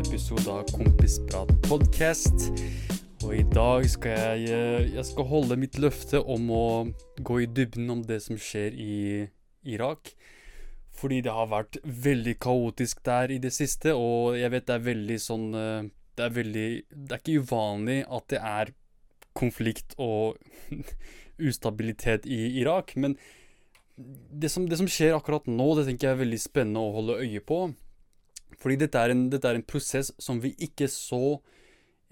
episode av Kompisprat podcast. Og i dag skal jeg, eh, jeg skal holde mitt løfte om å gå i dybden om det som skjer i Irak. Fordi det har vært veldig kaotisk der i det siste, og jeg vet det er veldig sånn eh, Det er veldig Det er ikke uvanlig at det er konflikt og ustabilitet i Irak, men det som, det som, skjer akkurat nå, det tenker jeg er veldig spennende å holde øye på. Fordi dette er en, dette er en prosess som vi ikke så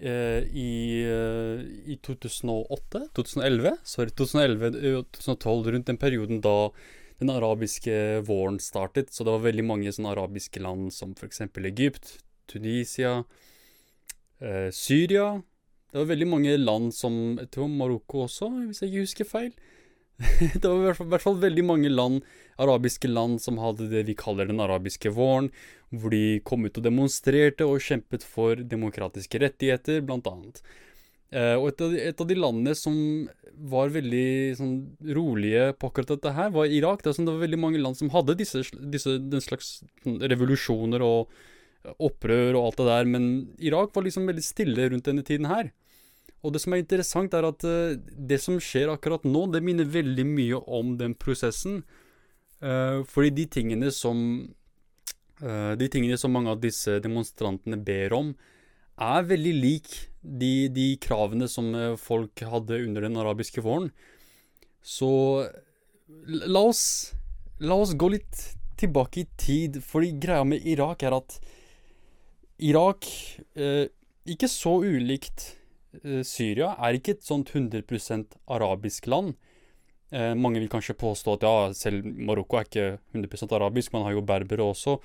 eh, i, eh, i, 2008? 2011? Sorry, 2011-2012, eh, rundt den perioden da den arabiske våren startet. Så det var veldig mange sånne arabiske land som f.eks. Egypt, Tunisia, eh, Syria. Det var veldig mange land som Jeg tror Marokko også, hvis jeg ikke husker feil det var i hvert, fall, i hvert fall veldig mange land, arabiske land som hadde det vi kaller den arabiske våren, hvor de kom ut og demonstrerte og kjempet for demokratiske rettigheter, blant annet. Eh, og et av, de, et av, de, landene som var veldig sånn, rolige på akkurat dette her, var Irak. Det, sånn, var veldig mange land som hadde disse, disse, den slags sånn, revolusjoner og opprør og alt det der, men Irak var liksom veldig stille rundt denne tiden her. Og det som er interessant, er at uh, det som skjer akkurat nå, det minner veldig mye om den prosessen. Uh, fordi de tingene som uh, De tingene som mange av disse demonstrantene ber om, er veldig lik de, de kravene som folk hadde under den arabiske våren. Så la oss, la oss gå litt tilbake i tid, fordi greia med Irak er at Irak Ikke så ulikt Eh, Syria er ikke et sånt 100% arabisk land. Eh, mange vil kanskje påstå at ja, selv Marokko er ikke 100% arabisk, man har jo berbere også,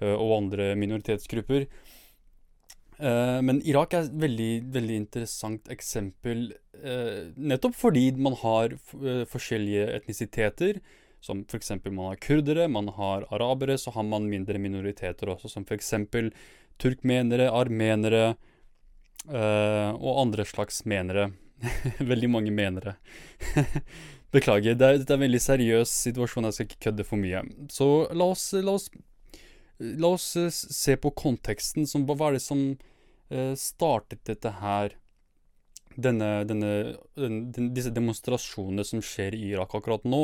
eh, og andre minoritetsgrupper. Eh, men Irak er et veldig, veldig interessant eksempel, eh, nettopp fordi man har eh, forskjellige etnisiteter. Som f.eks. man har kurdere, man har arabere, så har man mindre minoriteter også, som f.eks. turkmenere, armenere, Uh, og andre slags menere. veldig mange menere. Beklager. Det er, det er, en veldig seriøs situasjon. Jeg skal ikke kødde for mye. Så la oss, la oss, la oss uh, se på konteksten. Som, hva var det som uh, startet dette her? Denne, denne, den, disse demonstrasjonene som skjer i Irak akkurat nå.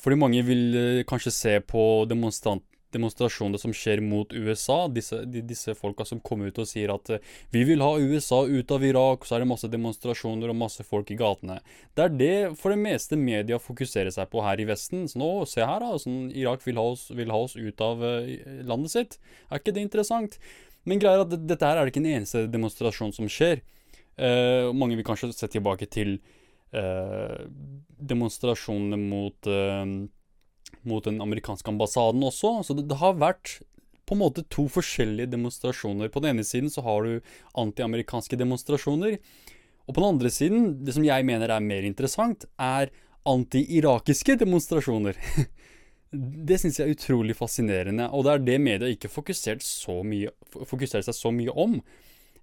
fordi mange vil kanskje se på demonstrant, demonstrasjoner som skjer mot USA. Disse, de, disse folka som kommer ut og sier at eh, vi vil ha USA ut av Irak, så er det masse demonstrasjoner og masse folk i gatene. Det er det for det meste media fokuserer seg på her i Vesten. Så nå, se her, da. Sånn, Irak vil ha, oss, vil ha oss ut av uh, landet sitt. Er ikke det interessant? Men greia er at dette her er det ikke en eneste demonstrasjon som skjer. Uh, mange vil kanskje se tilbake til uh, demonstrasjonene mot mot den amerikanske ambassaden også. Så det, det, har vært på en måte to forskjellige demonstrasjoner. På den ene siden så har du antiamerikanske demonstrasjoner. Og på den andre siden, det som jeg mener er mer interessant, er anti-irakiske demonstrasjoner. det syns jeg er utrolig fascinerende, og det er det media ikke fokusert mye, fokuserer seg så mye om.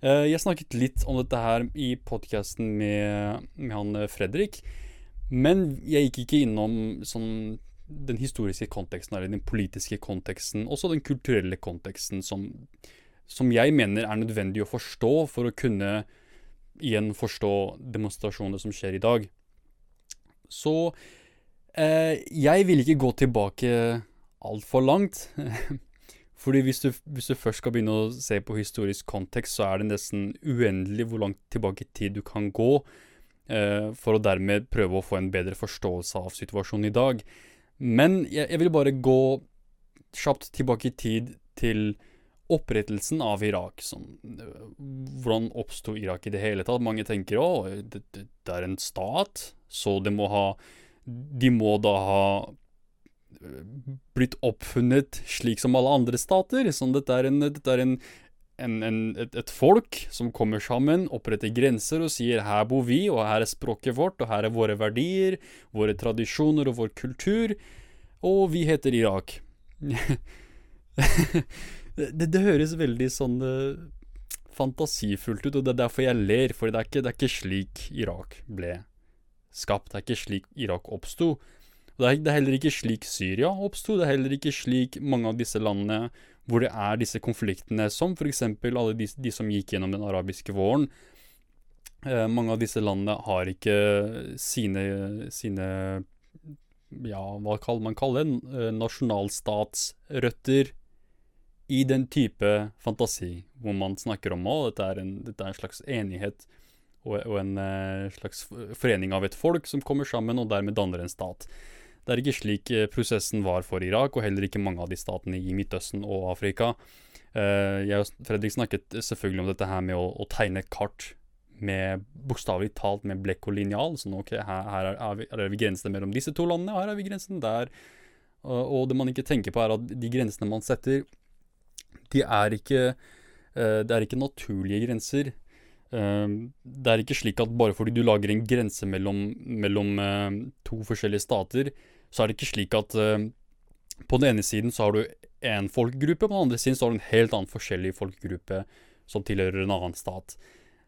Eh, jeg snakket litt om dette her i podkasten med, med han eh, Fredrik, men jeg gikk ikke innom sånn den historiske konteksten, eller den politiske konteksten, også den kulturelle konteksten, som, som, jeg mener er nødvendig å forstå for å kunne igjen forstå demonstrasjoner som skjer i dag. Så eh, jeg vil ikke gå tilbake altfor langt. Fordi hvis du, hvis du, først skal begynne å se på historisk kontekst, så er det nesten uendelig hvor langt tilbake i tid du kan gå, eh, for å dermed prøve å få en bedre forståelse av situasjonen i dag. Men jeg, jeg vil bare gå kjapt tilbake i tid til opprettelsen av Irak. Som, hvordan oppsto Irak i det hele tatt? Mange tenker å, det, det, det, er en stat, så det må ha De må da ha eh, blitt oppfunnet slik som alle andre stater. Sånn, dette er, en, dette er en, en, et, et, folk som kommer sammen, oppretter grenser og sier 'her bor vi, og her er språket vårt, og her er våre verdier, våre tradisjoner og vår kultur', og vi heter Irak. det, det, høres veldig sånn uh, fantasifullt ut, og det er derfor jeg ler, for det er ikke, det er ikke slik Irak ble skapt. Det er ikke slik Irak oppsto. Det er heller ikke slik Syria oppsto. Det er heller ikke slik mange av disse landene hvor det er disse konfliktene, som f.eks. alle de, de, som gikk gjennom den arabiske våren. Eh, mange av disse landene har ikke sine, sine ja, hva kaller man kaller det, eh, nasjonalstatsrøtter i den type fantasi hvor man snakker om at dette dette er en slags enighet og, og en uh, slags forening av et folk som kommer sammen og dermed danner en stat. Det er ikke slik uh, prosessen var for Irak, og heller ikke mange av de statene i Midtøsten og Afrika. Uh, jeg og Fredrik snakket selvfølgelig om dette her med å, å tegne kart med bokstavelig talt med blekk og linjal. Sånn ok, her, her er, vi, er vi grensene mellom disse to landene, og her er vi grensen der. og det man ikke tenker på, er at de grensene man setter, de er ikke Det er ikke naturlige grenser. Det er ikke slik at bare fordi du lager en grense mellom, mellom to forskjellige stater, så er det ikke slik at uh, på den ene siden så har du én folkegruppe, på den andre siden så har du en helt annen forskjellig folkegruppe som tilhører en annen stat.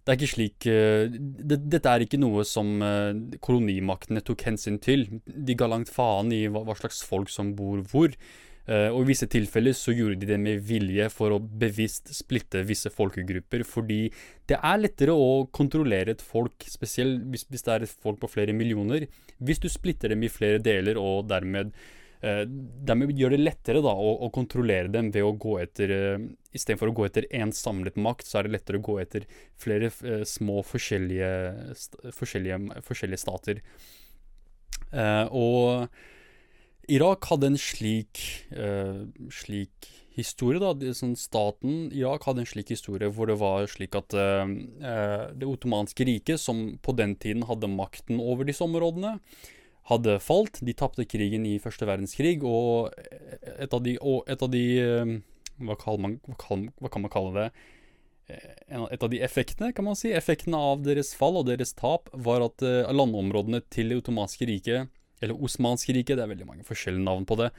Det er ikke slik uh, det, Dette er ikke noe som kolonimaktene tok hensyn til. De ga langt faen i hva, hva slags folk som bor hvor. Uh, og i visse tilfeller så gjorde de det med vilje for å bevisst splitte visse folkegrupper, fordi det er lettere å kontrollere et folk, spesielt hvis, hvis det er et folk på flere millioner. Hvis du splitter dem i flere deler og dermed, uh, dermed gjør det lettere da, å, å, kontrollere dem ved å gå etter uh, Istedenfor å gå etter én samlet makt, så er det lettere å gå etter flere uh, små forskjellige, forskjellige, forskjellige stater. og Irak hadde en slik, uh, slik historie, da. Sånn staten Irak hadde en slik historie hvor det var slik at uh, det ottomanske riket, som på den tiden hadde makten over disse områdene, hadde falt. De tapte krigen i første verdenskrig, og et av de, et av de uh, hva, man, hva, kan, hva, kan man kalle det? Et av de effektene, kan man si, effektene av deres fall og deres tap, var at landområdene til det ottomanske riket eller Osmanske riket, det er veldig mange forskjellige navn på det.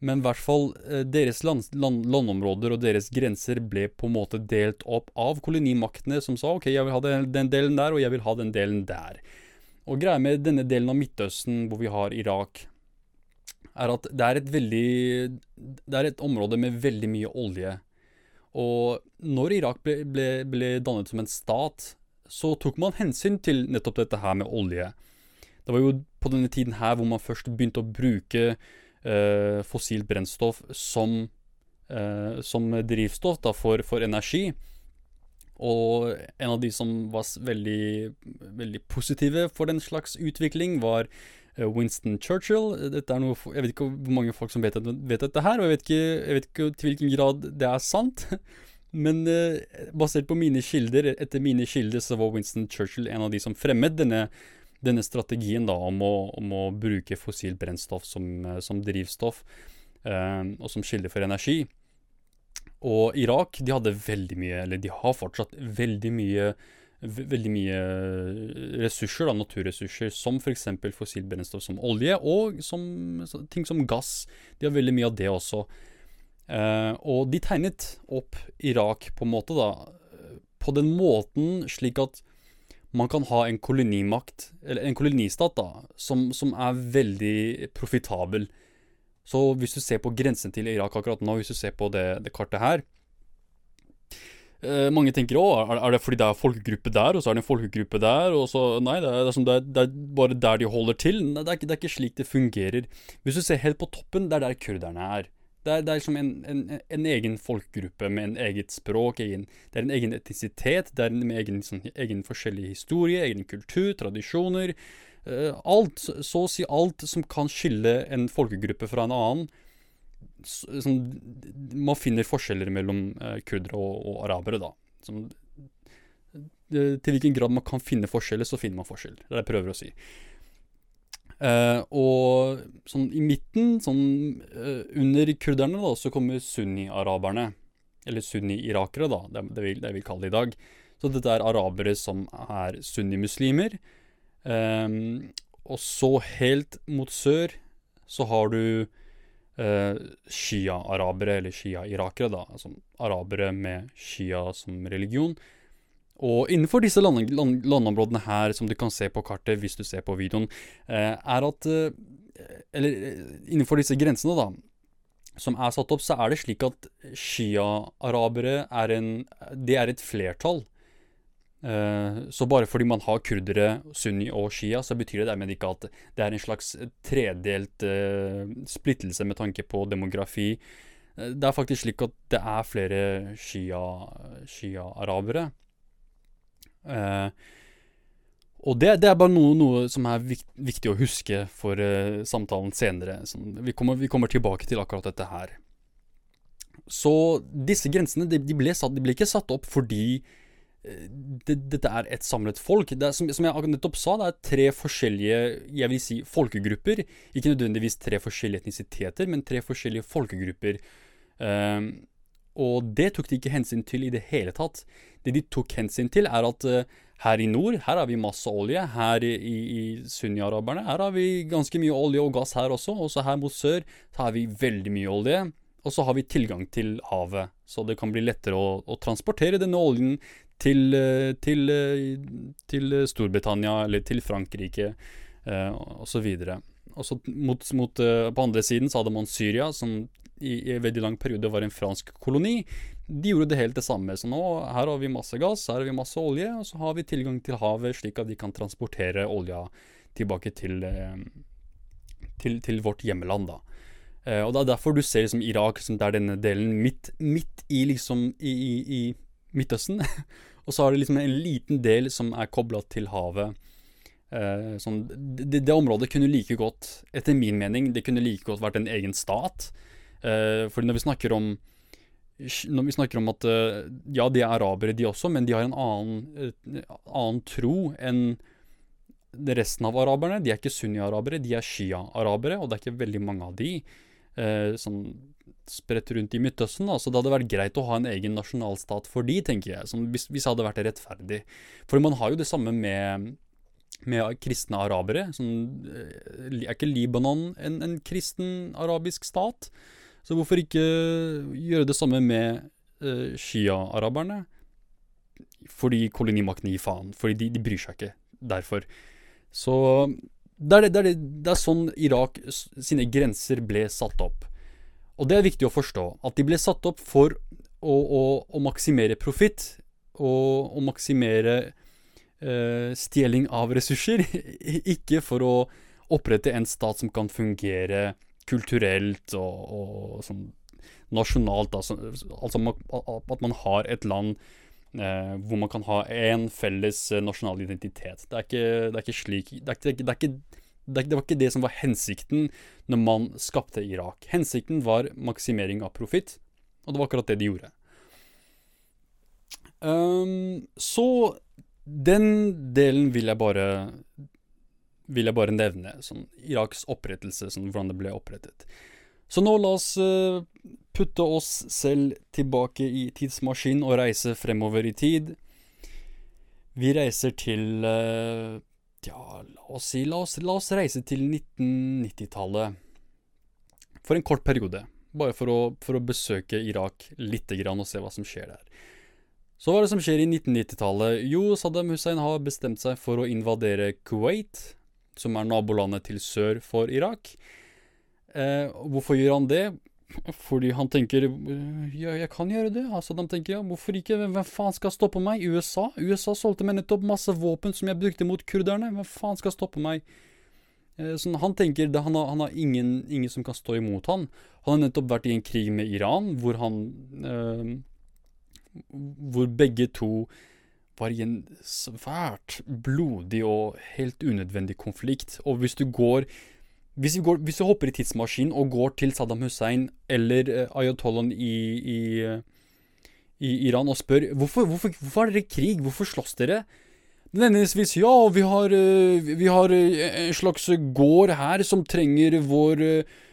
Men i hvert fall eh, deres land, land, landområder og deres grenser ble på en måte delt opp av kolonimaktene, som sa ok, jeg vil ha den, den delen der, og jeg vil ha den delen der. Og greia med denne delen av Midtøsten, hvor vi har Irak, er at det er et veldig Det er et område med veldig mye olje. Og når Irak ble, ble, ble dannet som en stat, så tok man hensyn til nettopp dette her med olje. Det var jo på denne tiden her hvor man først begynte å bruke eh, fossilt brennstoff som, eh, som drivstoff da, for, for, energi. Og en av de som var veldig, veldig positive for den slags utvikling, var eh, Winston Churchill. Dette er noe, jeg vet ikke hvor mange folk som vet, vet dette her, og jeg vet, ikke, jeg vet, ikke, til hvilken grad det er sant. Men eh, basert på mine kilder, etter mine kilder, så var Winston Churchill en av de som fremmet denne denne strategien da, om, å, om å bruke fossilt brennstoff som, eh, som drivstoff eh, og som kilde for energi. Og Irak de hadde veldig mye, eller de har fortsatt veldig mye veldig mye ressurser, da, naturressurser, som f.eks. fossilt brennstoff som olje, og som, ting som gass. De har veldig mye av det også. Eh, og de tegnet opp Irak på en måte, da, på den måten slik at man kan ha en kolonimakt, eller en kolonistat, da, som, som er veldig profitabel. Så hvis du ser på grensen til Irak akkurat nå, hvis du ser på det, det kartet her eh, Mange tenker å, er det fordi det er folkegruppe der, og så er det en folkegruppe der, og så Nei, det er, det er, det er bare der de holder til. Nei, er, det er ikke slik det fungerer. Hvis du ser helt på toppen, det er der kurderne er. Det er, det er liksom en, en, en, egen folkegruppe med en eget språk. Egen, det er en egen etnisitet. Det er en egen, sånn, egen forskjellig historie, egen kultur, tradisjoner. Uh, alt, så å si alt som kan skille en folkegruppe fra en annen. Sånn, man finner forskjeller mellom uh, kurdere og, og, arabere, da. Som, uh, til hvilken grad man kan finne forskjeller, så finner man forskjeller. Det er det jeg prøver å si. Uh, og sånn i midten, sånn uh, under kurderne, da, så kommer sunni-araberne. Eller sunni-irakere, da, det, det, vil, det vil kalle det i dag. Så dette er arabere som er sunnimuslimer. Um, og så helt mot sør så har du uh, shia-arabere, eller shia-irakere, da. Altså arabere med shia som religion. Og innenfor disse land, land, landområdene her, som du kan se på kartet hvis du ser på videoen, eh, er at eh, Eller eh, innenfor disse grensene, da, som er satt opp, så er det slik at shia-arabere er en Det er et flertall. Så bare fordi man har kurdere, sunni og shia, så betyr det dermed ikke at det er en slags tredelt splittelse med tanke på demografi. Det er faktisk slik at det er flere shia-arabere. Shia og det, det, er bare noe, noe som er viktig å huske for uh, samtalen senere. Vi, kommer, vi, kommer, tilbake til akkurat dette her. Så disse grensene de, de, ble, satt, de ble, ikke satt opp fordi uh, det, dette er et samlet folk. Det er, som, som, jeg nettopp sa, det er tre forskjellige jeg vil si, folkegrupper. Ikke nødvendigvis tre forskjellige etnisiteter, men tre forskjellige folkegrupper. Uh, og det tok de ikke hensyn til i det hele tatt. Det de tok hensyn til, er at her i nord her har vi masse olje. Her i, i Sunni-araberne her har vi ganske mye olje og gass her også. Og så her mot sør så har vi veldig mye olje. Og så har vi tilgang til havet, så det kan bli lettere å, å transportere denne oljen til, eh, til, eh, til, Storbritannia eller til Frankrike eh, osv. Og så mot, mot, eh, på andre siden så hadde man Syria, som i, en veldig lang periode var en fransk koloni de gjorde det helt det samme. Så nå her har vi masse gass, her har vi masse olje, og så har vi tilgang til havet, slik at de kan transportere olja tilbake til, eh, til, til vårt hjemland. da. Eh, og Det er derfor du ser liksom Irak, som det er denne delen midt, midt i liksom i, i, i Midtøsten. og så har det liksom en liten del som er kobla til havet. Eh, sånn, det, det, området kunne like godt, etter min mening, det kunne like godt vært en egen stat. Eh, fordi når vi snakker om når vi snakker om at eh, ja, de er arabere, de også, men de har en annen, annen tro enn resten av araberne. De er ikke sunni-arabere, de er shia-arabere, og det er ikke veldig mange av de eh, som spredt rundt i Midtøsten. Da. Så det hadde vært greit å ha en egen nasjonalstat for de, tenker jeg. Som hvis, hvis det hadde vært rettferdig. For man har jo det samme med, med kristne arabere. Sånn, er ikke Libanon en, en kristen arabisk stat? Så hvorfor ikke gjøre det samme med uh, Shia-araberne? Fordi kolonimakten gir faen. Fordi de, de, bryr seg ikke derfor. Så det er, det, det, er det er sånn Irak sine grenser ble satt opp. Og det er viktig å forstå. At de ble satt opp for å, å, å maksimere profitt. Og å maksimere uh, stjeling av ressurser. ikke for å opprette en stat som kan fungere kulturelt og, og sånn nasjonalt. Altså, altså, at man har et land eh, hvor man kan ha én felles eh, nasjonal identitet. Det er ikke, det er ikke slik det, er det, er ikke, det, var ikke det som var hensikten når man skapte Irak. Hensikten var maksimering av profitt, og det var akkurat det de gjorde. Um, så den delen vil jeg bare vil jeg bare nevne. Sånn Iraks opprettelse, sånn hvordan det ble opprettet. Så nå la oss uh, putte oss selv tilbake i tidsmaskinen og reise fremover i tid. Vi reiser til uh, Ja, la oss si la oss, la oss reise til 1990-tallet. For en kort periode. Bare for å, for å besøke Irak lite grann og se hva som skjer der. Så hva er det som skjer i 1990-tallet? Jo, Saddam Hussein har bestemt seg for å invadere Kuwait som er nabolandet til sør for Irak. Eh, hvorfor gjør han det? Fordi han tenker ja, jeg kan gjøre det. Altså, de tenker ja, hvorfor ikke? Hvem faen skal stoppe meg? USA? USA solgte meg nettopp masse våpen som jeg brukte mot kurderne. Hvem faen skal stoppe meg? Eh, sånn, han tenker han har, han har ingen, ingen, som kan stå imot han. Han har nettopp vært i en krig med Iran, hvor han eh, Hvor begge to var i en svært blodig og helt unødvendig konflikt. Og hvis du går hvis går, hvis du hopper i tidsmaskinen og går til Saddam Hussein eller uh, ayatollahen i, i, i, Iran og spør hvorfor, hvorfor, hvorfor er dere krig, hvorfor slåss dere? Nødvendigvis ja, vi har, uh, vi har en slags gård her som trenger vår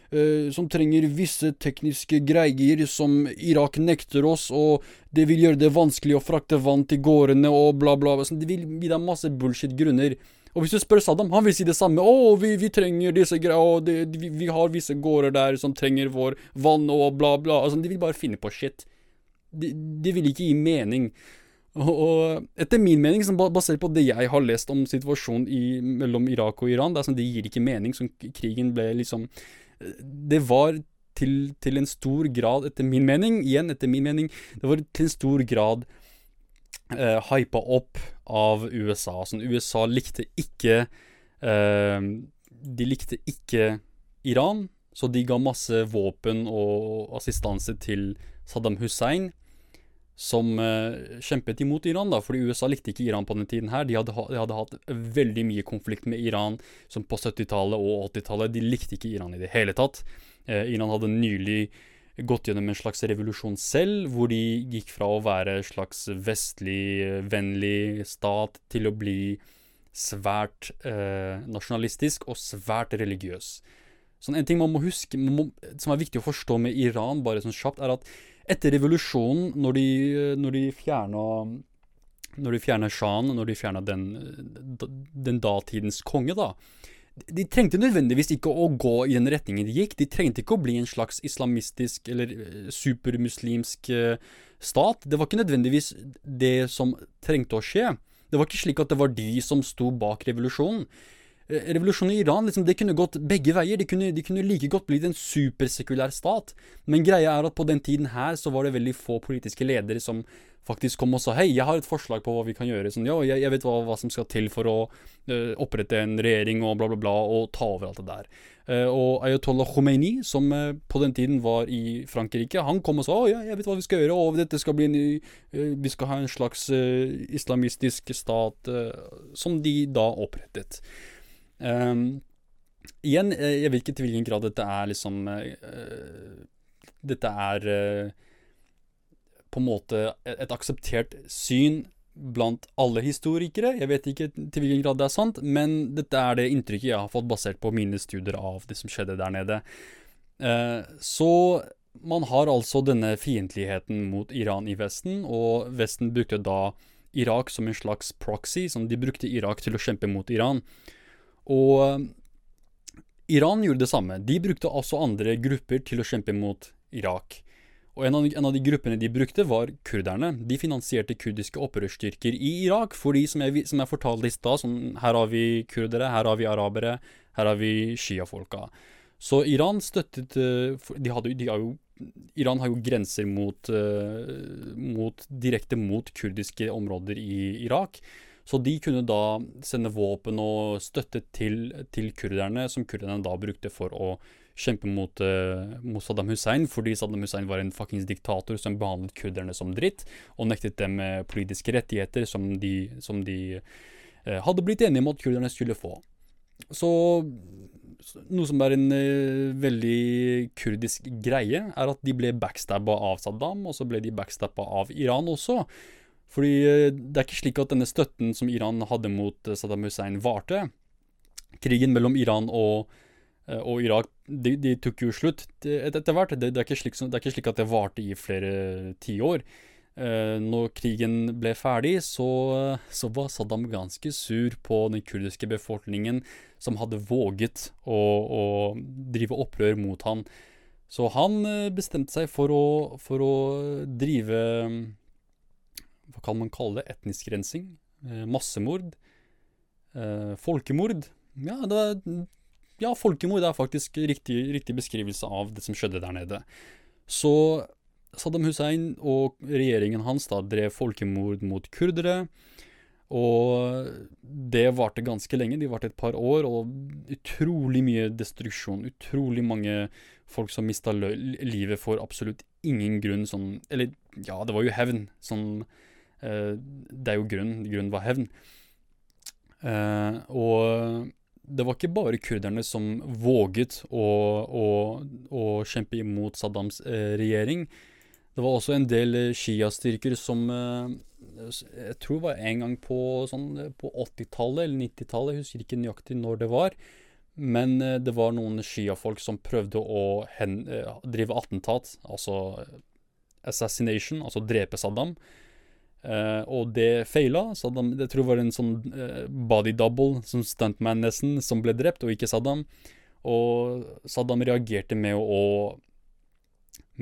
Uh, som trenger visse tekniske greier som Irak nekter oss, og det vil gjøre det vanskelig å frakte vann til gårdene og bla, bla. bla. Det vil gi deg masse bullshit-grunner. Og hvis du spør Saddam, han vil si det samme. 'Å, vi, vi trenger disse greiene, vi, vi, har visse gårder der som trenger vår vann og bla, bla'. Altså, de vil bare finne på shit. De, de vil ikke gi mening. Og, etter min mening, basert på det jeg har lest om situasjonen i, mellom Irak og Iran, det, sånn, det gir ikke mening. Sånn, krigen ble liksom Det var til, til, en stor grad, etter min mening, igjen etter min mening, det var til en stor grad eh, hypa opp av USA. Sånn, USA likte ikke eh, De likte ikke Iran, så de ga masse våpen og assistanse til Saddam Hussein som uh, kjempet imot Iran, da, fordi USA likte ikke Iran på den tiden her. De hadde, de hadde hatt veldig mye konflikt med Iran som på 70-tallet og 80-tallet. De likte ikke Iran i det hele tatt. Uh, Iran hadde nylig gått gjennom en slags revolusjon selv, hvor de gikk fra å være en slags vestlig, vennlig stat til å bli svært uh, nasjonalistisk og svært religiøs. Sånn En ting man må huske, man må, som er viktig å forstå med Iran, bare sånn kjapt, er at etter revolusjonen, når de, når de fjerna når de fjerna sjahen, når de fjerna den, den, datidens konge, da De trengte nødvendigvis ikke å gå i den retningen de gikk. De trengte ikke å bli en slags islamistisk eller eh, supermuslimsk eh, stat. Det var ikke nødvendigvis det som trengte å skje. Det var ikke slik at det var de som sto bak revolusjonen. Eh, revolusjonen i Iran liksom, det kunne gått begge veier. De kunne, de kunne like godt blitt en supersekulær stat. Men greia er at på den tiden her så var det veldig få politiske ledere som faktisk kom og sa hei, jeg har et forslag på hva vi kan gjøre. Sånn, ja, jeg, jeg vet hva, hva, som skal til for å uh, opprette en regjering og bla, bla, bla, og ta over alt det der. Uh, og Ayatollah Khomeini, som uh, på den tiden var i Frankrike, han kom og sa å ja, jeg vet hva vi skal gjøre, og dette skal bli en Vi skal ha en slags islamistisk stat som de da opprettet. Um, igjen, eh, jeg vet ikke til hvilken grad dette er liksom uh, Dette er uh, på en måte et akseptert syn blant alle historikere. Jeg vet ikke til hvilken grad det er sant, men dette er det inntrykket jeg har fått basert på mine studier av det som skjedde der nede. Så man har altså denne fiendtligheten mot Iran i Vesten, og Vesten brukte da Irak som en slags proxy, som de brukte Irak til å kjempe mot Iran. Og eh, Iran gjorde det samme. De brukte også andre grupper til å kjempe mot Irak. Og en av, en av de gruppene de brukte, var kurderne. De finansierte kurdiske opprørsstyrker i Irak. Fordi, som jeg, som jeg fortalte i stad, her har vi kurdere, her har vi arabere, her har vi sjiafolka. Så Iran støttet eh, de hadde, de har jo, Iran har jo grenser mot, uh, mot, direkte mot kurdiske områder i Irak. Så de kunne da sende våpen og støtte til, til kurderne, som kurderne da brukte for å kjempe mot, uh, mot, Saddam Hussein, fordi Saddam Hussein var en fuckings diktator som behandlet kurderne som dritt, og nektet dem uh, politiske rettigheter som de, som de uh, hadde blitt enige om at kurderne skulle få. Så noe som er en veldig kurdisk greie, er at de ble backstabba av Saddam, og så ble de backstabba av Iran også. Fordi eh, det er ikke slik at denne støtten som Iran hadde mot eh, Saddam Hussein, varte. Krigen mellom Iran og, eh, og Irak de, de, tok jo slutt etter hvert. Det, det, er slik, det, er ikke slik, at det varte i flere tiår. Når krigen ble ferdig, så, så, var Saddam ganske sur på den kurdiske befolkningen som hadde våget å, å drive opprør mot han. Så han bestemte seg for å, for å drive hva kan man kalle det, etnisk rensing, eh, massemord, eh, folkemord. Ja, det, ja, folkemord er faktisk riktig, riktig beskrivelse av det som skjedde der nede. Så Saddam Hussein og regjeringen hans da drev folkemord mot kurdere. Og det varte ganske lenge, de varte et par år, og utrolig mye destruksjon. Utrolig mange folk som mista livet for absolutt ingen grunn. Sånn Eller ja, det var jo hevn. Sånn det er jo grunnen. Grunnen var hevn. Eh, og det var ikke bare kurderne som våget å, å, å kjempe imot Saddams eh, regjering. Det var også en del Shia-styrker som jeg tror var en gang på, sånn, på 80-tallet eller 90-tallet, jeg husker ikke nøyaktig når det var. Men det var noen Shia-folk som prøvde å hen, drive attentat, altså assassination, altså drepe Saddam. Uh, og det feila. Saddam, jeg tror det var en sånn uh, body double, som stuntman nesten, som ble drept, og ikke Saddam. Og Saddam reagerte med å,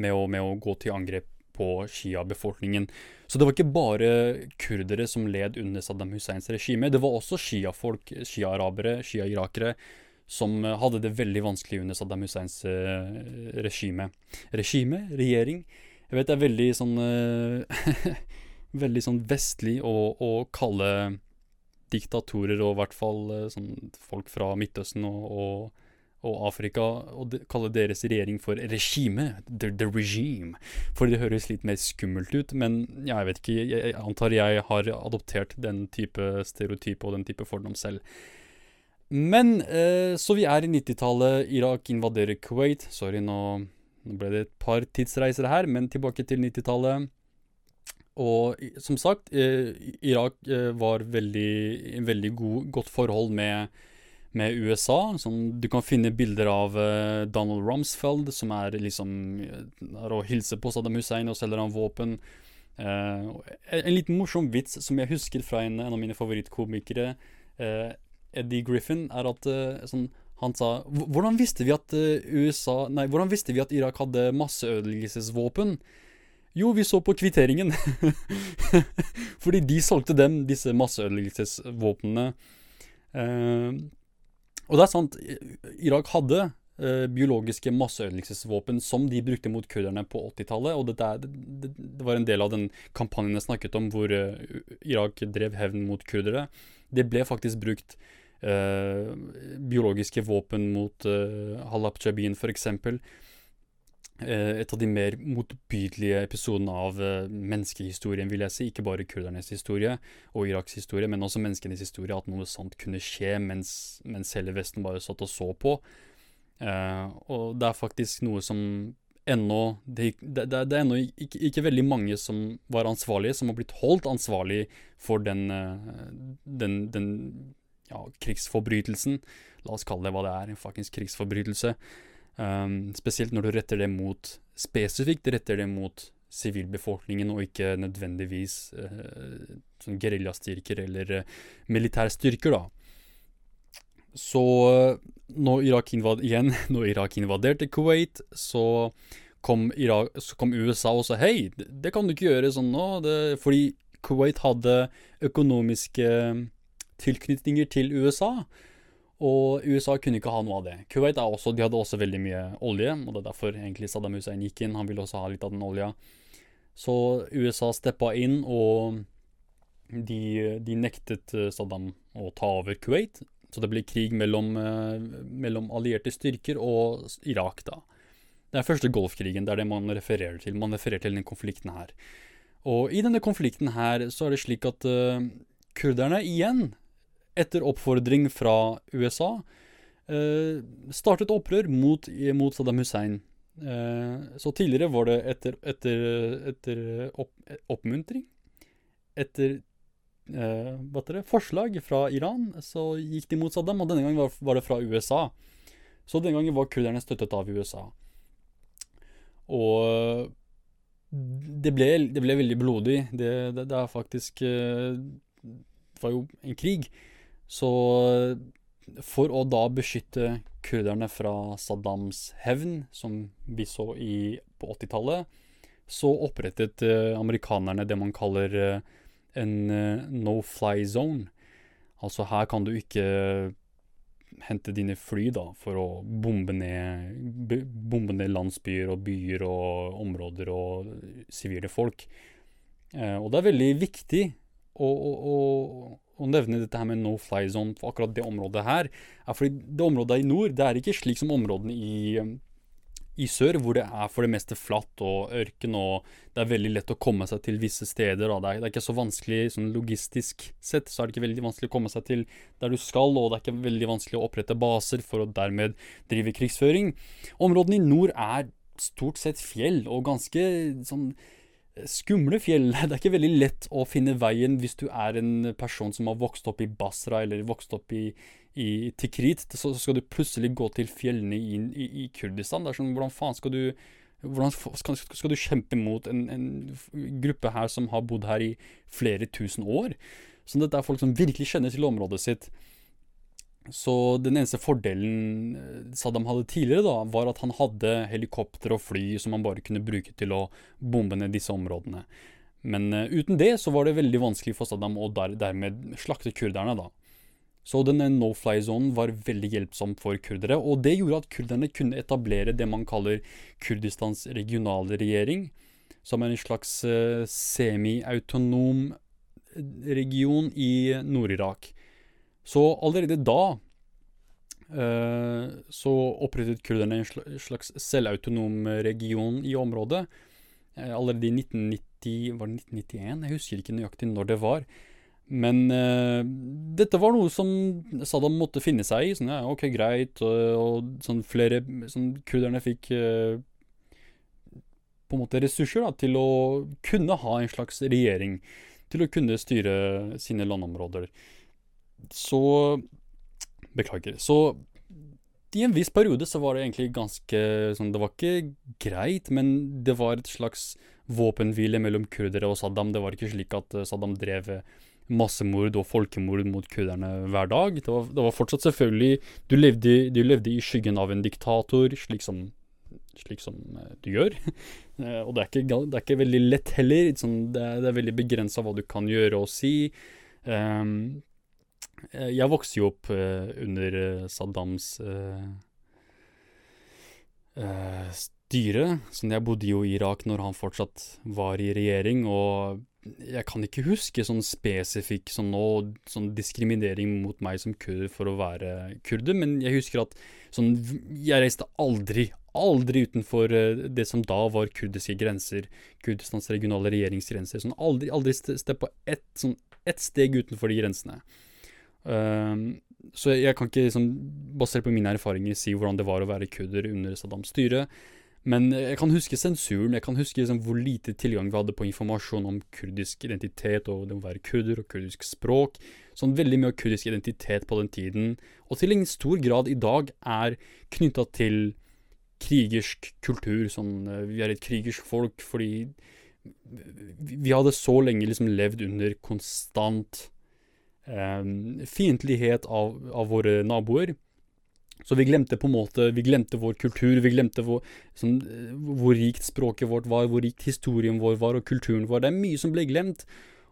med å, med å gå til angrep på Shia-befolkningen. Så det var ikke bare kurdere som led under Saddam Husseins regime. Det var også Shia-folk, Shia-arabere, Shia-irakere, som hadde det veldig vanskelig under Saddam Husseins regime. Regime? Regjering? Jeg vet det er veldig sånn Veldig sånn vestlig å, å kalle diktatorer, og i hvert fall uh, sånn folk fra Midtøsten og, og og Afrika og de, kalle deres regjering for regime. The, the, regime. For det høres litt mer skummelt ut, men jeg vet ikke. Jeg, jeg antar jeg har adoptert den type stereotype og den type fordom selv. Men eh, så vi er i 90-tallet. Irak invaderer Kuwait. Sorry, nå, nå, ble det et par tidsreiser her, men tilbake til 90-tallet. Og som sagt, eh, Irak eh, var veldig, veldig god, godt forhold med med USA. Som du kan finne bilder av uh, Donald Rumsfeld, som er liksom er å hilse på Saddam Hussein og selger han våpen. En liten morsom vits som jeg husker fra en, en av mine favorittkomikere, Eddie Griffin, er at sånn, han sa Hvordan visste vi at USA Nei, hvordan visste vi at Irak hadde masseødeleggelsesvåpen? Jo, vi så på kvitteringen. Fordi de solgte dem, disse masseødeleggelsesvåpnene. Eh, og det er sant, Irak hadde eh, biologiske masseødeleggelsesvåpen som de brukte mot kurderne på 80-tallet. Og det, det, det, var en del av den kampanjen jeg snakket om, hvor eh, Irak drev hevn mot kurdere. Det ble faktisk brukt eh, biologiske våpen mot eh, Halab Jabin, f.eks. Eh, et av de mer motbydelige episodene av uh, menneskehistorien, vil jeg si. Ikke bare kurdernes historie og Iraks historie, men også menneskenes historie. At noe sånt kunne skje mens, mens hele Vesten bare satt og så på. Uh, og det er faktisk noe som ennå Det, det, det er ennå ikke, ikke, veldig mange som var ansvarlige, som har blitt holdt ansvarlig for den, den, den ja, krigsforbrytelsen. La oss kalle det hva det er, en fuckings krigsforbrytelse. Um, spesielt når du retter det mot Spesifikt retter det mot sivilbefolkningen, og ikke nødvendigvis uh, sånn geriljastyrker eller uh, militærstyrker, da. Så når Irak, invad igjen, når Irak invaderte Kuwait, så kom, Irak, så kom USA og sa hei, det kan du ikke gjøre sånn nå, det, fordi Kuwait hadde økonomiske tilknytninger til USA. Og USA kunne ikke ha noe av det. Kuwait også, de hadde også veldig mye olje, og det er derfor egentlig Saddam Hussein gikk inn. Han ville også ha litt av den olja. Så USA steppa inn, og de, de, nektet eh, Saddam å ta over Kuwait. Så det ble krig mellom, uh, mellom allierte styrker og Irak, da. Det er første Golfkrigen, det er det man refererer til. Man refererer til denne konflikten her. Og i denne konflikten her så er det slik at uh, kurderne igjen etter oppfordring fra USA, eh, startet opprør mot, mot Saddam Hussein. Eh, så tidligere var det etter, etter, etter opp, oppmuntring Etter eh, hva det, forslag fra Iran, så gikk de mot Saddam, og denne gangen var, var det fra USA. Så denne gangen var kurderne støttet av USA. Og det ble, det ble veldig blodig. Det, det, det er faktisk eh, Det var jo en krig. Så for å da beskytte kurderne fra Saddams hevn, som vi så i, på 80-tallet, så opprettet eh, amerikanerne det man kaller eh, en eh, no-fly zone. Altså her kan du ikke hente dine fly da, for å bombe ned, bombe ned landsbyer og byer og områder og sivile folk. Eh, og det er veldig viktig å, å, å nevne dette her med no fly zone for akkurat det området her, er fordi det området i nord det er ikke slik som områdene i, i sør, hvor det er for det meste flatt og ørken, og det er veldig lett å komme seg til visse steder. Det er, det, er, ikke så vanskelig sånn logistisk sett, så er det ikke veldig vanskelig å komme seg til der du skal, og det er ikke veldig vanskelig å opprette baser for å dermed drive krigsføring. Områdene i nord er stort sett fjell, og ganske sånn skumle fjell. Det er ikke veldig lett å finne veien hvis du er en person som har vokst opp i Basra eller vokst opp i, i Tikrit. Så skal du plutselig gå til fjellene i, i, i Kurdistan. Det er sånn, hvordan faen skal du hvordan skal, du kjempe mot en, en, gruppe her som har bodd her i flere tusen år? Så dette er folk som virkelig kjenner til området sitt. Så den eneste fordelen eh, Saddam hadde tidligere, da, var at han hadde helikopter og fly som han bare kunne bruke til å bombe ned disse områdene. Men uh, uten det så var det veldig vanskelig for Saddam å der, dermed slakte kurderne, da. Så denne no-fly-sonen var veldig hjelpsom for kurdere, og det gjorde at kurderne kunne etablere det man kaller Kurdistans regionale regjering, som er en slags uh, semi-autonom region i Nord-Irak. Så allerede da uh, så opprettet kurderne en slags selvautonom region i området. Uh, allerede i 1990, var det 1991? Jeg husker ikke nøyaktig når det var. Men uh, dette var noe som Saddam måtte finne seg i. Sånn, ja, ok, greit. Og, og sånn flere sånn, Kurderne fikk på en måte ressurser da, til å kunne ha en slags regjering. Til å kunne styre sine landområder. Så Beklager. Så i en viss periode så var det egentlig ganske sånn Det var ikke greit, men det var et slags våpenhvile mellom kurdere og Saddam. Det var ikke slik at eh, Saddam drev massemord og folkemord mot kurderne hver dag. Det var, det var fortsatt selvfølgelig du levde, du levde, i skyggen av en diktator, slik som, slik som eh, du gjør. Eh, og det er, ikke, det er ikke, veldig lett heller. Sånn, det, er, det, er, veldig begrensa hva du kan gjøre og si. Um, Eh, jeg vokste jo opp uh, under uh, Saddams styre. Så jeg bodde jo i Irak når han fortsatt var i regjering, og jeg kan ikke huske sånn spesifikk sånn, nå, sånn diskriminering mot meg som kurder for å være kurder, men jeg husker at sånn Jeg reiste aldri, aldri utenfor det som da var kurdiske grenser. Kurdistans regionale regjeringsgrenser. Sånn aldri, aldri steppa ett, sånn, ett steg utenfor de grensene. Um, så jeg, kan ikke, liksom, basert på mine erfaringer, si hvordan det var å være kurder under Saddams styre. Men jeg kan huske sensuren. Jeg kan huske liksom, hvor lite tilgang vi hadde på informasjon om kurdisk identitet og det å være kurder og kurdisk språk. Sånn veldig mye av kurdisk identitet på den tiden, og til en stor grad i dag, er knytta til krigersk kultur. Sånn, eh, vi er et krigersk folk fordi vi hadde så lenge liksom levd under konstant um, fiendtlighet av, av, våre naboer. Så vi glemte på en måte Vi glemte vår kultur, vi glemte hvor, sånn, hvor rikt språket vårt var, hvor rikt historien vår var, og kulturen vår. Det er mye som ble glemt.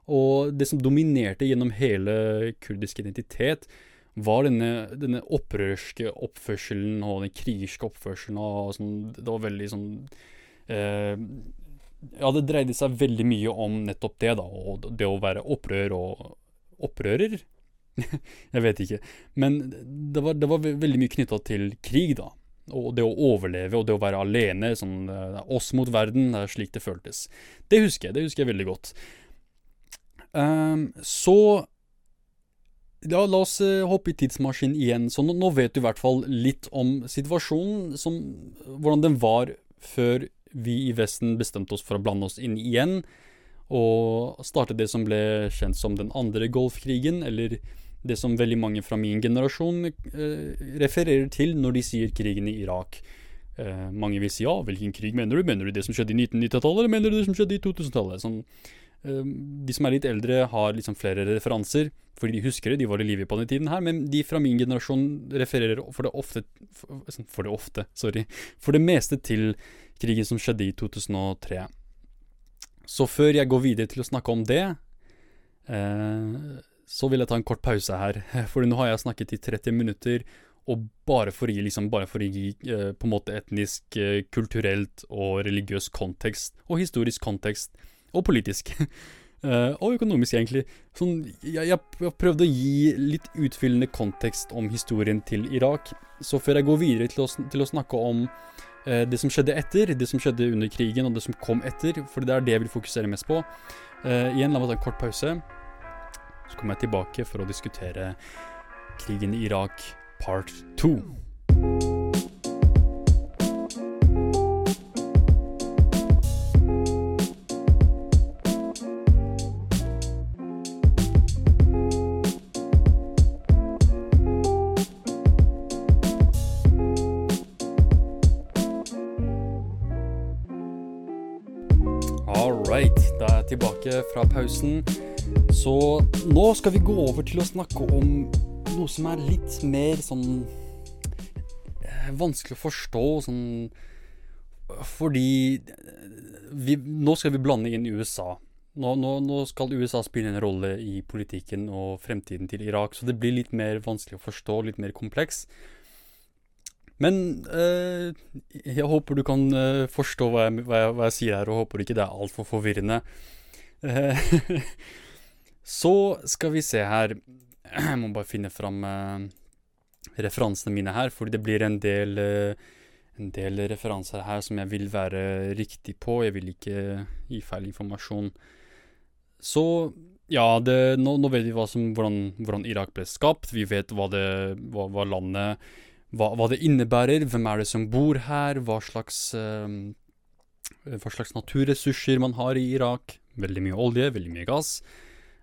Og det som dominerte gjennom hele kurdisk identitet, var denne, denne opprørske oppførselen og den krigerske oppførselen. Og sånn, det var veldig sånn eh, Ja, det dreide seg veldig mye om nettopp det, da. Og det å være opprør og opprører? jeg vet ikke. Men det var, det var veldig mye knytta til krig, da. Og det å overleve og det å være alene. Sånn, oss mot verden. Det er slik det føltes. Det husker jeg. Det husker jeg veldig godt. Um, så ja, la oss uh, hoppe i tidsmaskinen igjen. Så nå, nå, vet du i hvert fall litt om situasjonen, som, hvordan den var før vi i Vesten bestemte oss for å blande oss inn igjen og starte det som ble kjent som den andre Golfkrigen, eller det som veldig mange fra min generasjon eh, refererer til når de sier krigen i Irak. Eh, mange vil si ja, hvilken krig mener du? Mener du det som skjedde i 1990-tallet, eller mener du det som skjedde i 2000-tallet? Sånn, eh, de som er litt eldre, har liksom flere referanser, fordi de husker det, de var i live på den tiden her, men de fra min generasjon refererer for det ofte For, for det ofte, sorry. For det meste til krigen som skjedde i 2003. Så før jeg går videre til å snakke om det, eh, så vil jeg ta en kort pause her. For nå har jeg snakket i 30 minutter, og bare for å gi, liksom, for å gi eh, på en måte etnisk, eh, kulturelt og religiøs kontekst, og historisk kontekst, og politisk. Uh, og økonomisk, egentlig. Sånn, jeg, jeg, prøvde å gi litt utfyllende kontekst om historien til Irak. Så før jeg går videre til å, til å snakke om Eh, det som skjedde etter, det som skjedde under krigen og det som kom etter, for det er det jeg vil fokusere mest på. Uh, igjen, la meg ta en kort pause. Så kommer jeg tilbake for å diskutere krigen i Irak part to. Tilbake fra pausen. Så nå skal vi gå over til å snakke om noe som er litt mer sånn eh, vanskelig å forstå, sånn Fordi vi, nå skal vi blande inn USA. Nå, nå, nå, skal USA spille en rolle i politikken og fremtiden til Irak, så det blir litt mer vanskelig å forstå, litt mer kompleks. Men eh, jeg håper du kan øh, forstå hva jeg, hva, jeg, hva jeg, sier her, og håper ikke det er altfor forvirrende. så skal vi se her Jeg må bare finne fram øh, referansene mine her, fordi det blir en del en del referanser her som jeg vil være riktig på. Jeg vil ikke gi feil informasjon. Så ja, det, nå, nå, vet vi som, hvordan, hvordan, Irak ble skapt. Vi vet hva, det, hva, hva landet hva, hva, det innebærer. Hvem er det som bor her? Hva slags, uh, hva slags naturressurser man har i Irak. Veldig mye olje, veldig mye gass.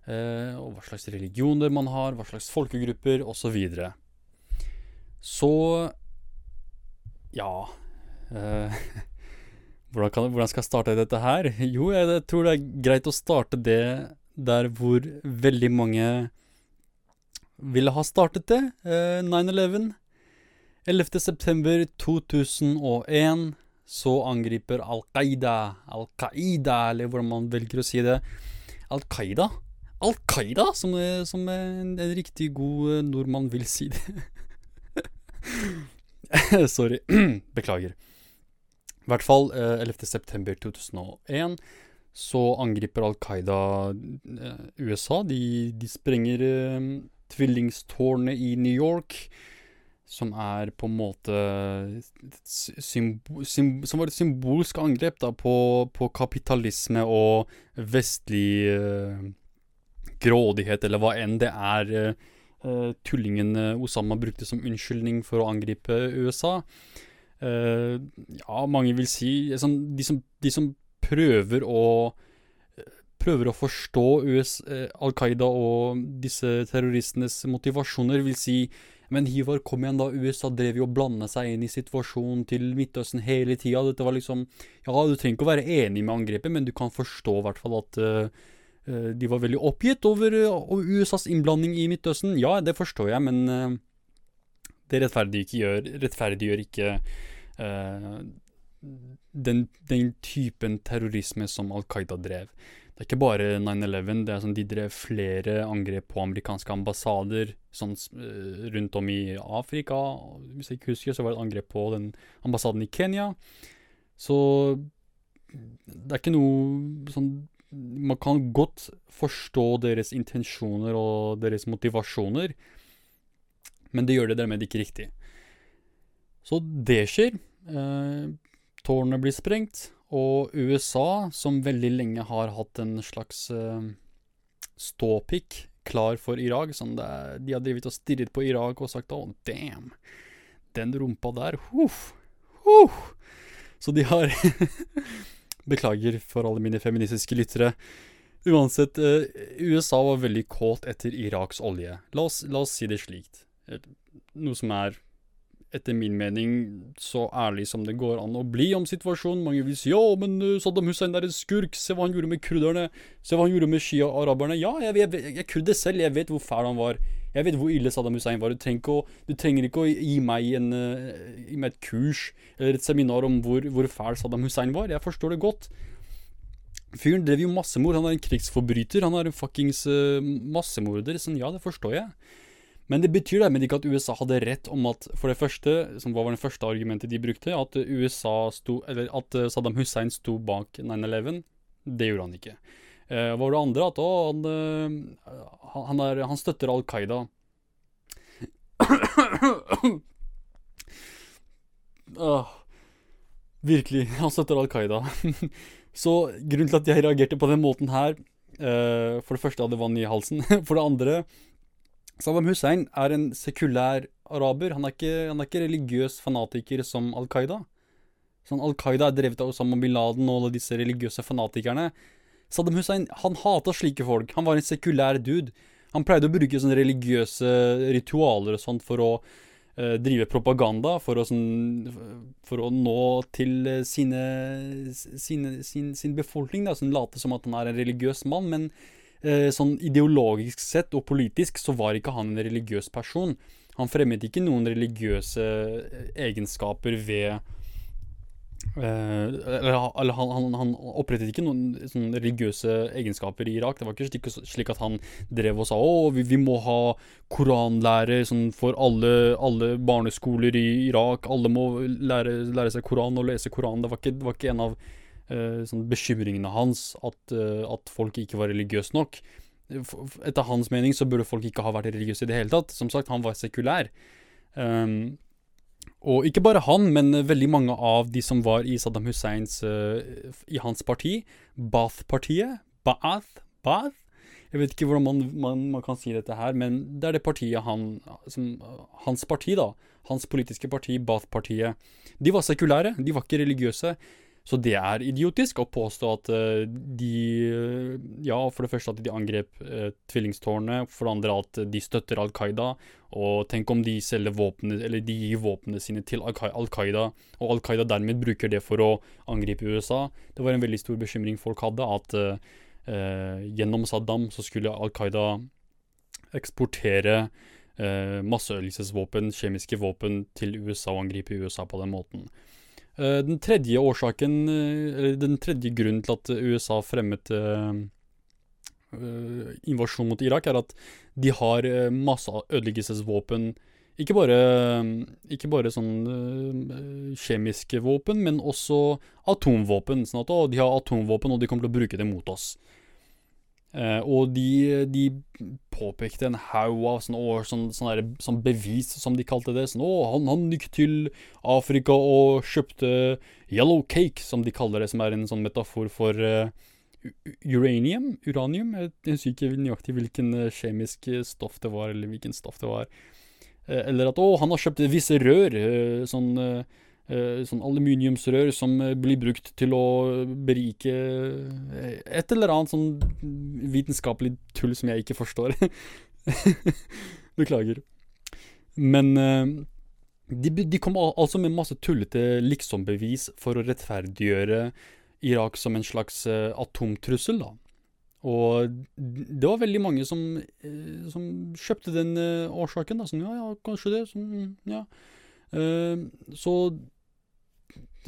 Eh, og hva slags religioner man har, hva slags folkegrupper, osv. Så, videre. så ja eh, Hvordan, kan, hvordan, skal jeg starte dette her? Jo, jeg tror det er greit å starte det der hvor veldig mange ville ha startet det. Eh, 9-11. 11.9.2001 så angriper Al Qaida Al Qaida, eller hvordan man velger å si det. Al Qaida? Al Qaida, som, som en, en, riktig god eh, nordmann vil si det. Sorry. Beklager. I hvert fall eh, 11.9.2001 så angriper Al Qaida eh, USA. De, de sprenger eh, tvillingstårnet i New York, som er på en måte symbol, Som var et symbolsk angrep da, på, på kapitalisme og vestlig eh, grådighet, eller hva enn det er eh, tullingen Osama brukte som unnskyldning for å angripe USA. Uh, ja, mange vil si sånn, de, som, de, som, prøver å Prøver å forstå US, uh, Al Qaida og disse terroristenes motivasjoner, vil si Men Hivar, kom igjen, da. USA drev jo og blanda seg inn i situasjonen til Midtøsten hele tida. Dette var liksom Ja, du trenger ikke å være enig med angrepet, men du kan forstå i hvert fall at uh, de var veldig oppgitt over USAs innblanding i Midtøsten. Ja, det forstår jeg, men det rettferdiggjør, rettferdiggjør ikke uh, den, den, typen terrorisme som Al Qaida drev. Det er ikke bare 9-11. det er sånn De drev flere angrep på amerikanske ambassader sånn, uh, rundt om i Afrika. Hvis jeg ikke husker, så var det et angrep på den ambassaden i Kenya. Så det er ikke noe sånn Man kan godt forstå deres intensjoner og deres motivasjoner men det gjør det dermed ikke riktig. Så det skjer. Eh, tårnet blir sprengt, og USA, som veldig lenge har hatt en slags eh, ståpikk klar for Irak sånn det, De har drevet og stirret på Irak og sagt oh, damn', den rumpa der, huff, huff. Så de har Beklager for alle mine feministiske lyttere. Uansett, eh, USA var veldig kåt etter Iraks olje. La oss, la oss si det slikt. Noe som er, etter min mening, så ærlig som det går an å bli om situasjonen. Mange vil si ja, men uh, Saddam Hussein er en skurk, se hva han gjorde med kurderne, se hva han gjorde med shia-araberne. Ja, jeg, jeg, jeg, jeg kurder selv, jeg vet hvor fæl han var. Jeg vet hvor ille Saddam Hussein var. Du trenger, å, du trenger ikke å, gi, meg en, uh, gi meg et kurs eller et seminar om hvor, hvor fæl Saddam Hussein var. Jeg forstår det godt. Fyren drev jo massemord. Han er en krigsforbryter. Han er en fuckings uh, massemorder. Sånn, ja, det forstår jeg. Men det betyr dermed ikke at USA hadde rett om at for det første, som var det første argumentet de brukte, at sto, at Saddam Hussein sto bak 9-11. Det gjorde han ikke. Eh, var det andre? At å, han, eh, han, er, han støtter Al Qaida. ah, virkelig, han støtter Al Qaida. Så grunnen til at jeg reagerte på den måten her eh, For det første hadde vann i halsen. For det andre Saddam Hussein er en sekulær araber. Han er ikke, han er ikke religiøs fanatiker som Al Qaida. Sånn, Al Qaida er drevet av Osama bin Laden og alle disse religiøse fanatikerne. Saddam Hussein han hata slike folk. Han var en sekulær dude. Han pleide å bruke sånne religiøse ritualer og sånt for å uh, drive propaganda, for å, sånn, for å nå til sine, sine, sin, sin befolkning. Da, sånn late som at han er en religiøs mann. Men eh, sånn ideologisk sett og politisk så var ikke han en religiøs person. Han fremmet ikke noen religiøse egenskaper ved Uh, eller, eller han, han, han, opprettet ikke noen sånn religiøse egenskaper i Irak. Det var ikke slik, at han drev og sa å, vi, vi må ha koranlære sånn, for alle, alle, barneskoler i Irak. Alle må lære, lære, seg Koran og lese Koran. Det var ikke, det var ikke en av sånn bekymringene hans at, uh, at, folk ikke var religiøse nok. Etter hans mening så burde folk ikke ha vært religiøse i det hele tatt. Som sagt, han var sekulær. Um, og ikke bare han, men veldig mange av de som var i Saddam Husseins uh, I hans parti, Baath-partiet Baath? Baath? Jeg vet ikke hvordan man, man, man, kan si dette her, men det er det partiet han som, Hans parti, da. Hans politiske parti, Baath-partiet. De var sekulære, de var ikke religiøse. Så det er idiotisk å påstå at uh, de uh, Ja, for det første at de angrep uh, tvillingstårnet. For det andre at de støtter Al Qaida. Og tenk om de selger våpnene, eller de gir våpnene sine til Al Qaida, og Al Qaida dermed bruker det for å angripe USA. Det var en veldig stor bekymring folk hadde, at gjennom Saddam så skulle Al Qaida eksportere masseødeleggelsesvåpen, kjemiske våpen, til USA og angripe USA på den måten. Eh, den tredje årsaken, eh, eller den tredje grunnen til at USA fremmet uh, invasjon mot Irak, er at de har masse ødeleggelsesvåpen. Ikke bare, ikke bare sånn kjemiske våpen, men også atomvåpen. Sånn at å, de har atomvåpen, og de kommer til å bruke det mot oss. Uh, og de, de, påpekte en haug av sånne, og, sånne, sånne der, sånn, bevis, som de kalte det. Sånn, å, han, han gikk til Afrika og kjøpte yellow cake, som de kaller det, som er en sånn metafor for uh, uranium. uranium. Jeg husker ikke nøyaktig hvilken uh, kjemisk stoff det var, eller hvilken stoff det var. eller at å, han har kjøpt visse rør, sånn Eh, sånn aluminiumsrør som eh, blir brukt til å berike eh, et eller annet sånn vitenskapelig tull som jeg ikke forstår. Beklager. Men de, de, kom altså med masse tullete liksombevis for å rettferdiggjøre Irak som en slags atomtrussel, da. Og det var veldig mange som, som kjøpte den årsaken. da, Sånn ja, ja, kanskje det. Sånn, ja. så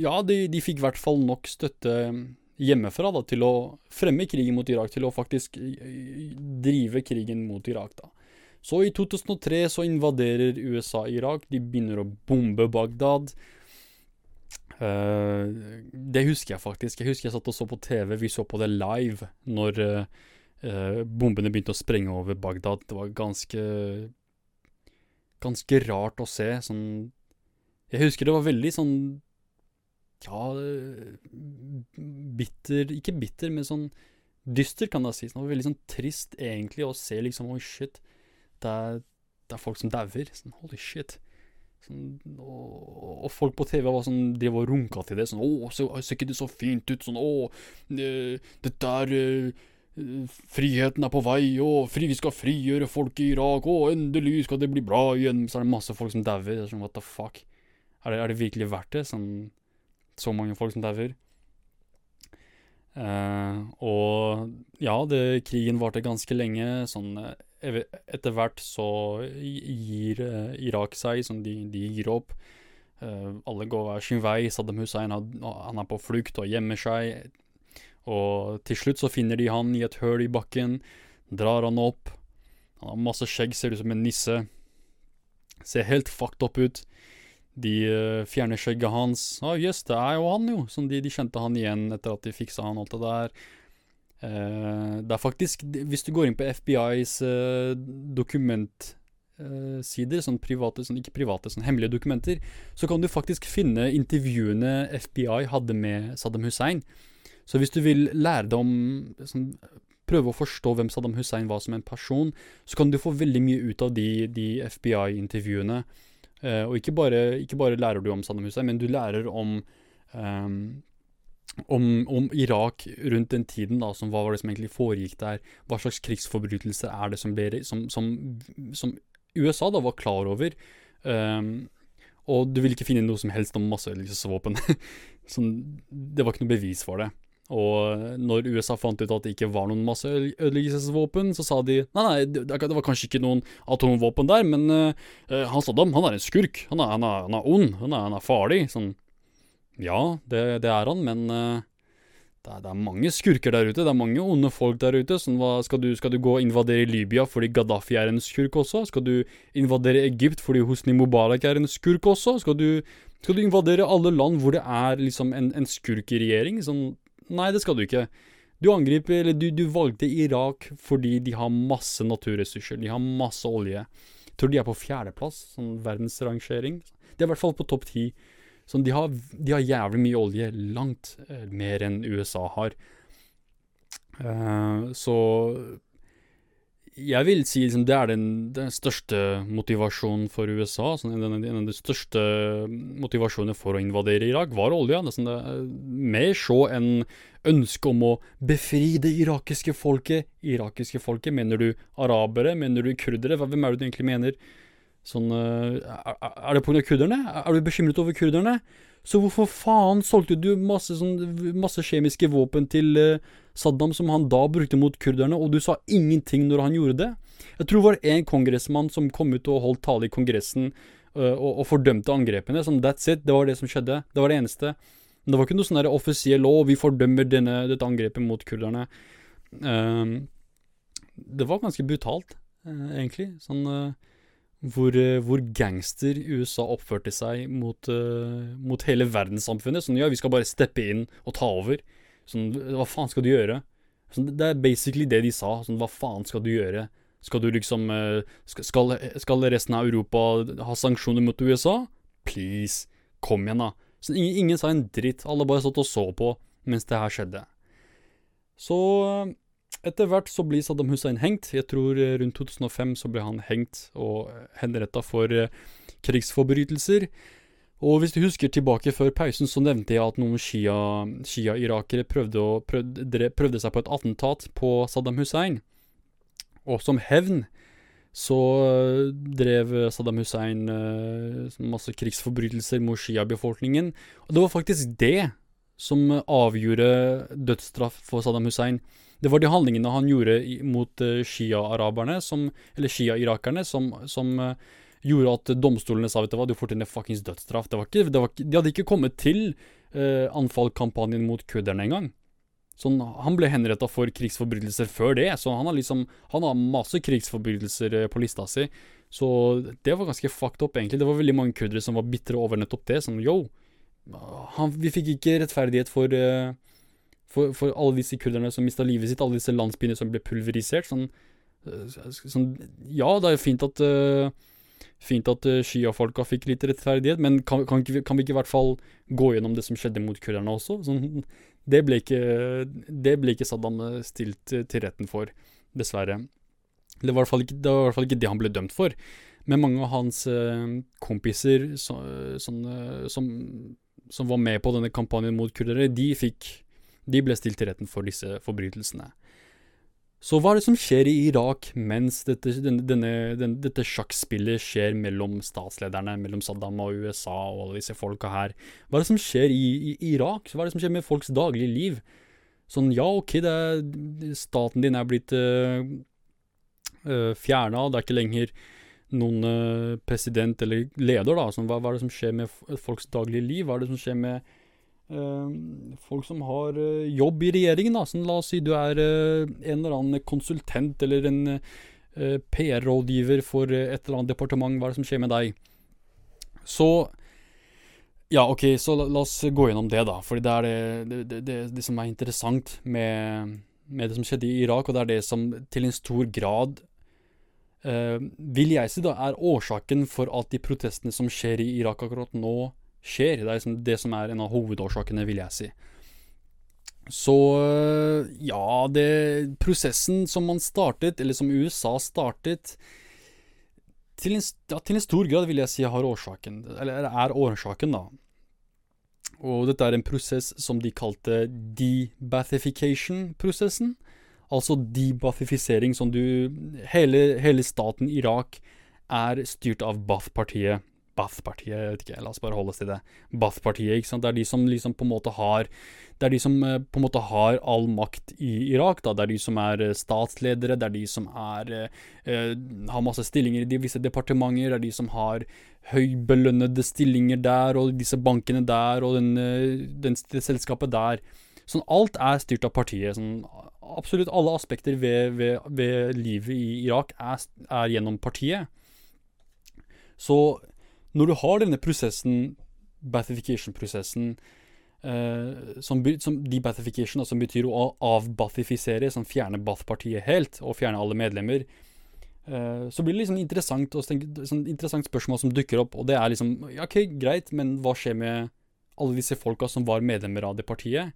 ja, de, de fikk i hvert fall nok støtte hjemmefra da, til å fremme krigen mot Irak, til å faktisk drive krigen mot Irak. da. Så i 2003 så invaderer USA Irak. De begynner å bombe Bagdad. Uh, det husker jeg faktisk. Jeg husker jeg satt og så på TV. Vi så på det live når uh, bombene begynte å sprenge over Bagdad. Det var ganske Ganske rart å se. Sånn Jeg husker det var veldig sånn ja, bitter Ikke bitter, men sånn dyster, kan jeg si. Det var veldig sånn trist, egentlig, å se liksom Oi, shit. Det er, det er folk som dauer. Sånn, holy shit. Sånn, og, og, folk på TV var sånn, drev og runka til det. Sånn 'Å, så, ser ikke det så fint ut?' Sånn 'Å, dette er uh, Friheten er på vei, og fri, vi skal frigjøre folk i Irak, og endelig skal det bli bra igjen. Så er det masse folk som dauer. Sånn, what the fuck? Er det, er det virkelig verdt det? Sånn så mange folk som dauer. Uh, og ja, det, krigen varte ganske lenge. Sånn, eh, etter hvert så gir uh, Irak seg, sånn, de, de gir opp. Uh, alle går hver sin vei. Saddam Hussein han er på flukt og gjemmer seg. Og til slutt så finner de han i et høl i bakken, drar han opp. Han har masse skjegg, ser ut som en nisse. Ser helt fucked up ut. De uh, fjerner skjegget hans. Å, oh, jøss, det er jo han, jo. Sånn de, de, kjente han igjen etter at de fiksa han alt det der. Uh, det er faktisk Hvis du går inn på FBIs eh, dokumentsider, sånn private, sånn, ikke private, sånn hemmelige dokumenter, så kan du faktisk finne intervjuene FBI hadde med Saddam Hussein. Så hvis du vil lære deg om sånn, Prøve å forstå hvem Saddam Hussein var som en person, så kan du få veldig mye ut av de, de FBI-intervjuene. Uh, og ikke bare, ikke bare, lærer du om Saddam Hussein, men du lærer om, um, om, om Irak rundt den tiden, da, som hva var det som egentlig foregikk der? Hva slags krigsforbrytelser er det som, ble, som, som, som USA da var klar over? Um, og du vil ikke finne noe som helst om masseødeleggelsesvåpen. det var ikke noe bevis for det. Og når USA fant ut at det ikke var noen masseødeleggelsesvåpen, så sa de nei, nei, det, var kanskje ikke noen atomvåpen der, men uh, han Saddam, han er en skurk. Han er, han er, han er ond. Han er, han er, farlig. Sånn Ja, det, det er han, men uh, det, er, det, er, mange skurker der ute. Det er mange onde folk der ute. Sånn, hva, skal, du, skal, du, gå og invadere Libya fordi Gaddafi er en skurk også? Skal du invadere Egypt fordi Hosni Mubarak er en skurk også? Skal du, skal du invadere alle land hvor det er liksom en, en skurk i regjering? Sånn Nei, det skal du ikke. Du angriper, eller du, du valgte Irak fordi de har masse naturressurser. De har masse olje. Jeg tror de er på fjerdeplass, sånn verdensrangering. De er i hvert fall på topp ti. Sånn, de, har, de har jævlig mye olje. Langt eh, mer enn USA har. Uh, så jeg vil si liksom, det er den, den, største motivasjonen for USA. Sånn, en, en, av de største motivasjonene for å invadere Irak var olja. Sånn, er mer så enn ønsket om å befri det irakiske folket. Irakiske folket, mener du arabere? Mener du kurdere? Hvem er det du egentlig mener? Sånn, eh, er, er det pga. kurderne? Er du bekymret over kurderne? Så hvorfor faen solgte du masse, sånn, masse kjemiske våpen til uh, Saddam som han da brukte mot kurderne, og du sa ingenting når han gjorde det? Jeg tror det var én kongressmann som kom ut og holdt tale i Kongressen uh, og, og, fordømte angrepene. Sånn, that's it. Det var det som skjedde. Det var det eneste. Men det var ikke noe sånn offisiell lov. Vi fordømmer denne, dette angrepet mot kurderne. Uh, det var ganske brutalt, egentlig. Sånn hvor, eh, hvor, gangster USA oppførte seg mot, uh, mot, hele verdenssamfunnet. Sånn, ja, vi skal bare steppe inn og ta over. Sånn, hva faen skal du gjøre? Sånn, det er basically det de sa. Sånn, hva faen skal du gjøre? Skal du liksom uh, skal, skal, resten av Europa ha sanksjoner mot USA? Please, kom igjen, da. Sånn, ingen, ingen, sa en dritt. Alle bare satt og så på mens det her skjedde. Så etter hvert så blir Saddam Hussein hengt. Jeg tror eh, rundt 2005 så ble han hengt og eh, henretta for eh, krigsforbrytelser. Og hvis du husker tilbake før pausen, så nevnte jeg at noen shia-irakere prøvde, prøvde, prøvde, seg på et attentat på Saddam Hussein. Og som hevn så drev Saddam Hussein masse krigsforbrytelser mot shia-befolkningen. Og det var faktisk det som avgjorde dødsstraff for Saddam Hussein. Det var de handlingene han gjorde mot uh, shia-araberne, eller shia-irakerne, som, som uh, gjorde at domstolene sa vet du hva, du fortjener fuckings dødsstraff. Det var ikke, det var, de hadde ikke kommet til uh, anfallkampanjen mot kurderne engang. Sånn, han ble henretta for krigsforbrytelser før det, så han har liksom Han har masse krigsforbrytelser på lista si. Så det var ganske fucked up, egentlig. Det var veldig mange kurdere som var bitre over nettopp det. Sånn yo, han, vi fikk ikke rettferdighet for uh, for, for alle disse kurderne som mista livet sitt, alle disse landsbyene som ble pulverisert. Sånn, eh, sånn Ja, det er fint at uh, Fint at uh, Shia-folka fikk litt rettferdighet, men kan, kan, kan, vi ikke i hvert fall gå gjennom det som skjedde mot kurderne også? Sånn, det, ble ikke, det ble ikke Saddam stilt til retten for, dessverre. Det var, i hvert fall ikke, det han ble dømt for. Men mange av hans uh, kompiser så, sånn, som, som var med på denne kampanjen mot kurdere, de fikk de ble stilt til retten for disse forbrytelsene. Så hva er det som skjer i Irak mens dette, denne, denne, dette sjakkspillet skjer mellom statslederne, mellom Saddam og USA og alle disse folka her? Hva er det som skjer i, i Irak? Hva er det som skjer med folks daglige liv? Sånn, ja, ok, er, staten din er blitt øh, øh fjerna, det er ikke lenger noen øh, president eller leder, da. Sånn, hva, hva, er det som skjer med folks daglige liv? Hva er det som skjer med folk som har uh, jobb i regjeringen. Da. Sånn, la oss si du er uh, en eller annen konsultent eller en PR-rådgiver for et eller annet departement. Hva er det som skjer med deg? Så Ja, ok, så la, la oss gå gjennom det, da. For det er det, det, det, det som er interessant med, med, det som skjedde i Irak, og det er det som til en stor grad vil jeg si da er årsaken for at de protestene som skjer i Irak akkurat nå, skjer. Det er liksom det som er en av hovedårsakene, vil jeg si. Så ja, det prosessen som man startet, eller som USA startet til en, ja, til en stor grad vil jeg si har årsaken, eller er årsaken, da. Og dette er en prosess som de kalte debathification-prosessen. Altså debathifisering, som du hele, hele staten Irak er styrt av Bath-partiet Bath-partiet, jeg vet ikke, la oss bare holde oss til det. Bath-partiet, ikke sant. Det er de som liksom på en måte har Det er de som eh, på en måte har all makt i Irak, da. Det er de som er eh, statsledere, det er de som er eh, har masse stillinger i de visse departementer, det er de som har høybelønnede stillinger der, og disse bankene der, og den, den, det selskapet der. Sånn alt er styrt av partiet. Sånn absolutt alle aspekter ved, ved, ved livet i Irak er, er gjennom partiet. Så når du har denne prosessen, bathification-prosessen, eh, som, som debathification, som betyr å avbathifisere, som fjerne Bath-partiet helt, og fjerne alle medlemmer, eh, så blir det liksom interessant, tenke, sånn interessant spørsmål som dukker opp, og det er liksom OK, greit, men hva skjer med alle disse folka som var medlemmer av det partiet?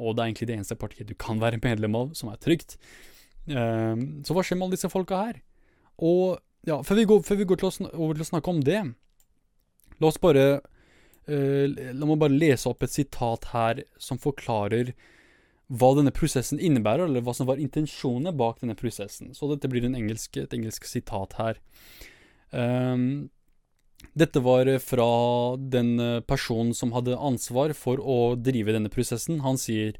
Og det er egentlig det eneste partiet du kan være medlem av, som er trygt. Eh, så hva skjer med alle disse folka her? Og ja, før vi går, før vi går til å, over til å snakke om det, La oss bare uh, La meg bare lese opp et sitat her som forklarer hva denne prosessen innebærer, eller hva som var intensjonene bak denne prosessen. Så dette blir engelsk, et engelsk sitat her. Um, dette var fra den personen som hadde ansvar for å drive denne prosessen. Han sier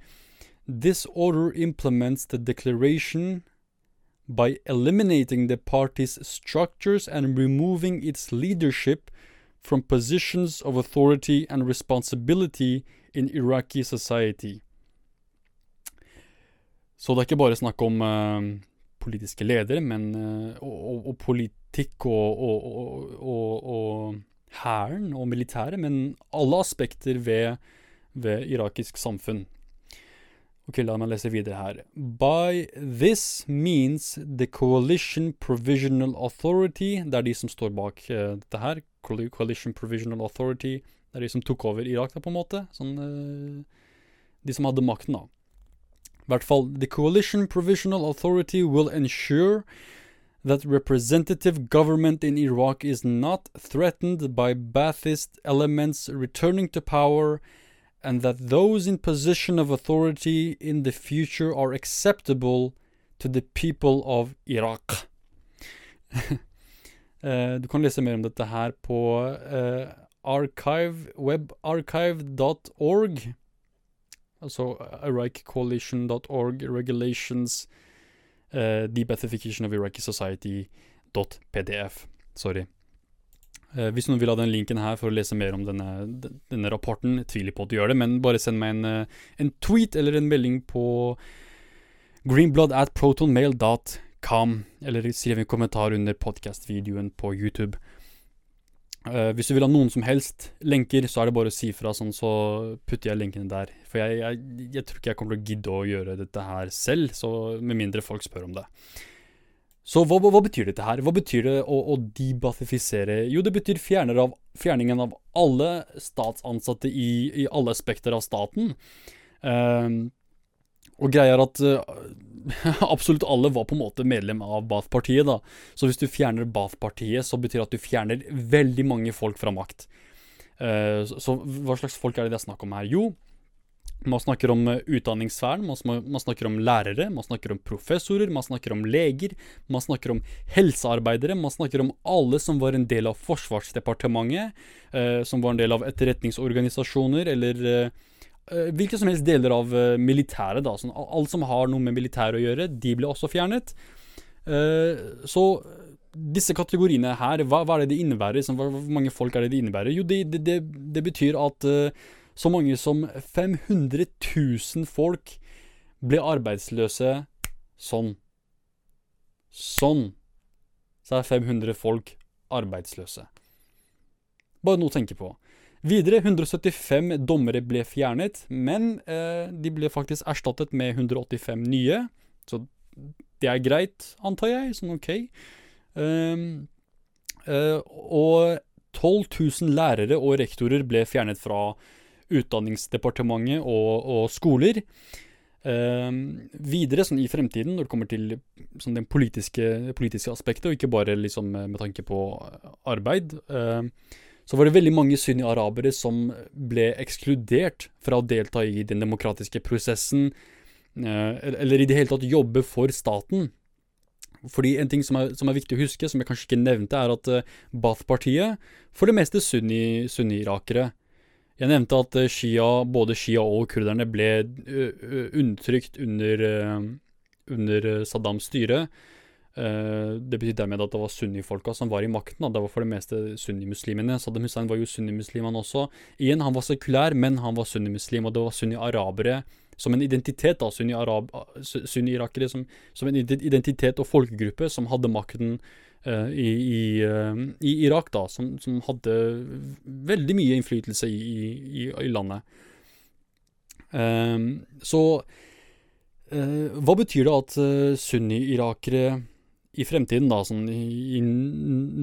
This order implements the declaration by eliminating the party's structures and removing its leadership from positions of authority and responsibility in Iraqi society. Så det er ikke bare snakk om uh, politiske ledere, men uh, og, og, politikk og, og hæren og militæret, men alle aspekter ved, ved irakisk samfunn. Ok, la meg lese videre her. By this means the Coalition Provisional Authority, det er de som står bak uh, dette her, Coalition Provisional Authority, det er de som tok over Irak, da, på en måte. Sånn, uh, de som hadde makten, da. I hvert fall, The Coalition Provisional Authority will ensure that representative government in Iraq is not threatened by Baathist elements returning to power and that those in position of authority in the future are acceptable to the people of Iraq. uh, du kan lese mer om dette her på uh, archive, webarchive.org. Iraqcoalition.org, regulations, uh, debathification of Iraqi society.pdf. Sorry. Uh, hvis noen vil ha den linken her for å lese mer om denne, denne rapporten, jeg tviler på at du gjør det, men bare send meg en, uh, en tweet eller en melding på greenblood at protonmail.com, eller skriv en kommentar under podcast-videoen på YouTube. Uh, hvis du vil ha noen som helst lenker, så er det bare å si fra, sånn, så putter jeg lenkene der. For jeg, jeg, jeg tror ikke jeg kommer til å gidde å gjøre dette her selv, så med mindre folk spør om det. Så hva, hva, betyr dette her? Hva betyr det å, å debathifisere? Jo, det betyr av, fjerningen av alle statsansatte i, i alle aspekter av staten. Uh, og greia er at uh, absolutt alle var på en måte medlem av Bath-partiet. da. Så hvis du fjerner Bath-partiet, så betyr det at du fjerner veldig mange folk fra makt. Uh, så, hva slags folk er det det er snakk om her? Jo, man snakker om eh, utdanningssfæren, man, snakker om lærere, man snakker om professorer, man snakker om leger, man snakker om helsearbeidere, man snakker om alle som var en del av Forsvarsdepartementet, eh, som var en del av etterretningsorganisasjoner, eller eh, eh hvilke som helst deler av eh, militæret. da, sånn, Alt som har noe med militæret å gjøre, de ble også fjernet. Eh, så disse kategoriene her, hva, hva, er det de innebærer? Sånn, hvor mange folk er det de innebærer? Jo, det, det, det, det betyr at så mange som 500 000 folk ble arbeidsløse sånn. Sånn. Så er 500 folk arbeidsløse. Bare noe å tenke på. Videre, 175 dommere ble fjernet, men eh, de ble faktisk erstattet med 185 nye. Så det er greit, antar jeg. Sånn OK. Eh, eh, og 12 000 lærere og rektorer ble fjernet fra Utdanningsdepartementet og, og skoler. Eh, videre, sånn i fremtiden, når det kommer til sånn det politiske, politiske, aspektet, og ikke bare liksom med tanke på arbeid, eh, så var det veldig mange sunni-arabere som ble ekskludert fra å delta i den demokratiske prosessen, eh, eller i det hele tatt jobbe for staten. Fordi en ting som er, som er, viktig å huske, som jeg kanskje ikke nevnte, er at uh, Baath-partiet for det meste sunni-irakere. Jeg nevnte at uh, Shia, både Shia og kurderne ble undertrykt under, under Saddams styre. det betyr dermed at det var sunnifolka som var i makten. Det var for det meste sunnimuslimene. Saddam Hussein var jo sunnimuslim, han også. Igjen, han var sekulær, men han var sunnimuslim, og det var sunni-arabere som en identitet, da, sunni-irakere som, som, en identitet og folkegruppe som hadde makten i, i, uh, i, Irak, da, som, som, hadde veldig mye innflytelse i, i landet. Um, så hva betyr det at sunni-irakere i fremtiden, da, sånn i,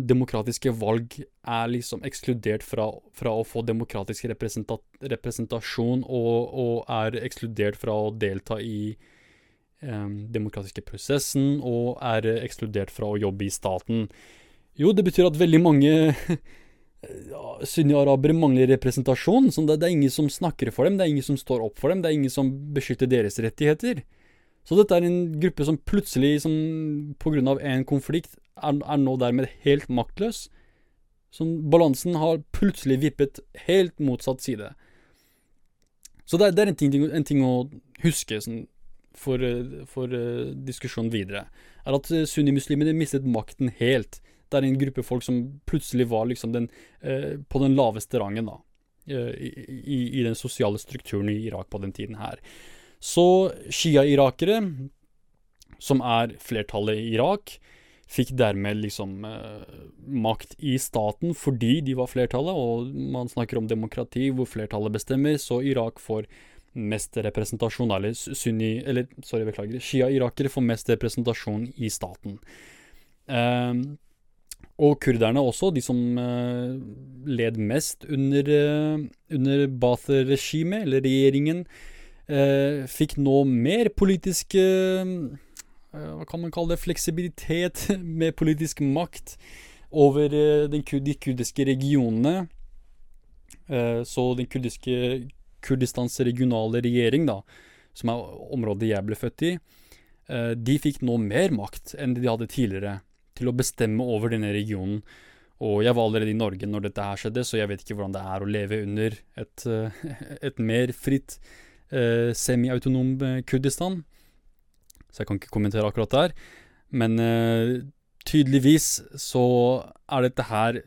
demokratiske valg, er liksom ekskludert fra, fra å få demokratisk representasjon, og, og, er ekskludert fra å delta i demokratiske prosessen, og er ekskludert fra å jobbe i staten. Jo, det betyr at veldig mange sunni-arabere mangler representasjon. Sånn det, det, er ingen som snakker for dem, det er ingen som står opp for dem, det er ingen som beskytter deres rettigheter. Så dette er en gruppe som plutselig, som pga. en konflikt, er, er, nå dermed helt maktløs. Sånn, balansen har plutselig vippet helt motsatt side. Så det, det er en ting, en ting, å huske sånn, for, for uh, diskusjonen videre. Er at uh, sunnimuslimene mistet makten helt. Det er en gruppe folk som plutselig var liksom den, på den laveste rangen da, i, i, i den sosiale strukturen i Irak på den tiden her. Så shia-irakere, som er flertallet i Irak, fikk dermed liksom eh, makt i staten fordi de var flertallet, og man snakker om demokrati hvor flertallet bestemmer, så Irak får mest representasjon, eller sunni Eller, sorry, beklager. Shia-irakere får mest representasjon i staten. Eh, og kurderne også, de som eh, led mest under, eh, under Baath-regimet, eller regjeringen, eh, fikk nå mer politisk eh, Hva kan man kalle det? Fleksibilitet med politisk makt over eh, de kurdiske regionene. Eh, så den kurdiske Kurdistans regionale regjering, da, som er området jeg ble født i, eh, de fikk nå mer makt enn de hadde tidligere til å bestemme over denne regionen. Og jeg var allerede i Norge når dette her skjedde, så jeg vet ikke hvordan det er å leve under et, eh, et mer fritt eh, semiautonom eh, Kurdistan. Så jeg kan ikke kommentere akkurat der. Men tydeligvis så er dette her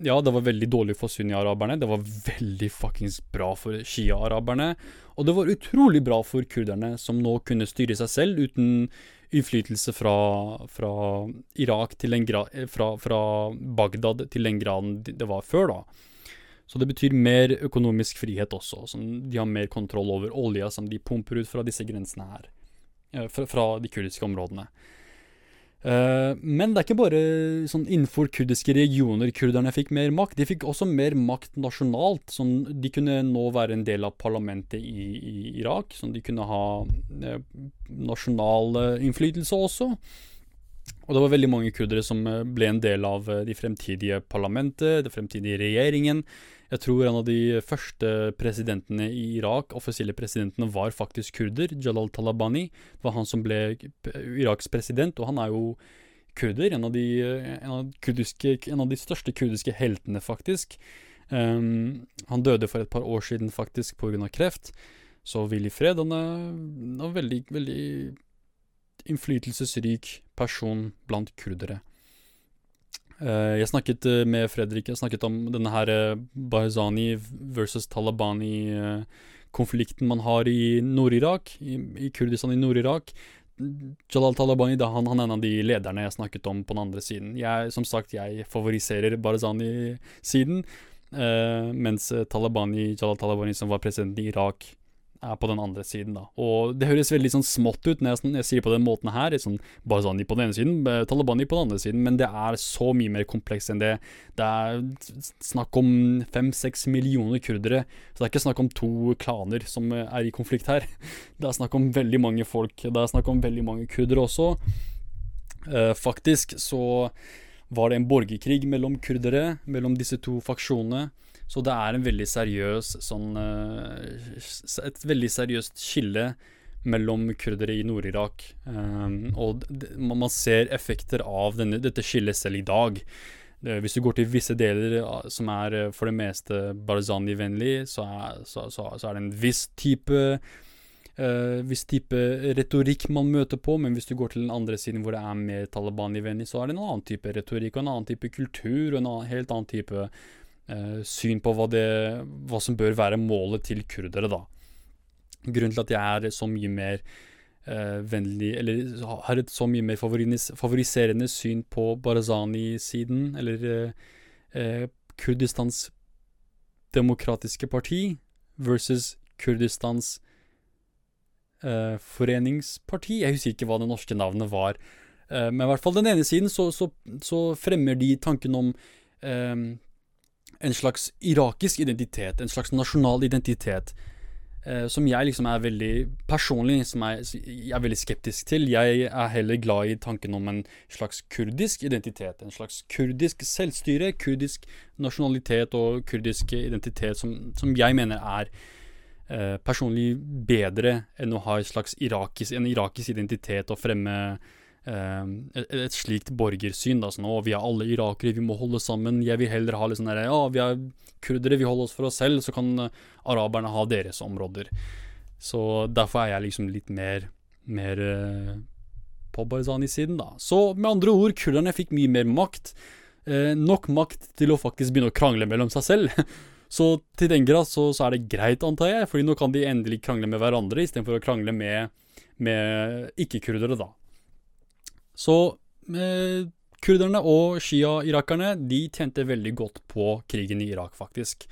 Ja, det var veldig dårlig for sunni-araberne. Det var veldig fuckings bra for shia-araberne. Og det var utrolig bra for kurderne, som nå kunne styre seg selv uten innflytelse fra, fra Irak til en grad eh, fra, fra Bagdad til den graden det var før, da. Så det betyr mer økonomisk frihet også. De har mer kontroll over olja som de pumper ut fra disse grensene her. Eh, fra, fra de kurdiske områdene. Uh, men det er ikke bare sånn innenfor kurdiske regioner kurderne fikk mer makt. De fikk også mer makt nasjonalt. Sånn, de kunne nå være en del av parlamentet i, i Irak. Sånn, de kunne ha eh, nasjonal uh, innflytelse også. Og det var veldig mange kurdere som ble en del av de fremtidige parlamentet, den fremtidige regjeringen. Jeg tror en av de første presidentene i Irak, offisielle presidentene, var faktisk kurder. Jalal Talabani. Det var han som ble Iraks president, og han er jo kurder. En av de, en av kurdiske, en av de største kurdiske heltene, faktisk. Um, han døde for et par år siden faktisk pga. kreft. Så Willy Fred han er en veldig, veldig innflytelsesrik person blant kurdere. Eh, jeg snakket eh, med Fredrik jeg snakket om denne her eh, Barzani versus Talabani-konflikten man har i Nord-Irak, i, Kurdistan i Nord-Irak. Jalal Talabani da, han, han, er en av de lederne jeg snakket om på den andre siden. Jeg, som sagt, jeg favoriserer Barzani-siden, eh, mens Talabani, Jalal Talabani, som var president i Irak, er på den andre siden, da. Og det høres veldig sånn smått ut når jeg, jeg sier på den måten her. Sånn Barzani på den ene siden, Taliban på den andre siden, men det er så mye mer komplekst enn det. Det er snakk om fem-seks millioner kurdere, så det er ikke snakk om to klaner som er i konflikt her. Det er snakk om veldig mange folk. Det er snakk om veldig mange kurdere også. Uh, faktisk så var det en borgerkrig mellom kurdere, mellom disse to faksjonene. Så det er en veldig seriøs sånn eh, Et veldig seriøst skille mellom kurdere i Nord-Irak. Um, og man ser effekter av denne, dette skillet selv i dag. Hvis du går til visse deler som er eh, for det meste Barzani-vennlig, så, så, så, så, er det en viss type uh, viss type retorikk man møter på, men hvis du går til den andre siden hvor det er mer Taliban-vennlig, så er det en annen type retorikk og en annen type kultur og en annen, helt annen type syn på hva, det, hva som bør være målet til kurdere, da. Grunnen til at jeg er så mye mer uh, vennlig Eller har et så mye mer favoriserende syn på Barazani-siden, eller uh, Kurdistans demokratiske parti versus Kurdistans uh, foreningsparti. Jeg husker ikke hva det norske navnet var. men i hvert fall den ene siden så, så, så fremmer de tanken om en slags irakisk identitet, en slags nasjonal identitet. eh, som jeg liksom er veldig personlig som jeg, jeg, er veldig skeptisk til. Jeg er heller glad i tanken om en slags kurdisk identitet. En slags kurdisk selvstyre, kurdisk nasjonalitet og kurdisk identitet som, som jeg mener er eh, personlig bedre enn å ha en slags irakisk, en irakisk identitet og fremme et, et, slikt borgersyn. da, sånn, å, Vi er alle irakere, vi må holde sammen. Jeg vil heller ha litt sånn ja, vi er kurdere, vi holder oss for oss selv, så kan uh, araberne ha deres områder. Så derfor er jeg liksom litt mer, mer uh, på Barzani-siden, da. Så med andre ord, kurderne fikk mye mer makt. Eh, nok makt til å faktisk begynne å krangle mellom seg selv. så til den grad så, så, er det greit, antar jeg, fordi nå kan de endelig krangle med hverandre istedenfor å krangle med, med ikke-kurdere, da. Så eh, kurderne og shia-irakerne de tjente veldig godt på krigen i Irak, faktisk.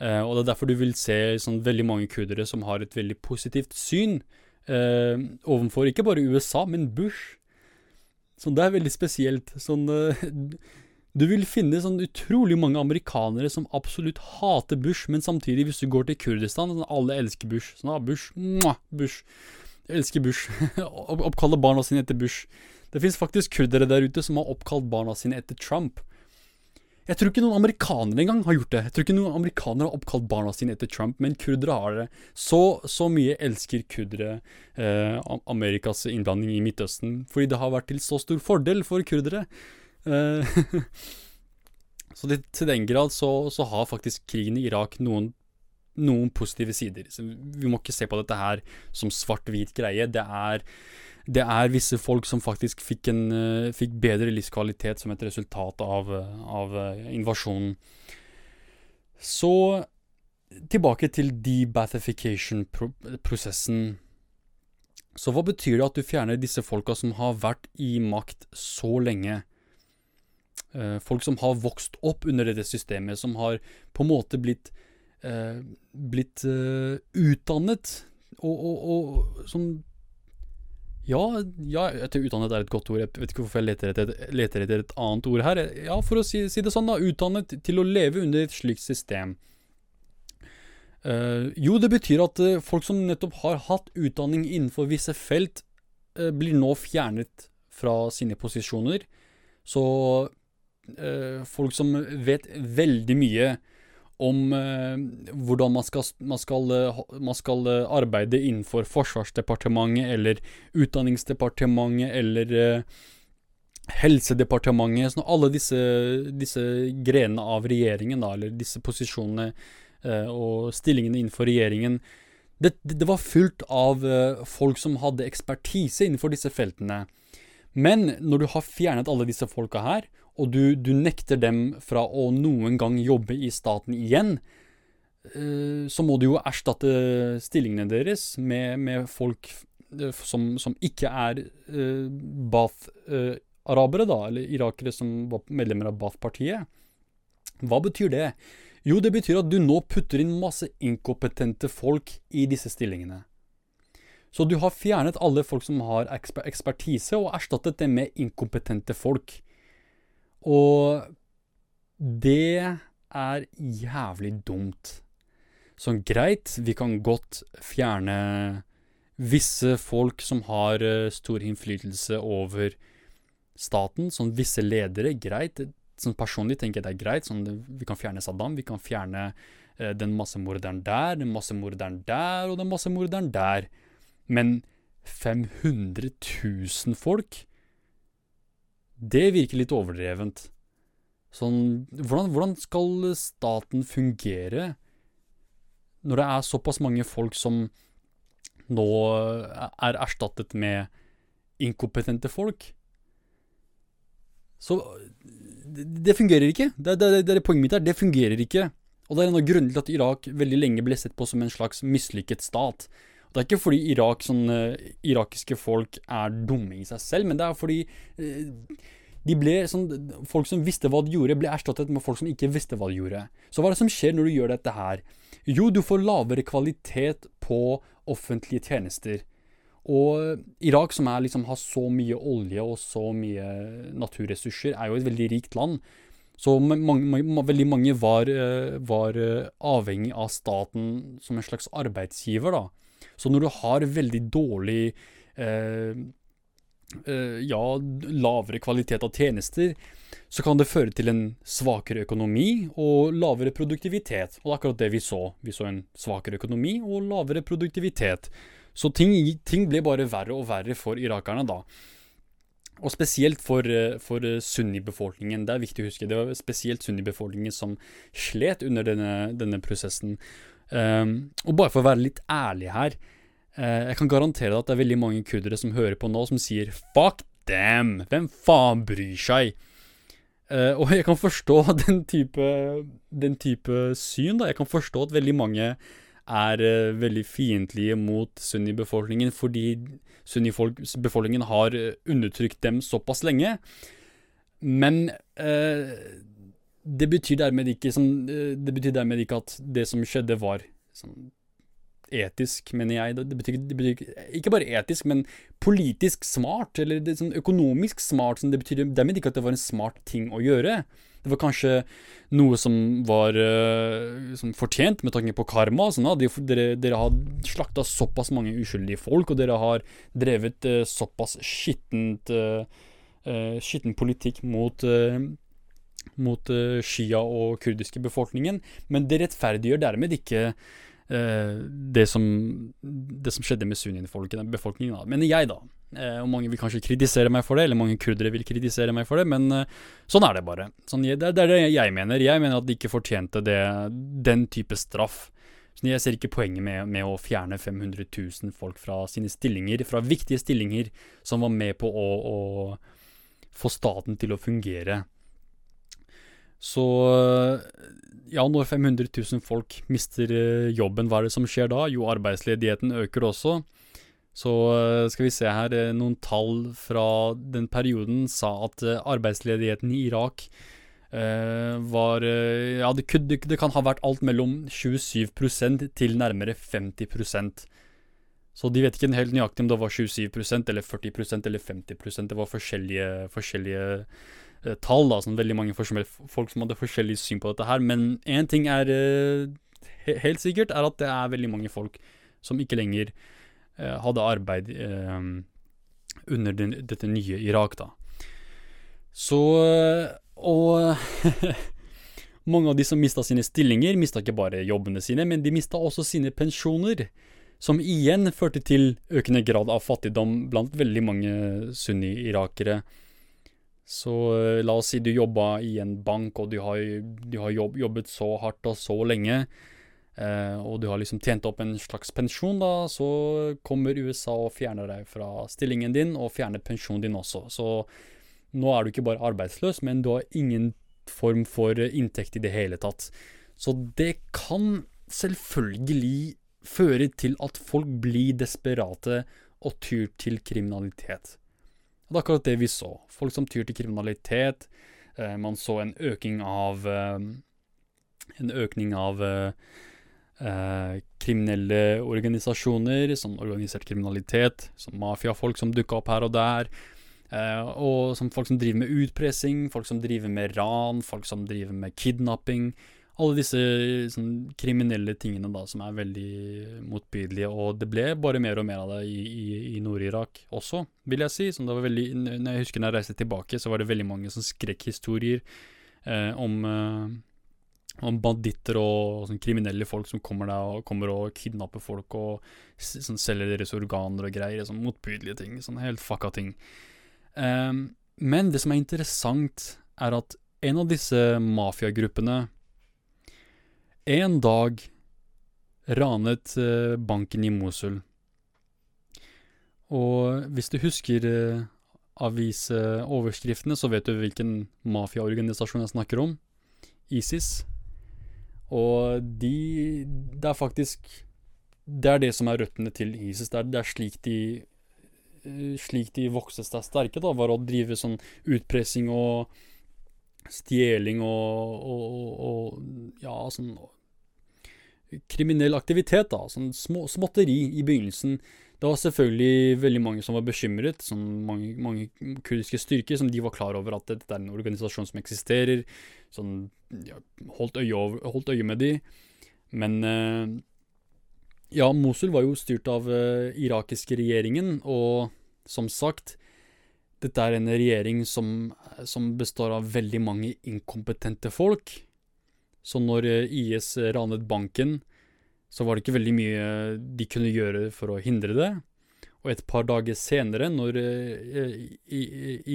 Eh, og det er derfor du vil se sånn, veldig mange kurdere som har et veldig positivt syn eh, overfor ikke bare USA, men Bush. Så det er veldig spesielt. Sånn eh, Du vil finne sånn utrolig mange amerikanere som absolutt hater Bush, men samtidig, hvis du går til Kurdistan, sånn alle elsker Bush. Sånn, ah, Bush, mwah, Bush. Jeg elsker Bush. Oppkaller barna sine etter Bush. Det fins faktisk kurdere der ute som har oppkalt barna sine etter Trump. Jeg tror ikke noen amerikanere engang har gjort det. Jeg tror ikke noen amerikanere har oppkalt barna sine etter Trump, men kurdere har det. Så, så mye elsker kurdere eh, Amerikas innblanding i Midtøsten, fordi det har vært til så stor fordel for kurdere. Eh, så det, til den grad så, så, har faktisk krigen i Irak noen, noen positive sider. Så vi må ikke se på dette her som svart-hvit greie. Det er det er visse folk som faktisk fikk, en, uh, fikk bedre livskvalitet som et resultat av, av uh, invasjonen. Så tilbake til debathification-prosessen. Så hva betyr det at du fjerner disse folka som har vært i makt så lenge? Folk som har vokst opp under dette systemet, som har på en måte blitt, blitt utdannet, og, og, og som ja, ja, utdannet er et godt ord. Jeg vet ikke hvorfor jeg leter etter, leter etter et annet ord her. Ja, for å si, si, det sånn, da. Utdannet til å leve under et slikt system. Uh, jo, det betyr at uh, folk som nettopp har hatt utdanning innenfor visse felt, uh, blir nå fjernet fra sine posisjoner. Så folk som vet veldig mye om eh, hvordan man skal, man, skal, eh, man skal, eh, arbeide innenfor Forsvarsdepartementet eller Utdanningsdepartementet eller Helsedepartementet. Sånn, alle disse, disse, grenene av regjeringen, da, eller disse posisjonene og stillingene innenfor regjeringen. Det, det var fullt av folk som hadde ekspertise innenfor disse feltene. Men når du har fjernet alle disse folka her, og du, du, nekter dem fra å noen gang jobbe i staten igjen, eh, så må du jo erstatte stillingene deres med, med folk eh, som, som, ikke er uh, Bath-arabere, da, eller irakere som var medlemmer av Bath-partiet. Hva betyr det? Jo, det betyr at du nå putter inn masse inkompetente folk i disse stillingene. Så du har fjernet alle folk som har ekspertise, og erstattet det med inkompetente folk. Og det er jævlig dumt. Sånn greit, vi kan godt fjerne visse folk som har uh, stor innflytelse over staten, sånn visse ledere, greit. Sånn personlig tenker jeg det er greit. Sånn, vi kan fjerne Saddam, vi kan fjerne eh, den massemorderen der, den massemorderen der og den massemorderen der. Men 500 000 folk? Det virker litt overdrevent. Sånn hvordan, hvordan skal staten fungere når det er såpass mange folk som nå er erstattet med inkompetente folk? Så det, det fungerer ikke. Det, det, det, poenget mitt her. Det fungerer ikke. Og det er en av grunnene til at Irak veldig lenge ble sett på som en slags mislykket stat. Det er ikke fordi Irak, sånn, irakiske folk er dumme i seg selv, men det er fordi de ble sånn, Folk som visste hva de gjorde, ble erstattet med folk som ikke visste hva de gjorde. Så hva er det som skjer når du gjør dette her? Jo, du får lavere kvalitet på offentlige tjenester. Og Irak, som er, liksom, har så mye olje og så mye naturressurser, er jo et veldig rikt land. Så mange, mange, veldig mange var, eh, var, eh, avhengig av staten som en slags arbeidsgiver. da. Så når du har veldig dårlig eh, eh, ja, lavere kvalitet av tjenester, så kan det føre til en svakere økonomi og lavere produktivitet. Og det er akkurat det vi så. Vi så en svakere økonomi og lavere produktivitet. Så ting, ting ble bare verre og verre for irakerne da. Og spesielt for, eh, for sunnibefolkningen. Det er viktig å huske. Det var spesielt sunnibefolkningen som slet under denne, denne prosessen. Um, og bare for å være litt ærlig her, uh, jeg kan garantere at det er veldig mange kurdere som hører på nå, som sier 'fuck them', hvem faen bryr seg? Uh, og jeg kan forstå den type, den type syn, da. Jeg kan forstå at veldig mange er uh, veldig fiendtlige mot sunnibefolkningen fordi sunnibefolkningen har undertrykt dem såpass lenge. Men det betyr dermed ikke som, Det betyr dermed ikke at det som skjedde, var sånn etisk, mener jeg. Det betyr, det betyr, ikke bare etisk, men politisk smart, eller sånn økonomisk smart. Sånn, det betyr dermed ikke at det var en smart ting å gjøre. Det var kanskje noe som var uh, som fortjent med tanke på karma. Sånn, da. dere, dere, har slakta såpass mange uskyldige folk, og dere har drevet uh, såpass skittent skitten politikk mot mot shia og kurdiske befolkningen, men det rettferdiggjør dermed ikke det som, det som skjedde med sunnibefolkningen. Mener jeg, da. Eh, og mange vil kanskje kritisere meg for det, eller mange kurdere vil kritisere meg for det, men eh, sånn er det bare. Sånn, det, det, er det jeg mener. Jeg mener at de ikke fortjente det, den type straff. Så jeg ser ikke poenget med, med, å fjerne 500 000 folk fra sine stillinger, fra viktige stillinger som var med på å, å få staten til å fungere. Så ja, når 500 000 folk mister eh, jobben, hva er det som skjer da? Jo, arbeidsledigheten øker også. Så eh, skal vi se her, eh, noen tall fra den perioden sa at eh, arbeidsledigheten i Irak var Ja, det, det, kan ha vært alt mellom 27% til nærmere 50% Så de vet ikke helt nøyaktig om det var 27% eller 40% eller 50% Det var forskjellige, forskjellige uh, tall, da, sånn veldig mange folk som hadde forskjellig syn på dette her. Men én ting er uh, helt sikkert, er at det er veldig mange folk som ikke lenger Eh, hadde arbeid eh, under den, dette nye Irak, da. Så Og mange av de som mista sine stillinger, mista ikke bare jobbene sine, men de mista også sine pensjoner. Som igjen førte til økende grad av fattigdom blant veldig mange sunni-irakere. Så eh, la oss si du jobba i en bank, og du har, du har jobb, jobbet så hardt og så lenge eh, og du har liksom tjent opp en slags pensjon, da, så kommer USA og fjerner deg fra stillingen din, og fjerner pensjonen din også. Så nå er du ikke bare arbeidsløs, men du har ingen form for inntekt i det hele tatt. Så det kan selvfølgelig føre til at folk blir desperate og tyr til kriminalitet. Og det er akkurat det vi så. Folk som tyr til kriminalitet. Eh, man så en økning av eh, En økning av eh, kriminelle organisasjoner, som organisert kriminalitet, som mafiafolk som dukka opp her og der. Eh, og som folk som driver med utpressing, folk som driver med ran, folk som driver med kidnapping. Alle disse sånn, kriminelle tingene da, som er veldig motbydelige. Og det ble bare mer og mer av det i, i, i Nord-Irak også, vil jeg si. Som det var veldig, når jeg husker når jeg reiste tilbake, så var det veldig mange sånn skrekkhistorier eh, om, eh, om, banditter og sånn kriminelle folk som kommer der og kommer og kidnapper folk og sånn, selger deres organer og greier. Sånn motbydelige ting. Sånn helt fucka ting. Um, men det som er interessant, er at en av disse mafiagruppene en dag ranet uh, banken i Mosul. Og hvis du husker uh, avisoverskriftene, så vet du hvilken mafiaorganisasjon jeg snakker om. ISIS. Og de Det er faktisk Det er det som er røttene til ISIS. Det er, det er slik de eh, slik de vokste seg sterke, da, var å drive sånn utpressing og stjeling og, og, og ja, sånn kriminell aktivitet, da. Sånn små, småtteri i begynnelsen. Det var selvfølgelig veldig mange som var bekymret, sånn mange, mange, kurdiske styrker, som de var klar over at dette er en organisasjon som eksisterer. Sånn, ja, holdt, øye over, holdt, øye med de. Men eh, ja, Mosul var jo styrt av eh, irakiske regjeringen, og som sagt dette er en regjering som, som består av veldig mange inkompetente folk. Så når eh, IS ranet banken, så var det ikke veldig mye de kunne gjøre for å hindre det. Og et par dager senere, når eh,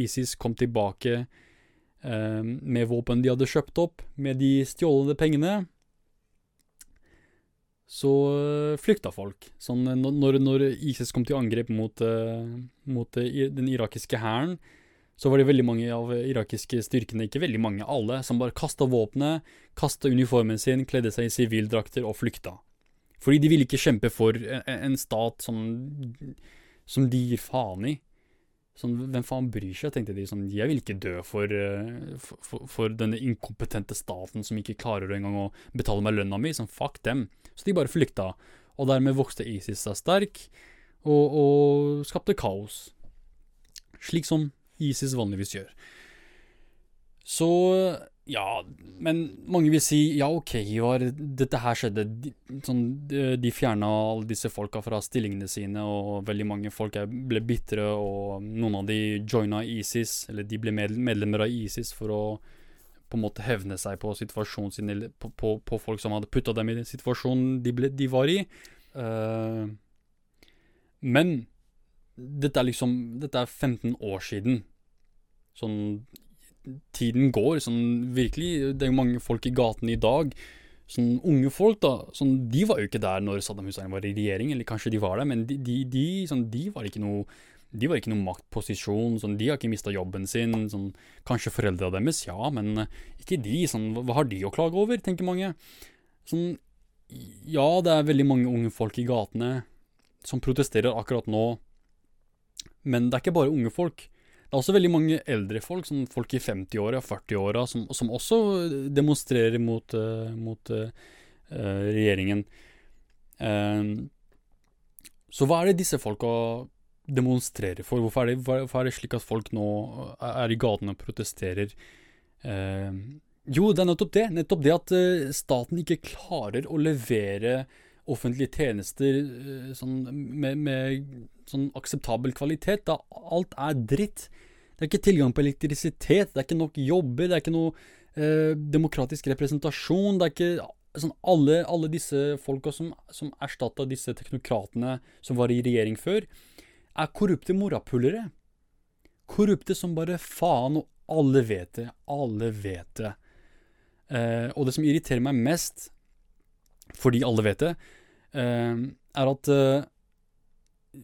ISIS kom tilbake eh, med våpen de hadde kjøpt opp, med de stjålne pengene, så eh, flykta folk. Sånn, når, når, ISIS kom til angrep mot, mot den irakiske hæren, så var det veldig mange av irakiske styrkene, ikke veldig mange, alle, som bare kasta våpenet, kasta uniformen sin, kledde seg i sivildrakter og flykta. Fordi de ville ikke kjempe for en stat som, som de gir faen i. Sånn, hvem faen bryr seg, tenkte de. Sånn, jeg vil ikke dø for, for, for, denne inkompetente staten som ikke klarer engang å betale meg lønna mi. Sånn, fuck dem. Så de bare flykta. Og dermed vokste ISIS seg sterk, og, og skapte kaos. Slik som ISIS vanligvis gjør. Så ja, men mange vil si ja, OK, Ivar, dette her skjedde. De, sånn, de fjerna alle disse folka fra stillingene sine, og veldig mange folk ble bitre, og noen av de joina ISIS, eller de ble medlemmer av ISIS for å på en måte hevne seg på situasjonen sin, eller på, på, på folk som hadde putta dem i den situasjonen de, ble, de var i. Uh, men dette er liksom Dette er 15 år siden. Sånn tiden går. Sånn virkelig, det er jo mange folk i gatene i dag. Sånn unge folk, da. Sånn, de var jo ikke der når Saddam Hussein var i regjering, eller kanskje de var der, men de, de, de, sånn, de var ikke noe de var ikke noen maktposisjon, sånn, de har ikke mista jobben sin. Sånn, kanskje foreldra deres, ja, men ikke de. Sånn, hva har de å klage over, tenker mange. Sånn, ja, det er veldig mange unge folk i gatene som protesterer akkurat nå, men det er ikke bare unge folk. Det er også veldig mange eldre folk, sånn folk i 50-åra, 40-åra, som, som, også demonstrerer mot, uh, mot uh, regjeringen. Uh, så hva er det disse folka demonstrerer for? Hvorfor er, det, hvorfor er det slik at folk nå er i gatene og protesterer? jo, det er nettopp det. Nettopp det at staten ikke klarer å levere offentlige tjenester sånn, med, med sånn akseptabel kvalitet. Da alt er dritt. Det er ikke tilgang på elektrisitet, det er ikke nok jobber, det er ikke noe eh, demokratisk representasjon. Det er ikke sånn alle, alle disse folka som, som erstatta disse teknokratene som var i regjering før, er korrupte morapulere. Korrupte som bare faen, og alle vet det. Alle vet det. Eh, og det som irriterer meg mest, fordi alle vet det, eh, er at eh,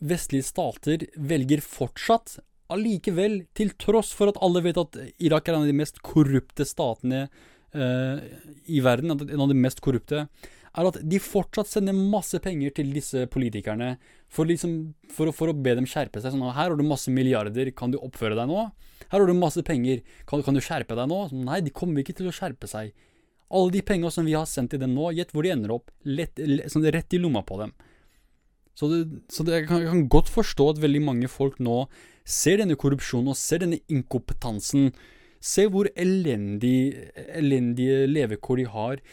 vestlige stater velger fortsatt allikevel, til tross for at alle vet at Irak er en av de mest korrupte statene uh, i verden, en av de mest korrupte, er at de fortsatt sender masse penger til disse politikerne for, liksom, for, for å be dem skjerpe seg. Sånn, 'Her har du masse milliarder, kan du oppføre deg nå?' 'Her har du masse penger, kan, kan du skjerpe deg nå?' Sånn, Nei, de kommer ikke til å skjerpe seg. Alle de penga som vi har sendt til dem nå, gjett hvor de ender opp. Lett, sånn, rett i lomma på dem. Så, det, så det, jeg, kan, jeg, kan, godt forstå at veldig mange folk nå ser denne korrupsjonen og ser denne inkompetansen. Se hvor elendig, elendige levekår de har.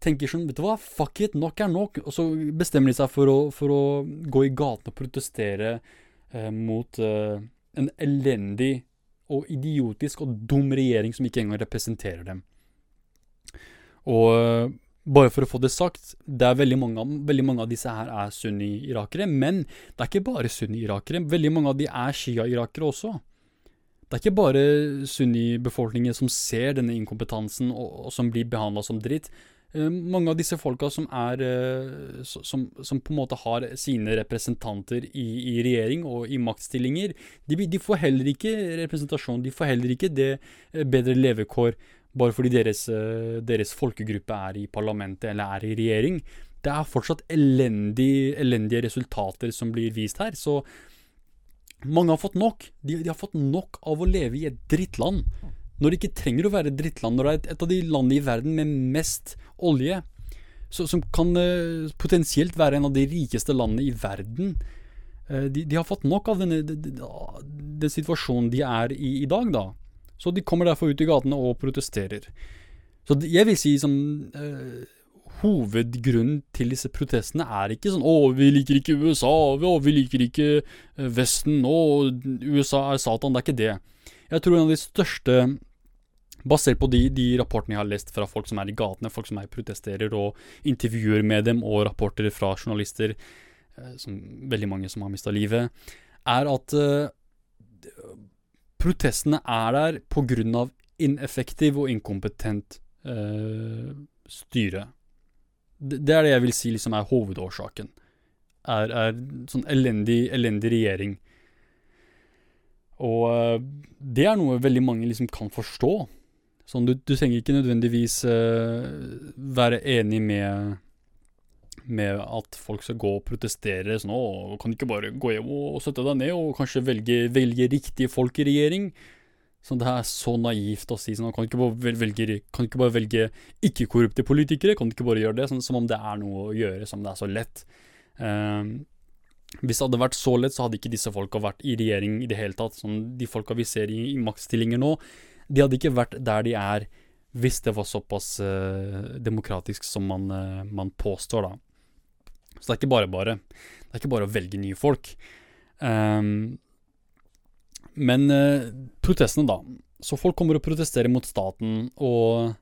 Tenker sånn, vet du hva, fuck it, nok er nok. Og så bestemmer de seg for å, for å gå i gatene og protestere eh, mot eh, en elendig og idiotisk og dum regjering som ikke engang representerer dem. Og bare for å få det sagt, det er veldig mange, veldig mange av disse her er sunni-irakere. Men det er ikke bare sunni-irakere. Veldig mange av de er shia-irakere også. Det er ikke bare sunni-befolkningen som ser denne inkompetansen og, og som blir behandla som dritt. Eh, mange av disse folka som er eh, som, som, på en måte har sine representanter i, i regjering og i maktstillinger, de, de, får heller ikke representasjon. De får heller ikke det eh, bedre levekår bare fordi deres, deres folkegruppe er i parlamentet eller er i regjering. Det er fortsatt elendig, elendige resultater som blir vist her. Så mange har fått nok. De, de har fått nok av å leve i et drittland. Når det ikke trenger å være drittland, når det er et av de landene i verden med mest olje, så, som kan uh, potensielt være en av de rikeste landene i verden. Uh, de, de, har fått nok av denne den situasjonen de er i i dag, da. Så de kommer derfor ut i gatene og protesterer. Så jeg vil si som uh, hovedgrunnen til disse protestene er ikke sånn 'Å, vi liker ikke USA', 'Å, vi liker ikke Vesten', 'Å, USA er Satan'. Det er ikke det. Jeg tror en av de største Basert på de, de, rapportene jeg har lest fra folk som er i gatene, folk som er protesterer, og intervjuer med dem, og rapporter fra journalister, eh, som veldig mange som har mista livet, er at uh, protestene er der pga. ineffektiv og inkompetent uh, styre. Det, det, er det jeg vil si liksom er hovedårsaken. Er, er sånn elendig, elendig regjering. Og uh, det er noe veldig mange liksom kan forstå. Sånn, du, du trenger ikke nødvendigvis uh, være enig med, med at folk skal gå og protestere sånn, å, kan ikke bare gå hjem og sette deg ned og kanskje velge, velge riktige folk i regjering? Sånn, det er så naivt å si sånn, kan ikke bare velge, kan ikke bare velge ikke-korrupte politikere? Kan ikke bare gjøre det? Sånn, som om det er noe å gjøre, som det er så lett. Uh, hvis det hadde vært så lett, så hadde ikke disse folka vært i regjering i det hele tatt. Sånn, de folka vi ser i, i maktstillinger nå, de hadde ikke vært der de er hvis det var såpass uh, demokratisk som man, uh, man, påstår, da. Så det er ikke bare bare. Det er ikke bare å velge nye folk. Um, men uh, protestene, da. Så folk kommer og protesterer mot staten, og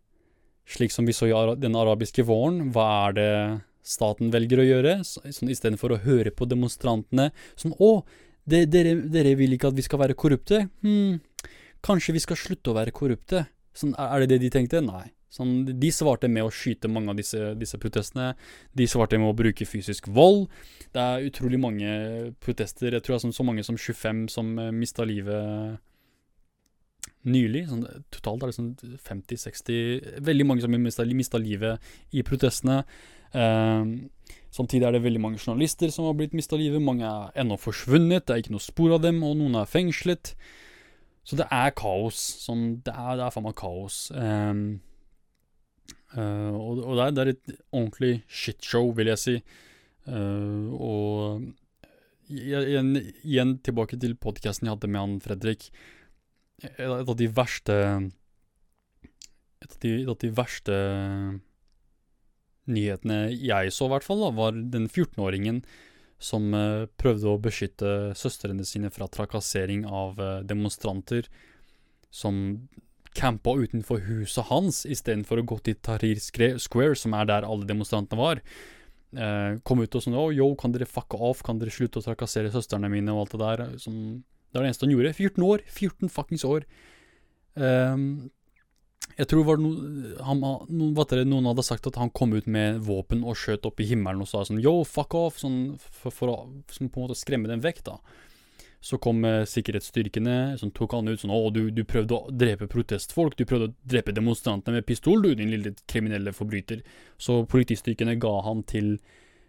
slik som vi så i den arabiske våren, hva er det staten velger å gjøre? Sånn, Istedenfor å høre på demonstrantene sånn Å, dere, dere, vil ikke at vi skal være korrupte? Hm, Kanskje vi skal slutte å være korrupte? Sånn, er det det de tenkte? Nei. Sånn, de svarte med å skyte mange av disse, disse, protestene. De svarte med å bruke fysisk vold. Det er utrolig mange protester. Jeg tror det er sånn, så mange som 25 som uh, mista livet nylig. Sånn, totalt er det sånn 50-60 Veldig mange som mista livet i protestene. Uh, samtidig er det veldig mange journalister som har blitt mista livet. Mange er ennå forsvunnet. Det er ikke noe spor av dem, og noen er fengslet. Så det er kaos. Sånn, det er, det er faen meg kaos. Um, uh, og, og det, er, det, er, et ordentlig shitshow, vil jeg si. Uh, og igjen, igjen, tilbake til podkasten jeg hadde med han Fredrik. Et av de verste Et av de, et av de verste nyhetene jeg så, i hvert fall, da, var den 14-åringen som eh, prøvde å beskytte søstrene sine fra trakassering av eh, demonstranter som campa utenfor huset hans istedenfor å gå til Tahrir Square, som er der alle demonstrantene var. Eh, kom ut og sånn oh, Yo, kan dere fucke off? Kan dere slutte å trakassere søstrene mine? Og alt det der. Som, det var det eneste han gjorde. 14 år! 14 fuckings år! Um, jeg tror var no, han, det, noen hadde sagt at han kom ut med våpen og skjøt opp i himmelen og sa sånn yo, fuck off, sånn, for, for, å på en måte skremme dem vekk, da. Så kom eh, sikkerhetsstyrkene som tok han ut sånn å, du, du, prøvde å drepe protestfolk, du prøvde å drepe demonstrantene med pistol, du, din lille kriminelle forbryter. Så politistyrkene ga han til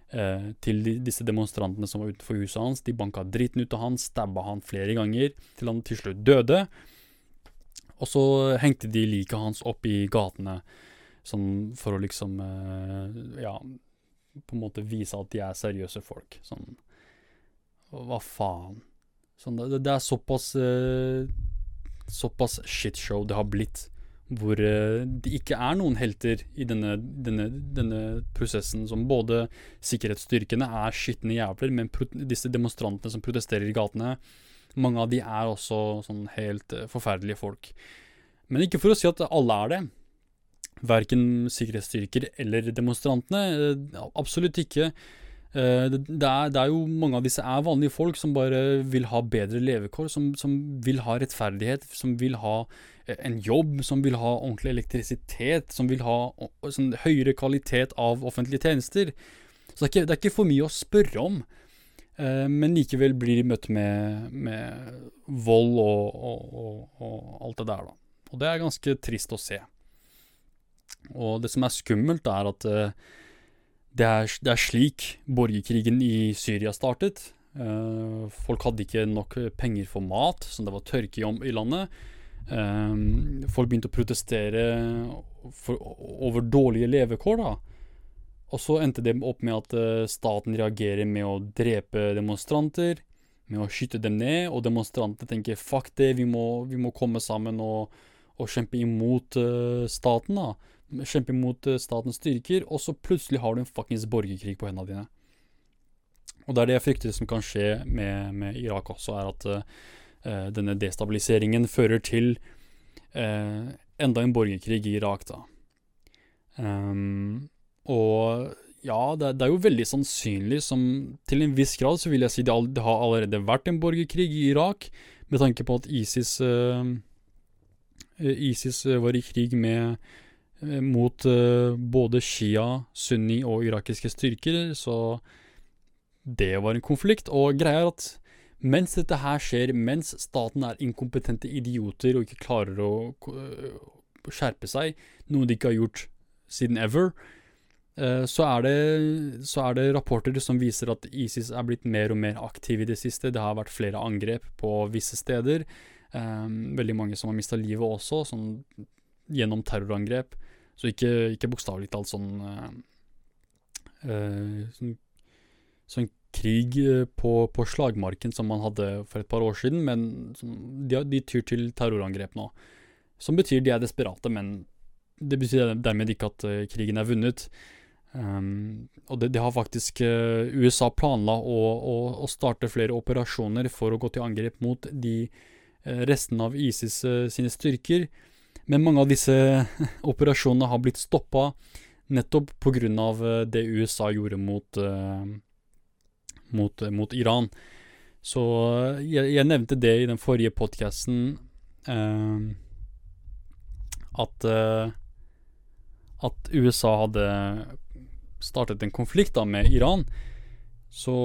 eh, til disse demonstrantene som var utenfor huset hans. De banka dritten ut av han, stabba han flere ganger, til han til slutt døde. Og så hengte de liket hans opp i gatene, sånn for å liksom uh, Ja, på en måte vise at de er seriøse folk. Sånn Hva faen? Sånn, det, det, er såpass uh, Såpass shitshow det har blitt, hvor uh, det ikke er noen helter i denne, denne, denne prosessen. Som både sikkerhetsstyrkene er skitne jævler, men disse demonstrantene som protesterer i gatene, mange av de er også sånn helt uh, forferdelige folk. Men ikke for å si at alle er det. verken sikkerhetsstyrker eller demonstrantene. Eh, absolutt ikke. Eh, det, er, det, er, jo Mange av disse er vanlige folk som bare vil ha bedre levekår, som, som vil ha rettferdighet, som vil ha eh, en jobb, som vil ha ordentlig elektrisitet, som vil ha sånn, høyere kvalitet av offentlige tjenester. Så det er ikke, det er ikke for mye å spørre om. Eh, men likevel blir de møtt med, med vold og, og, og, og, alt det der, da. Og det er ganske trist å se. Og det som er skummelt, er at det er, det er, slik borgerkrigen i Syria startet. Uh, folk hadde ikke nok penger for mat, så det var tørke i, landet. Folk begynte å protestere for, over dårlige levekår. da. Og så endte det opp med at uh, staten reagerer med å drepe demonstranter, med å skyte dem ned, og demonstrantene tenker 'fuck det, vi må, vi må komme sammen og, og kjempe imot uh, staten'. da kjempe imot uh, statens styrker, og så plutselig har du en fuckings borgerkrig på hendene dine. Og det er det jeg frykter som kan skje med, med Irak også, er at uh, denne destabiliseringen fører til enda en borgerkrig i Irak, da. Um, og ja, det, det, er jo veldig sannsynlig som Til en viss grad så vil jeg si det, det har allerede vært en borgerkrig i Irak, med tanke på at ISIS ISIS var i krig med Eh, mot uh, både Shia, Sunni og irakiske styrker, så det var en konflikt. Og greia er at mens dette her skjer, mens staten er inkompetente idioter og ikke klarer å uh, skjerpe seg, noe de ikke har gjort siden ever, uh, så, er det, så er det rapporter som viser at ISIS er blitt mer og mer aktiv i det siste. Det har vært flere angrep på visse steder. Um, veldig mange som har mista livet også, sånn gjennom terrorangrep. Så ikke, ikke bokstavelig talt sånn, uh, sånn, sånn krig eh, på, på, slagmarken som man hadde for et par år siden, men de, de, tyr til terrorangrep nå. Som betyr de er desperate, men det betyr dermed ikke at krigen er vunnet. Um, og det, det, har faktisk uh, USA planla å, å, å, starte flere operasjoner for å gå til angrep mot de uh, restene av ISIS sine styrker. Men mange av disse operasjonene har blitt stoppa nettopp pga. Uh, det USA gjorde mot, uh, mot, uh, mot, Iran. Så jeg, jeg, nevnte det i den forrige podkasten uh, at at USA hadde startet en konflikt da med Iran. Så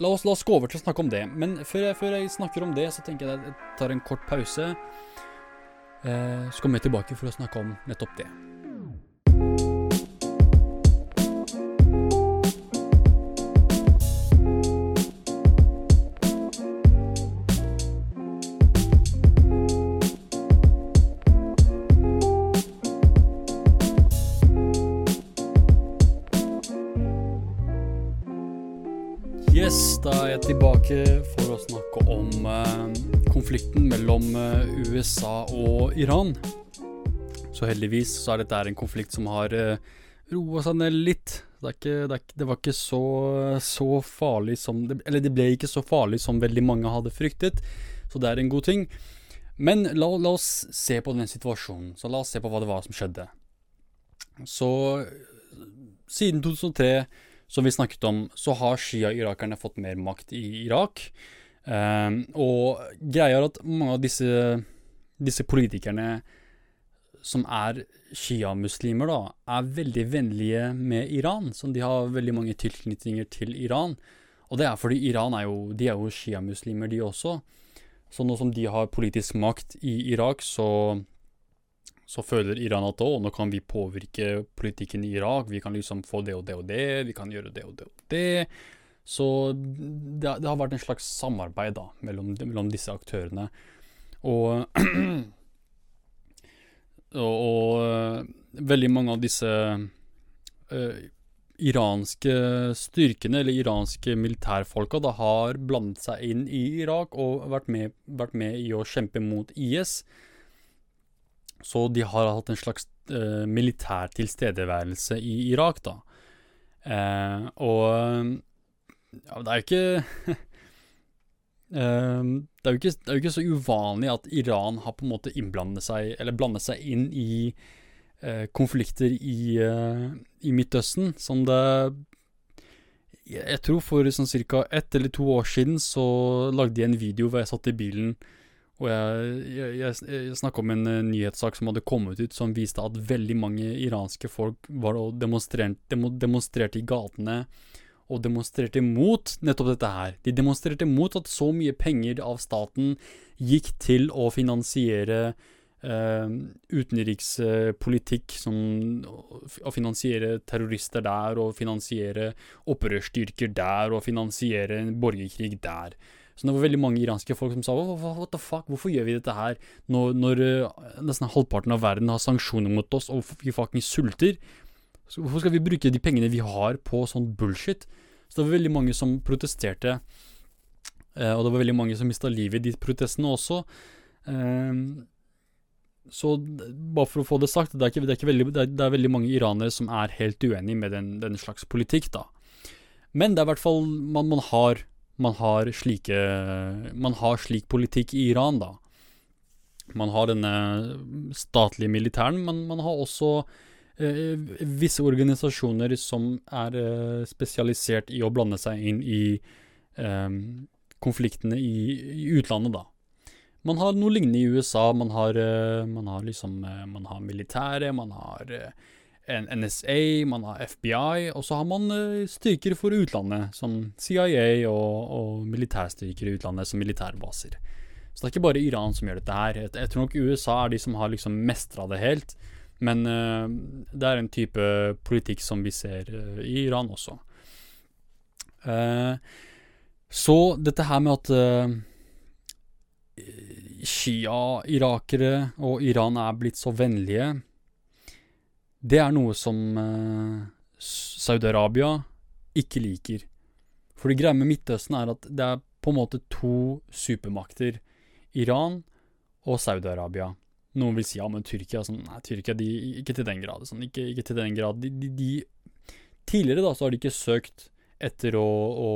la oss, la oss gå over til å snakke om det. Men før jeg, før jeg snakker om det, så tenker jeg at jeg tar en kort pause. Eh, så kommer jeg tilbake for å snakke om nettopp det. Da er tilbake for å snakke om eh, konflikten mellom eh, USA og Iran. Så heldigvis så er dette en konflikt som har eh, roa seg ned litt. Det, ikke, det, ikke, det, var ikke så, så farlig som Eller det ble ikke så farlig som veldig mange hadde fryktet, så det er en god ting. Men la, la oss se på den situasjonen. Så la oss se på hva det var som skjedde. Så siden 2003, som vi snakket om, så har Shia-irakerne fått mer makt i Irak. Um, og greia er at mange av disse, disse politikerne som er sjiamuslimer, da, er veldig vennlige med Iran. Så de har veldig mange tilknytninger til Iran. Og det er fordi Iran er jo, de er jo sjiamuslimer, de også. Så nå som de har politisk makt i Irak, så, så føler Iran at å, nå kan vi påvirke politikken i Irak. Vi kan liksom få det og det og det. Vi kan gjøre det og det og det. Så det, det, har vært en slags samarbeid da, mellom, mellom disse aktørene. Og, og, og, veldig mange av disse uh, iranske styrkene, eller iranske militærfolka, da, har blandet seg inn i Irak og vært med, vært med i å kjempe mot IS. Så de har hatt en slags eh, militær tilstedeværelse i Irak, da. Eh, og ja, det er jo ikke um, det, er ikke, det er jo ikke så uvanlig at Iran har på en måte innblandet seg, eller blandet seg inn i uh, konflikter i, uh, i Midtøsten som det jeg, tror for sånn ca. ett eller to år siden så lagde jeg en video hvor jeg satt i bilen og jeg, jeg, jeg, snakka om en uh, nyhetssak som hadde kommet ut som viste at veldig mange iranske folk var og demonstrerte, demonstrerte i gatene og demonstrerte mot nettopp dette her. De demonstrerte mot at så mye penger av staten gikk til å finansiere eh, utenrikspolitikk, som å finansiere terrorister der, og finansiere opprørsstyrker der, og finansiere en borgerkrig der. Så det var veldig mange iranske folk som sa what the fuck, hvorfor gjør vi dette her når, når uh, nesten halvparten av verden har sanksjoner mot oss og vi fucking sulter? Så hvorfor skal vi bruke de pengene vi har på sånn bullshit? Så det var veldig mange som protesterte, uh, og det var veldig mange som mista livet i de protestene også. Uh, så bare for å få det sagt, det er, ikke, det er, veldig, det er, det er veldig, mange iranere som er helt uenig med den, den slags politikk, da. Men det er i hvert fall man, man har man har slike Man har slik politikk i Iran, da. Man har denne statlige militæren, men man har også eh, visse organisasjoner som er eh, spesialisert i å blande seg inn i eh, konfliktene i, i, utlandet, da. Man har noe lignende i USA. Man har, eh, man har liksom eh, Man har militære, man har eh, NSA, man har FBI, og så har man uh, styrker for utlandet, som CIA og, og militærstyrker i utlandet, som militærbaser. Så det er ikke bare Iran som gjør dette her. Jeg, tror nok USA er de som har liksom mestra det helt. Men uh, det er en type politikk som vi ser uh, i Iran også. så dette her med at Shia-irakere og Iran er blitt så vennlige det er noe som eh, Saudi-Arabia ikke liker. For det greia med Midtøsten er at det er på en måte to supermakter. Iran og Saudi-Arabia. Noen vil si ja, men Tyrkia sånn, Nei, Tyrkia de, ikke til den grad. Sånn, ikke, ikke, til den grad. De, de, de, tidligere da så har de ikke søkt etter å, å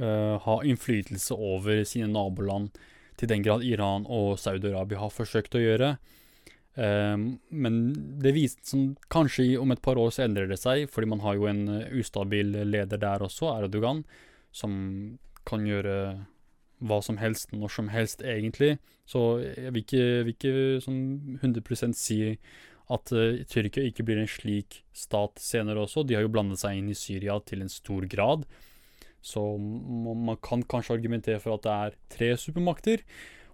uh, ha innflytelse over sine naboland til den grad Iran og Saudi-Arabia har forsøkt å gjøre. Um, men det viste som kanskje om et par år så endrer det seg, fordi man har jo en uh, ustabil leder der også, Erdogan, som kan gjøre hva som helst når som helst, egentlig. Så jeg vil ikke, vil ikke sånn 100 si at uh, Tyrkia ikke blir en slik stat senere også. De har jo blandet seg inn i Syria til en stor grad. Så man kan kanskje argumentere for at det er tre supermakter.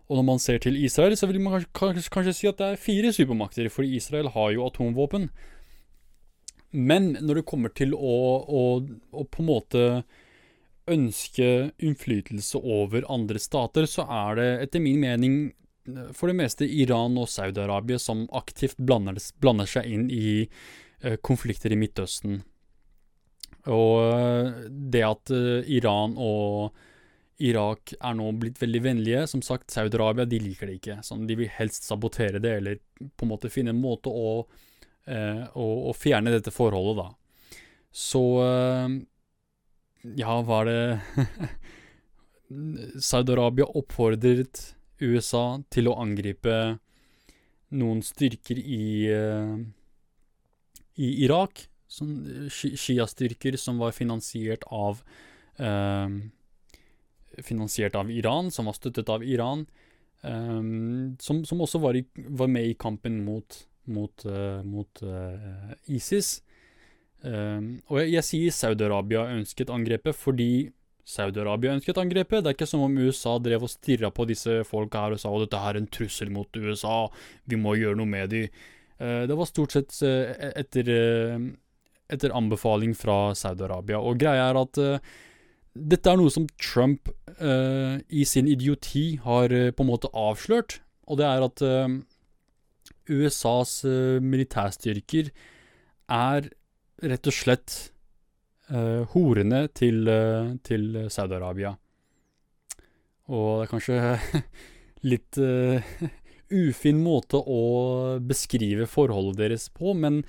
Og når man ser til Israel, så vil man kanskje, kanskje, si at det er fire supermakter, for Israel har jo atomvåpen. Men når det kommer til å, å, å, på en måte ønske innflytelse over andre stater, så er det etter min mening for det meste Iran og Saudi-Arabia som aktivt blander, blander, seg inn i eh, konflikter i Midtøsten. Og uh, det at eh, Iran og Irak er nå blitt veldig vennlige. Som sagt, Saudi-Arabia de liker det ikke. Sånn, de vil helst sabotere det, eller på en måte finne en måte å, eh, å, å fjerne dette forholdet, da. Så eh, Ja, var det Saudi-Arabia oppfordret USA til å angripe noen styrker i, eh, i Irak. Sånn Shia-styrker som var finansiert av uh, finansiert av Iran, som var støttet av Iran, um, som, som, også var, i, var, med i kampen mot, mot, uh, mot uh, ISIS. Um, og jeg, jeg sier Saudi-Arabia ønsket angrepet fordi Saudi-Arabia ønsket angrepet. Det er ikke som om USA drev og stirra på disse folka her og sa at dette er en trussel mot USA, vi må gjøre noe med dem. Uh, det var stort sett etter, etter anbefaling fra Saudi-Arabia. Og greia er at dette er noe som Trump uh, i sin idioti har uh, på en måte avslørt, og det er at uh, USAs militærstyrker er rett og slett horene til, til Saudi-Arabia. Og det er kanskje litt ufin måte å beskrive forholdet deres på, men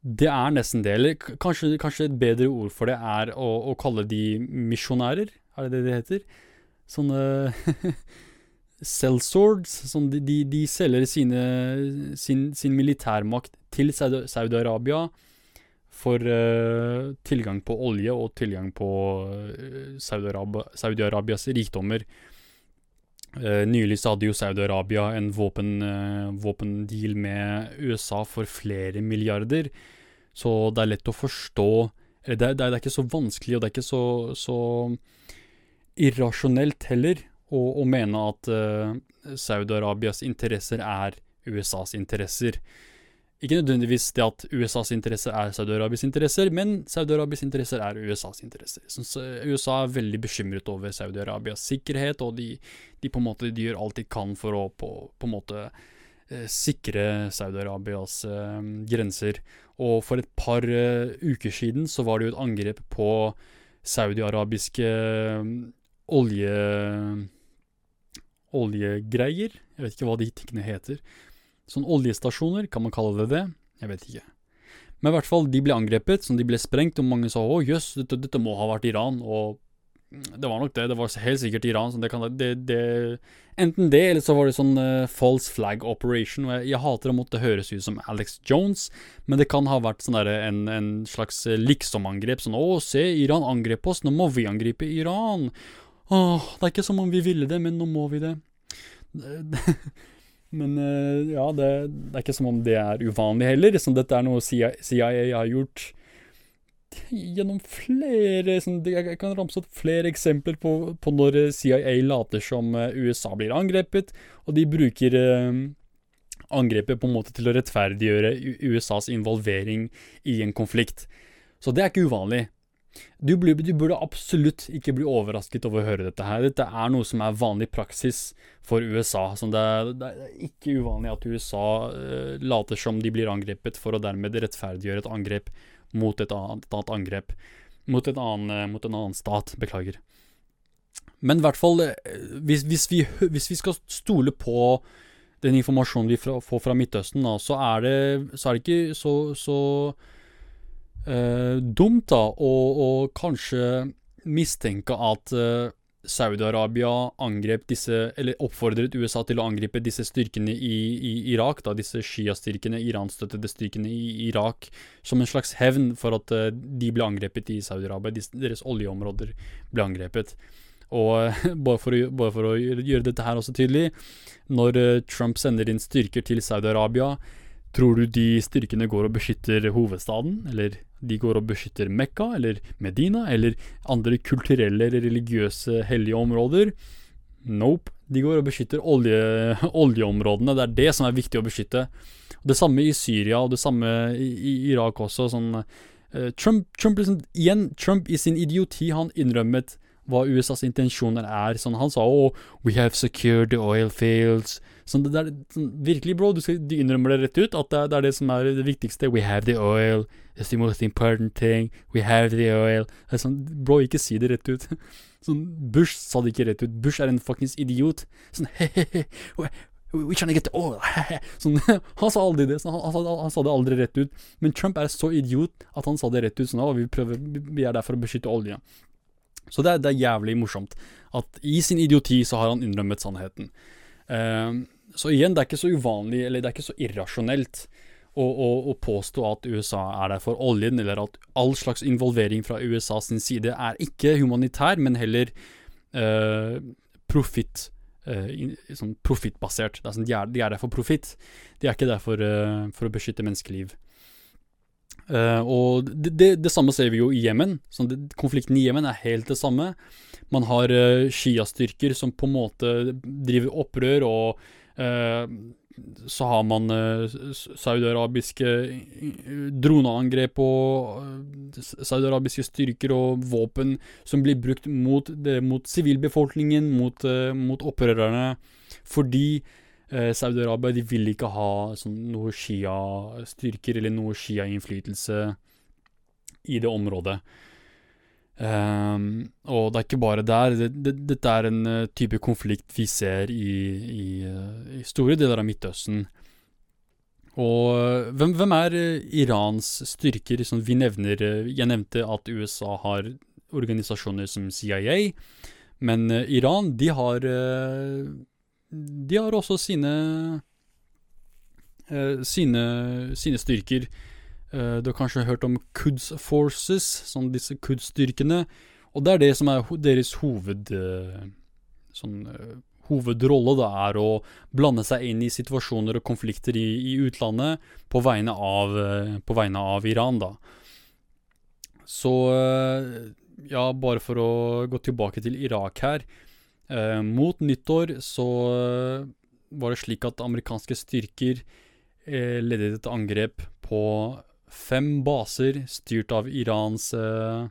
det er nesten det. Eller kanskje, kanskje, et bedre ord for det er å, å kalle de misjonærer. Er det det de heter? Sånne sellswords. Sånn de, de, de selger sine, sin, sin militærmakt til Saudi-Arabia for uh, tilgang på olje og tilgang på uh, Saudi-Arabias Saudi rikdommer. Uh, nylig så hadde jo Saudi-Arabia en våpen, våpendeal med USA for flere milliarder, så det er lett å forstå det, det, det er ikke så vanskelig, og det er ikke så, så irrasjonelt heller å, å mene at Saudi-Arabias interesser er USAs interesser. Ikke nødvendigvis det at USAs interesser er Saudi-Arabias interesser, men Saudi-Arabias interesser er USAs interesser. Så USA er veldig bekymret over Saudi-Arabias sikkerhet, og de, de, på en måte gjør alt de kan for å på, på en måte eh, sikre Saudi-Arabias eh, grenser. Og for et par eh, uker siden så var det jo et angrep på saudi-arabiske eh, olje... oljegreier. Jeg vet ikke hva de tingene heter. Sånn oljestasjoner, kan man kalle det det? Jeg vet ikke. Men i hvert fall, de ble angrepet, sånn de ble sprengt, og mange sa å jøss, dette, dette, må ha vært Iran. Og det var nok det, det var helt sikkert Iran. Så det kan, det, det, enten det, eller så var det sånn uh, false flag operation. Og jeg, jeg, hater å måtte høres ut som Alex Jones, men det kan ha vært sånn der, en, en, slags eh, liksom-angrep. Sånn å, se, Iran angrep oss, nå må vi angripe Iran. Åh, det er ikke som om vi ville det, men nå må vi det. Men uh, ja, det, det, er ikke som om det er uvanlig heller. Sånn, dette er noe CIA, CIA har gjort gjennom flere sånn, Jeg kan ramse opp flere eksempler på, på, når CIA later som eh, USA blir angrepet, og de bruker uh, angrepet på en måte til å rettferdiggjøre USAs involvering i en konflikt. Så det er ikke uvanlig. Du, du, burde absolutt ikke bli overrasket over å høre dette her. Dette er noe som er vanlig praksis for USA. Det er, det, er, ikke uvanlig at USA uh, later som de blir angrepet, for å dermed rettferdiggjøre et angrep mot et annet, et annet angrep. Mot, annen, uh, mot, en annen stat. Beklager. Men i hvert fall, uh, hvis, hvis, vi, hvis, vi, skal stole på den informasjonen vi får fra Midtøsten, da, så, er det, så er det ikke så, så eh, dumt da å, kanskje mistenke at eh, Saudi-Arabia angrep disse, eller oppfordret USA til å angripe disse styrkene i, i Irak, da, disse Shia-styrkene, Iran-støttede styrkene i Irak, som en slags hevn for at uh, de ble angrepet i Saudi-Arabia. Deres oljeområder ble angrepet. Og uh, bare, for å, bare, for å, gjøre dette her også tydelig, når uh, Trump sender inn styrker til Saudi-Arabia, tror du de styrkene går og beskytter hovedstaden, eller de går og beskytter Mekka eller Medina eller andre kulturelle eller religiøse hellige områder. Nope. De går og beskytter olje, oljeområdene. Det er det som er viktig å beskytte. Det samme i Syria, og det samme i, Irak også. Sånn, uh, Trump, Trump, liksom, igjen, Trump i sin idioti, han innrømmet hva USAs intensjoner er. Sånn, han sa oh, we have secured the oil fields. Sånn, det er, sånn, virkelig, bro, du, skal, du, innrømmer det rett ut, at det, det, er det som er det viktigste. We have the oil. It's the most important thing. We have the oil. Sånn, bro, ikke si det rett ut. Sånn, Bush sa det ikke rett ut. Bush er en fuckings idiot. Sånn, he-he-he, We trying to get the oil. sånn, han sa aldri det. Han, han, han, sa det aldri rett ut. Men Trump er så idiot at han sa det rett ut. Sånn, vi, prøver, vi er der for å beskytte olja. Så det er, det er, jævlig morsomt at i sin idioti så har han innrømmet sannheten. Uh, så igjen, det er ikke så uvanlig, eller det er ikke så irrasjonelt å, å, å, påstå at USA er der for oljen, eller at all slags involvering fra USA sin side er ikke humanitær, men heller uh, profitt. Uh, sånn. Sånn, de, de, er der for profitt. De er ikke der for, uh, for å beskytte menneskeliv. Uh, og det, det, det, samme ser vi jo i Jemen. Sånn, konflikten i Jemen er helt det samme. Man har uh, Shia-styrker som på en måte driver opprør, og så har man uh, saudiarabiske droneangrep og saudiarabiske styrker og våpen som blir brukt mot, mot sivilbefolkningen, mot, mot opprørerne, fordi eh, Saudi-Arabia de vil ikke ha sånn, noe Shia-styrker eller noe Shia-innflytelse i det området. Um, og det er ikke bare der. Dette det, det er en uh, type konflikt vi ser i, i, uh, i store deler av Midtøsten. Og uh, hvem, hvem, er Irans styrker? Som vi nevner Jeg nevnte at USA har organisasjoner som CIA, men Iran de har de har også sine eh, sine, sine styrker. Eh, du har kanskje hørt om Quds Forces, sånn disse Quds-styrkene. Og det er det som er ho deres hoved... uh, sånn uh, hovedrolle da er å blande seg inn i situasjoner og konflikter i, i utlandet på vegne, av, på vegne av Iran, da. Så ja, bare for å gå tilbake til Irak her. Mot nyttår så var det slik at amerikanske styrker ledet et angrep på fem baser styrt av Irans eh,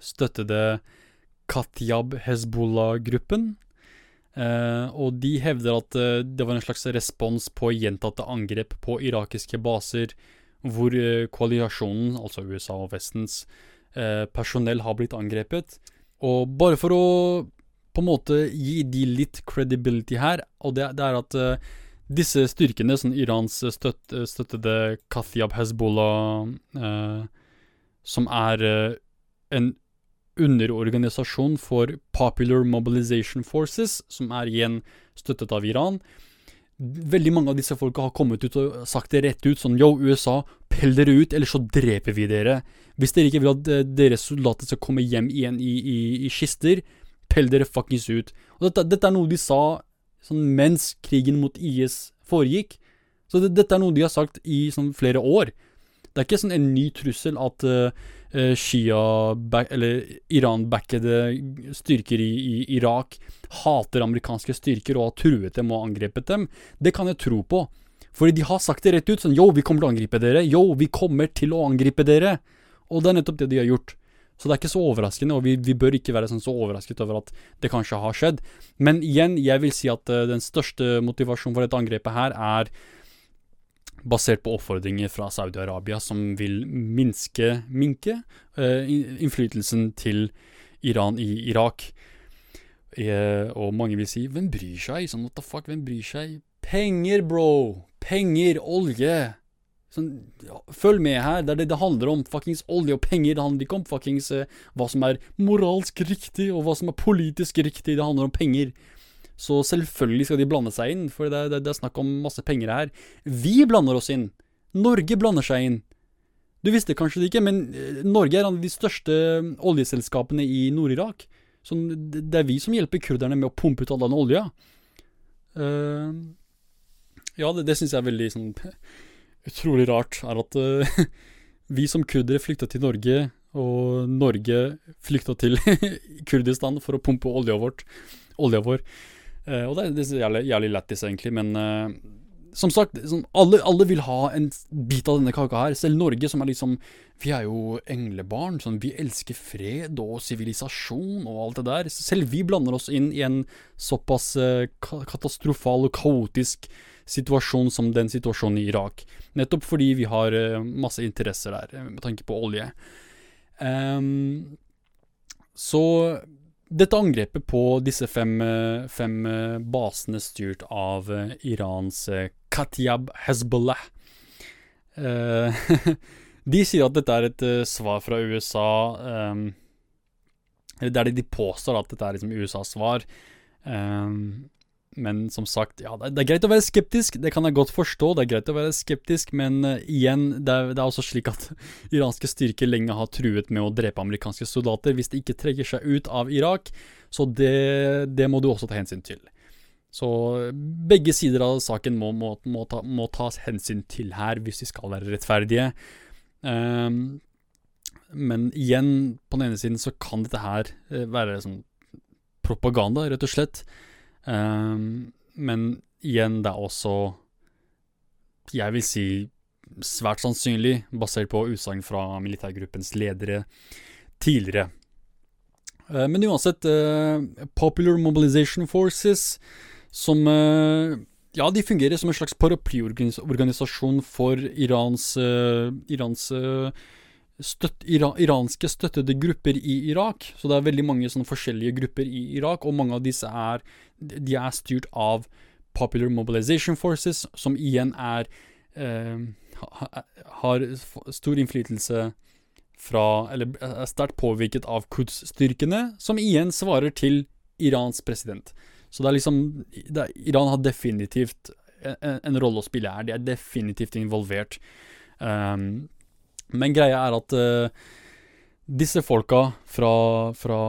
støttede Katyab Hezbollah-gruppen. Eh, og de hevder at eh, det var en slags respons på gjentatte angrep på irakiske baser, hvor eh, koalisjonen, altså USA og Vestens, eh, personell har blitt angrepet. Og bare for å på en måte gi de litt credibility her, og det, det er at eh, disse styrkene, sånn Irans støtt, støttede Kathiab Hezbollah, eh, som er en underorganisasjon for Popular Mobilization Forces, som er igjen støttet av Iran. Veldig mange av disse folka har kommet ut og sagt det rett ut, sånn yo, USA, pell dere ut, eller så dreper vi dere. Hvis dere ikke vil at eh, deres soldater skal komme hjem igjen i, i, i kister, pell dere fuckings ut. Og dette, dette, er noe de sa sånn mens krigen mot IS foregikk. Så det, dette er noe de har sagt i sånn flere år. Det er ikke sånn en ny trussel at uh, Shia, eller Iran-backede styrker i, i, Irak hater amerikanske styrker og har truet dem og angrepet dem. Det kan jeg tro på. Fordi de har sagt det rett ut. Sånn yo, vi kommer til å angripe dere. Yo, vi kommer til å angripe dere. Og det er nettopp det de har gjort. Så det er ikke så overraskende, og vi, vi bør ikke være sånn så overrasket over at det kanskje har skjedd. Men igjen, jeg vil si at uh, den største motivasjonen for dette angrepet her er basert på oppfordringer fra Saudi-Arabia, som vil minske, minke uh, innflytelsen til Iran i Irak. Uh, og mange vil si 'hvem bryr seg'? Sånn, what the fuck, hvem bryr seg? Penger, bro! Penger, olje! Sånn, følg med her, det er det det handler om. Fuckings olje og penger. Det handler ikke om fuckings uh, hva som er moralsk riktig, og hva som er politisk riktig. Det handler om penger. Så selvfølgelig skal de blande seg inn, for det, det, det er snakk om masse penger her. Vi blander oss inn. Norge blander seg inn. Du visste kanskje det ikke, men eh, Norge er en av de største mm, oljeselskapene i Nord-Irak. Så det er vi som hjelper kurderne med å pumpe ut all den olja. Uh, ja, det, det syns jeg er veldig sånn utrolig rart. Er at uh, vi som kurdere flykta til Norge, og Norge flykta til Kurdistan for å pumpe olja, vårt, olja vår. Uh, og det, det er jævlig, jævlig lættis, egentlig, men uh, som sagt, sånn, alle, alle, vil ha en bit av denne kaka her. Selv Norge, som er liksom Vi er jo englebarn. Sånn, vi elsker fred og sivilisasjon og alt det der. Selv vi blander oss inn i en såpass uh, katastrofal og kaotisk situasjon som den situasjonen i Irak. Nettopp fordi vi har masse interesser der, med tanke på olje. Um, så dette angrepet på disse fem, eh, fem eh, basene styrt av eh, Irans Katyab Hezbollah De sier at dette er et svar fra USA um, Eller det er det de påstår, at dette er liksom USAs svar. Um, men som sagt, ja, det, er greit å være skeptisk, det kan jeg godt forstå. Det er greit å være skeptisk, men uh, igjen, det er, det er, også slik at iranske styrker lenge har truet med å drepe amerikanske soldater hvis de ikke trekker seg ut av Irak. Så det, det må du også ta hensyn til. Så begge sider av saken må, må, må, ta, må tas hensyn til her, hvis de skal være rettferdige. Um, men igjen, på den ene siden så kan dette her uh, være sånn propaganda, rett og slett. Um, men igjen, det er også Jeg vil si svært sannsynlig, basert på utsagn fra militærgruppens ledere tidligere. Uh, men uansett, uh, Popular Mobilization Forces, som uh, Ja, de fungerer som en slags paraplyorganisasjon for Irans, Irans støtt, ira, iranske støttede grupper i Irak. Så det er veldig mange sånne forskjellige grupper i Irak, og mange av disse er, de er styrt av Popular Mobilization Forces, som igjen er eh, har stor innflytelse fra Eller er sterkt påvirket av Quds-styrkene, som igjen svarer til Irans president. Så det er liksom det er, Iran har definitivt en, en, rolle å spille her. De er definitivt involvert. Um, men greia er at uh, disse folka fra, fra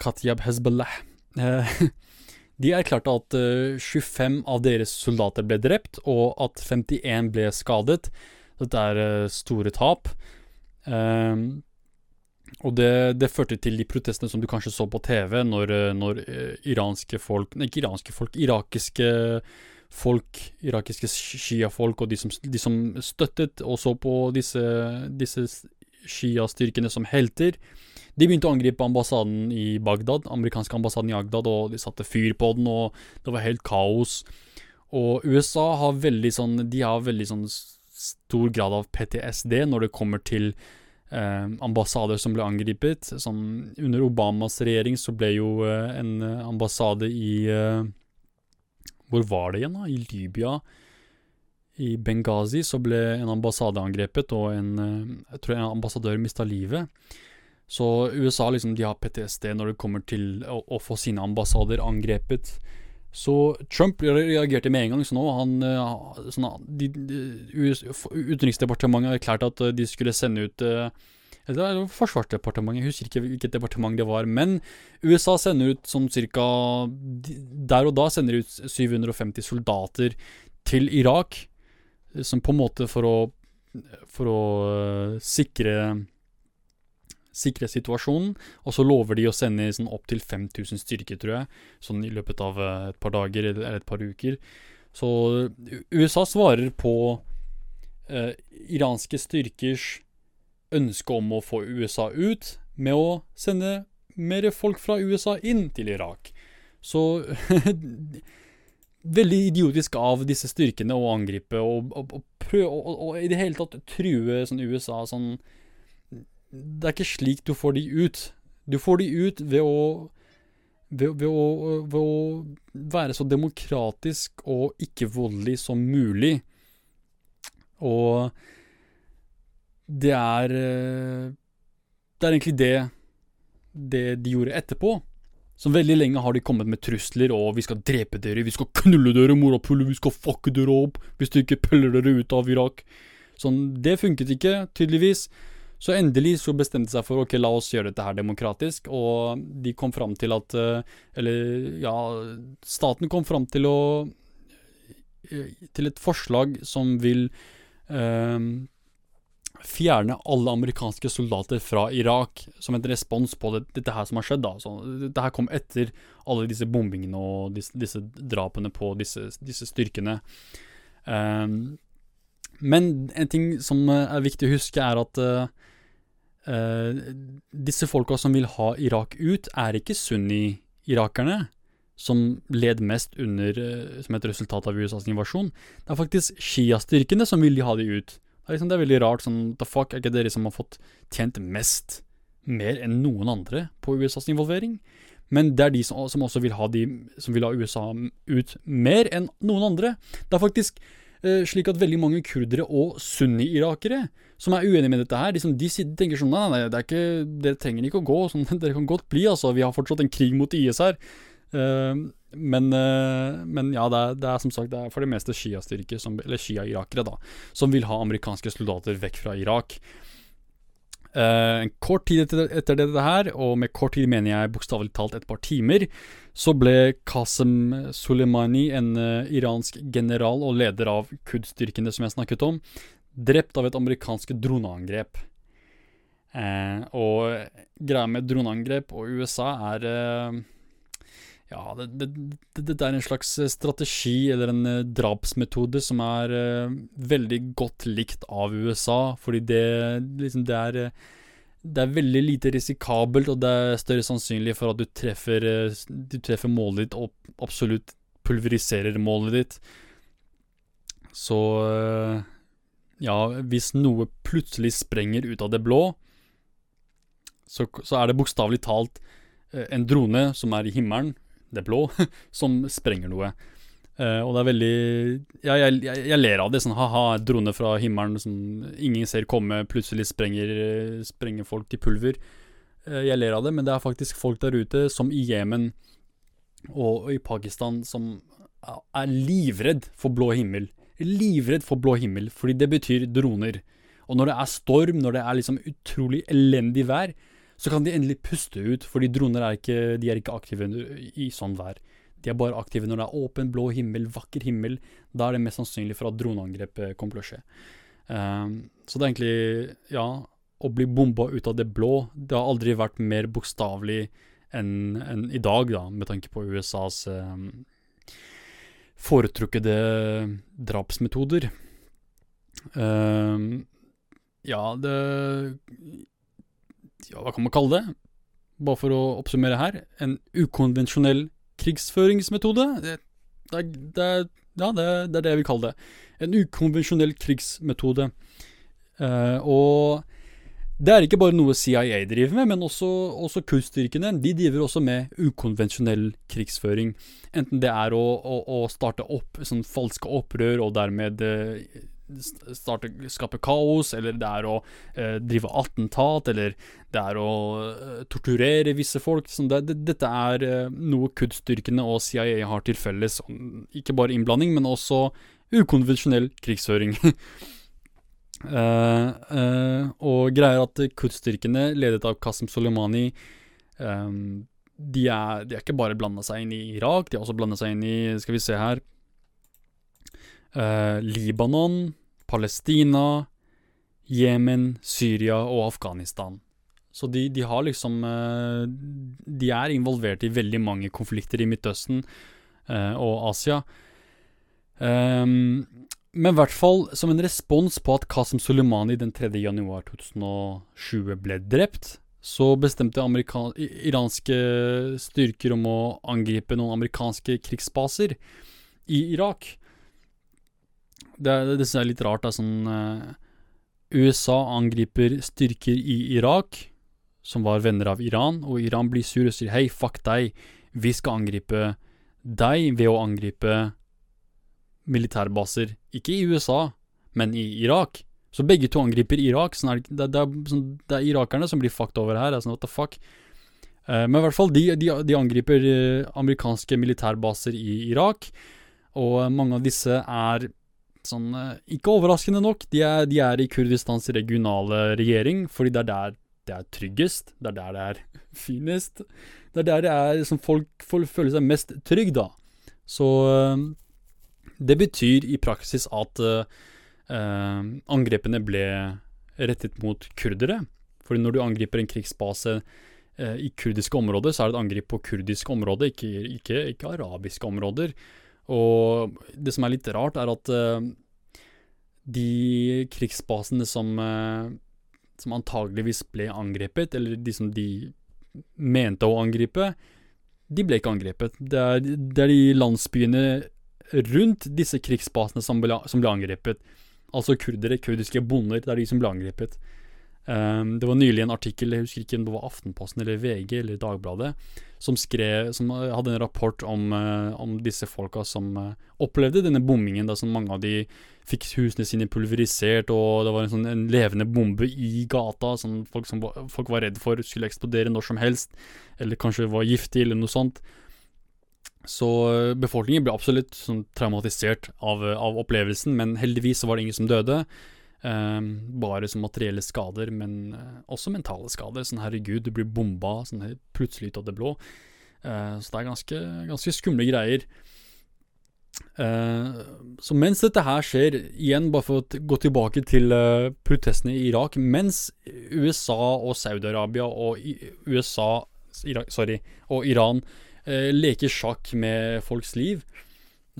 Katyab Hezbollah uh, De erklærte at uh, 25 av deres soldater ble drept, og at 51 ble skadet. Dette er store tap. Og det, det, førte til de protestene som du kanskje så på TV, når, når iranske folk ikke iranske folk, irakiske irakiske sjiafolk og de som, de som, støttet og så på disse, disse sjiastyrkene som helter. De begynte å angripe ambassaden i Bagdad, amerikanske ambassaden i Agdad, og de satte fyr på den, og det var helt kaos. Og USA har veldig sånn De har veldig sånn stor grad av PTSD når det kommer til eh, ambassader som ble angrepet. Sånn, under Obamas regjering så ble jo eh, en ambassade i eh, hvor var det igjen, da? I Libya. I Benghazi så ble en ambassade angrepet, og en, eh, jeg tror en ambassadør mista livet. Så USA liksom, de har PTSD når det kommer til å, å få sine ambassader angrepet. Så Trump reagerte med en gang. Så nå han, eh, sånn, de, de, Utenriksdepartementet erklærte at de skulle sende ut uh, det var Forsvarsdepartementet, jeg husker ikke hvilket departement det var. Men USA sender ut sånn cirka Der og da sender de ut 750 soldater til Irak. Som på en måte for å For å uh, sikre sikre situasjonen, og så lover de å sende sånn opptil 5000 styrker, tror jeg, sånn i løpet av uh, et par dager eller et par uker. Så USA svarer på eh, iranske styrkers ønske om å få USA ut med å sende mer folk fra USA inn til Irak. Så Veldig idiotisk av disse styrkene å angripe og, og, og prøve og, i det hele tatt true sånn USA sånn Det er ikke slik du får de ut. Du får de ut ved å ved, ved, å, ved å være så demokratisk og ikke voldelig som mulig. Og det er eh, Det er egentlig det det de gjorde etterpå. Så veldig lenge har de kommet med trusler og 'vi skal drepe dere', 'vi skal knulle dere, morapuler', 'vi skal fucke dere opp hvis du ikke peller dere ut av Irak'. Sånn, Det funket ikke, tydeligvis. Så endelig så bestemte de seg for ok, la oss gjøre dette her demokratisk, og de kom fram til at eh, Eller ja, staten kom fram til å eh, Til et forslag som vil um, fjerne alle amerikanske soldater fra Irak som en respons på det, dette her som har skjedd. da. Så, dette her kom etter alle disse bombingene og disse, disse drapene på disse, disse styrkene. Um, men en ting som er viktig å huske, er at uh, uh, disse folka som vil ha Irak ut, er ikke sunni-irakerne som led mest under, som et resultat av USAs invasjon. Det er faktisk Shia-styrkene som vil ha de ut. Det er, liksom, det er veldig rart. sånn, The fuck, er ikke dere som har fått tjent mest, mer enn noen andre, på USAs involvering? Men det er de som, som også vil ha, de, som vil ha USA ut mer enn noen andre. Det er faktisk eh, slik at veldig mange kurdere og sunni-irakere som er uenige med dette her, liksom, de, de tenker sånn Nei, nei, det er ikke, dere trenger ikke å gå. Sånn, dere kan godt bli, altså. Vi har fortsatt en krig mot IS her. Uh, men, uh, men, ja, det er, det er, som sagt det er for det meste Shia-styrker, eller Shia-irakere, da, som vil ha amerikanske soldater vekk fra Irak. Uh, en kort tid etter, etter, dette her, og med kort tid mener jeg bokstavelig talt et par timer, så ble Qasem Soleimani, en uh, iransk general og leder av Qud-styrkene som jeg snakket om, drept av et amerikansk droneangrep. Uh, og greia med droneangrep og USA er ja, det, det, det, det, er en slags eh, strategi eller en uh, drapsmetode som er uh, veldig godt likt av USA, fordi det liksom det er det er veldig lite risikabelt, og det er større sannsynlig for at du treffer, du treffer målet ditt og absolutt pulveriserer målet ditt. Så Ja, hvis noe plutselig sprenger ut av det blå, så, så er det bokstavelig talt en drone som er i himmelen, det blå, som sprenger noe. Uh, og det er veldig Ja, jeg, jeg, jeg, ler av det. Sånn ha-ha, drone fra himmelen som ingen ser komme, plutselig sprenger, sprenger folk til pulver. Uh, jeg ler av det, men det er faktisk folk der ute, som i Jemen, og i Pakistan som er livredd for blå himmel. Livredd for blå himmel, fordi det betyr droner. Og når det er storm, når det er liksom utrolig elendig vær, så kan de endelig puste ut, fordi droner er ikke, er ikke aktive i sånn vær. De er bare aktive når det er åpen, blå himmel, vakker himmel. Da er det mest sannsynlig for at droneangrep eh, kommer til å skje. Um, så det er egentlig, ja, å bli bomba ut av det blå, det har aldri vært mer bokstavelig enn en i dag, da, med tanke på USAs um, foretrukkede drapsmetoder. Um, ja, det Ja, hva kan man kalle det? Bare for å oppsummere her. En ukonvensjonell krigsføringsmetode. Det, det, det, ja, det, er det jeg vil kalle det. En ukonvensjonell krigsmetode. Uh, og det er ikke bare noe CIA driver med, men også, også kuststyrkene. De driver også med ukonvensjonell krigsføring. Enten det er å, å, å starte opp sånn falske opprør og dermed eh, starte, skape kaos, eller det er å eh, drive attentat, eller det er å eh, torturere visse folk. Sånn det, det, dette er eh, noe KUD-styrkene og CIA har til felles. Ikke bare innblanding, men også ukonvensjonell krigsføring. Uh, uh, og greier at kurdstyrkene, ledet av Qasem Soleimani, um, de, er, de er ikke bare blanda seg inn i Irak, de har også blanda seg inn i, skal vi se her uh, Libanon, Palestina, Jemen, Syria og Afghanistan. Så de, de har liksom De er involvert i veldig mange konflikter i Midtøsten og Asia. Um, men i hvert fall som en respons på at Qasem Soleimani den 3. januar 2020 ble drept, så bestemte iranske styrker om å angripe noen amerikanske krigsbaser i Irak. Det, det, synes jeg er litt rart. Er sånn eh, USA angriper styrker i Irak, som var venner av Iran, og Iran blir sur og sier hei, fuck deg, vi skal angripe deg ved å angripe militærbaser, ikke i USA, men i Irak. Så begge to angriper Irak. Sånn er det, det, er, sånn, det, er, irakerne som blir fucked over her. Sånn, what the fuck? Uh, men i hvert fall, de, de, de angriper uh, amerikanske militærbaser i Irak. Og uh, mange av disse er sånn Ikke overraskende nok, de er, de er, i Kurdistans regionale regjering, fordi det er der det er tryggest. Det er der det er finest. Det er der det er som folk, folk føler seg mest trygg, da. Så det betyr i praksis at uh, angrepene ble rettet mot kurdere. Fordi når du angriper en krigsbase uh, i kurdiske områder, så er det et angrep på kurdiske områder, ikke, ikke, ikke, arabiske områder. Og det som er litt rart, er at uh, de krigsbasene som, som antageligvis ble angrepet, eller de som de mente å angripe, de ble ikke angrepet. Det er, det er de landsbyene rundt disse krigsbasene som ble, som ble angrepet. Altså kurdere, kurdiske bonder, det er de som ble angrepet. Um, det var nylig en artikkel, jeg husker ikke om det var Aftenposten eller VG eller Dagbladet, som, skrev, som hadde en rapport om, uh, om disse folka som uh, opplevde denne bombingen. Da som mange av de fikk husene sine pulverisert, og det var en, sånn, en levende bombe i gata som folk, som folk var redd for skulle eksplodere når som helst, eller kanskje var giftig, eller noe sånt. Så eh, befolkningen ble absolutt sånn, traumatisert av, av, opplevelsen, men heldigvis var det ingen som døde. Um, bare som materielle skader, men uh, også mentale skader. Sånn herregud, du blir bomba sånn her, plutselig ut av det blå. Uh, så det er ganske, ganske skumle greier. Så mens dette her skjer, igjen bare for å gå tilbake til protestene i Irak Mens USA og Saudi-Arabia og USA sorry, og Iran eh, leker sjakk med folks liv,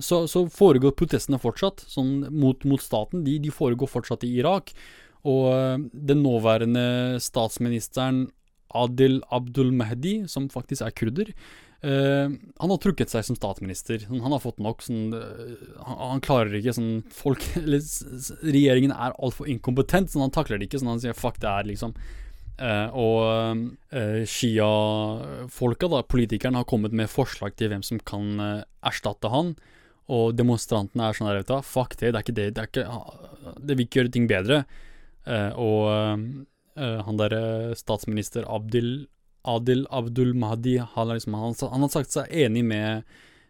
så, så foregår protestene fortsatt, sånn mot, mot staten. De, de, foregår fortsatt i Irak. Og eh, den nåværende statsministeren Adil Abdul Mahdi, som faktisk er kurder, eh, han har trukket seg som statsminister. Sånn, han har fått nok. Sånn, eh, han, han, klarer ikke sånn folk Eller regjeringen er altfor inkompetent, så han takler det ikke. Sånn, han sier fuck det er liksom Uh, og uh, Shia-folka, da, politikerne, har kommet med forslag til hvem som kan uh, erstatte han. Og demonstrantene er sånn der, vet du, fuck det, det er ikke det. Det, er ikke, det vil ikke gjøre ting bedre. og han derre statsminister Abdel Adil Abdul Mahdi han, liksom, han, han har sagt seg enig med,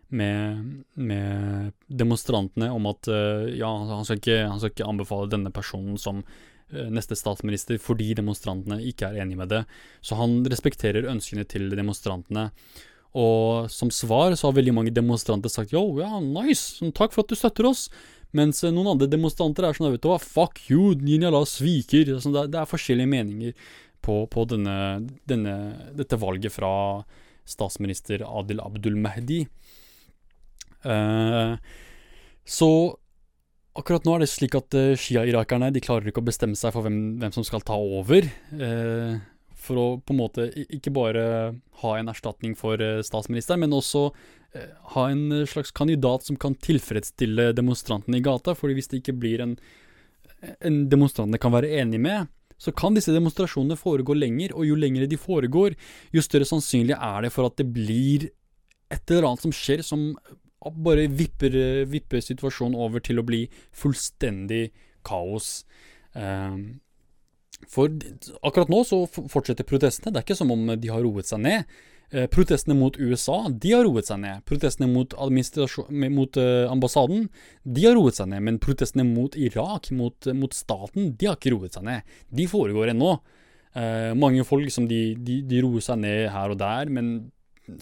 med, med demonstrantene om at uh, ja, han skal, ikke, han skal, ikke, anbefale denne personen som uh, neste statsminister fordi demonstrantene ikke er enig med det. Så han respekterer ønskene til demonstrantene. Og som svar så har veldig mange demonstranter sagt yo, ja, nice, takk for at du støtter oss. Mens noen andre demonstranter er sånn, vet du hva, fuck you, din jævla sviker. Sånn, det, det, er forskjellige meninger på, på denne, denne, dette valget fra statsminister Adil Abdul Mahdi. Uh, så akkurat nå er det slik at uh, Shia-irakerne de klarer ikke å bestemme seg for hvem, hvem som skal ta over. Uh, for å på en måte ikke bare ha en erstatning for eh, statsministeren, men også eh, ha en eh, slags kandidat som kan tilfredsstille demonstrantene i gata. fordi hvis det ikke blir en, en demonstrantene kan være enig med, så kan disse demonstrasjonene foregå lenger, og jo lengre de foregår, jo større sannsynlig er det for at det blir et eller annet som skjer som bare vipper, vipper situasjonen over til å bli fullstendig kaos. Um, for akkurat nå så fortsetter protestene. Det er ikke som om de har roet seg ned. Eh, protestene mot USA, de har roet seg ned. Protestene mot, mot uh, ambassaden, de har roet seg ned. Men protestene mot Irak, mot, mot staten, de har ikke roet seg ned. De foregår ennå. Eh, mange folk som de, de, de, roer seg ned her og der, men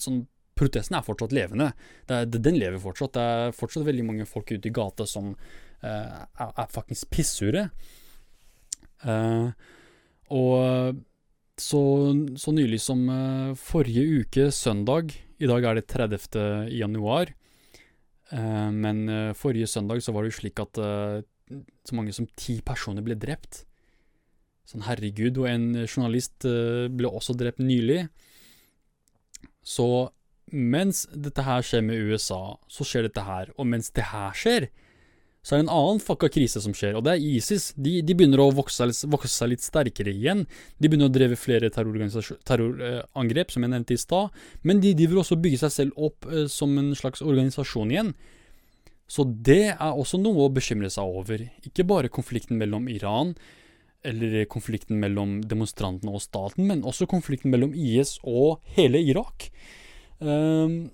sånn, protesten er fortsatt levende. Er, den lever fortsatt. Det er fortsatt veldig mange folk ute i gata som eh, er, er fuckings pissure. Uh, og så, så, nylig som uh, forrige uke, søndag I dag er det 30. januar. Uh, men forrige søndag så var det jo slik at så mange som ti personer ble drept. Sånn herregud. Og en journalist ble også drept nylig. Så mens dette her skjer med USA, så skjer dette her. Og mens det her skjer, så er det en annen fucka krise som skjer, og det er ISIS. De, de begynner å vokse, vokse, seg litt sterkere igjen. De begynner å dreve flere terrorangrep, som jeg nevnte i stad. Men de, vil også bygge seg selv opp eh, som en slags organisasjon igjen. Så det er også noe å bekymre seg over. Ikke bare konflikten mellom Iran, eller konflikten mellom demonstrantene og staten, men også konflikten mellom IS og hele Irak. Um,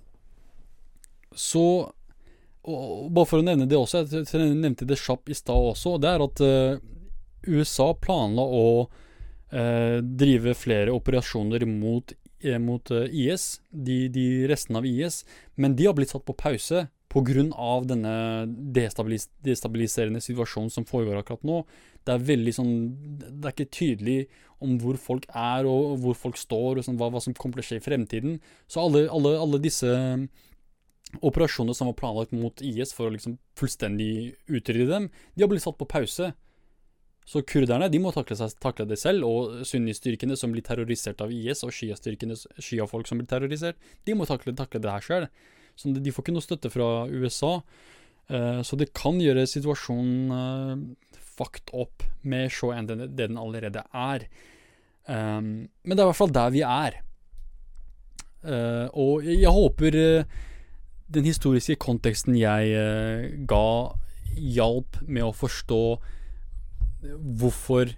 så og bare for å nevne det også, jeg nevnte det kjapt i stad også, det er at uh, USA planla å uh, drive flere operasjoner mot, uh, mot IS, de, de restene av IS, men de har blitt satt på pause pga. denne destabilis destabiliserende situasjonen som foregår akkurat nå. Det er veldig sånn Det er ikke tydelig om hvor folk er og hvor folk står, og sånn, hva, hva, som kommer til å skje i fremtiden. Så alle, alle, alle disse operasjoner som var planlagt mot IS for å liksom fullstendig utrydde dem, de har blitt satt på pause. Så kurderne de må takle, seg, takle det selv, og sunnistyrkene som blir terrorisert av IS, og sjiafolk som blir terrorisert, de må takle, takle det her sjøl. Så de får ikke noe støtte fra USA. Uh, så det kan gjøre situasjonen uh, fucked up med så enn det, den allerede er. Um, men det er i hvert fall der vi er. Og jeg håper den historiske konteksten jeg eh, ga, hjalp med å forstå hvorfor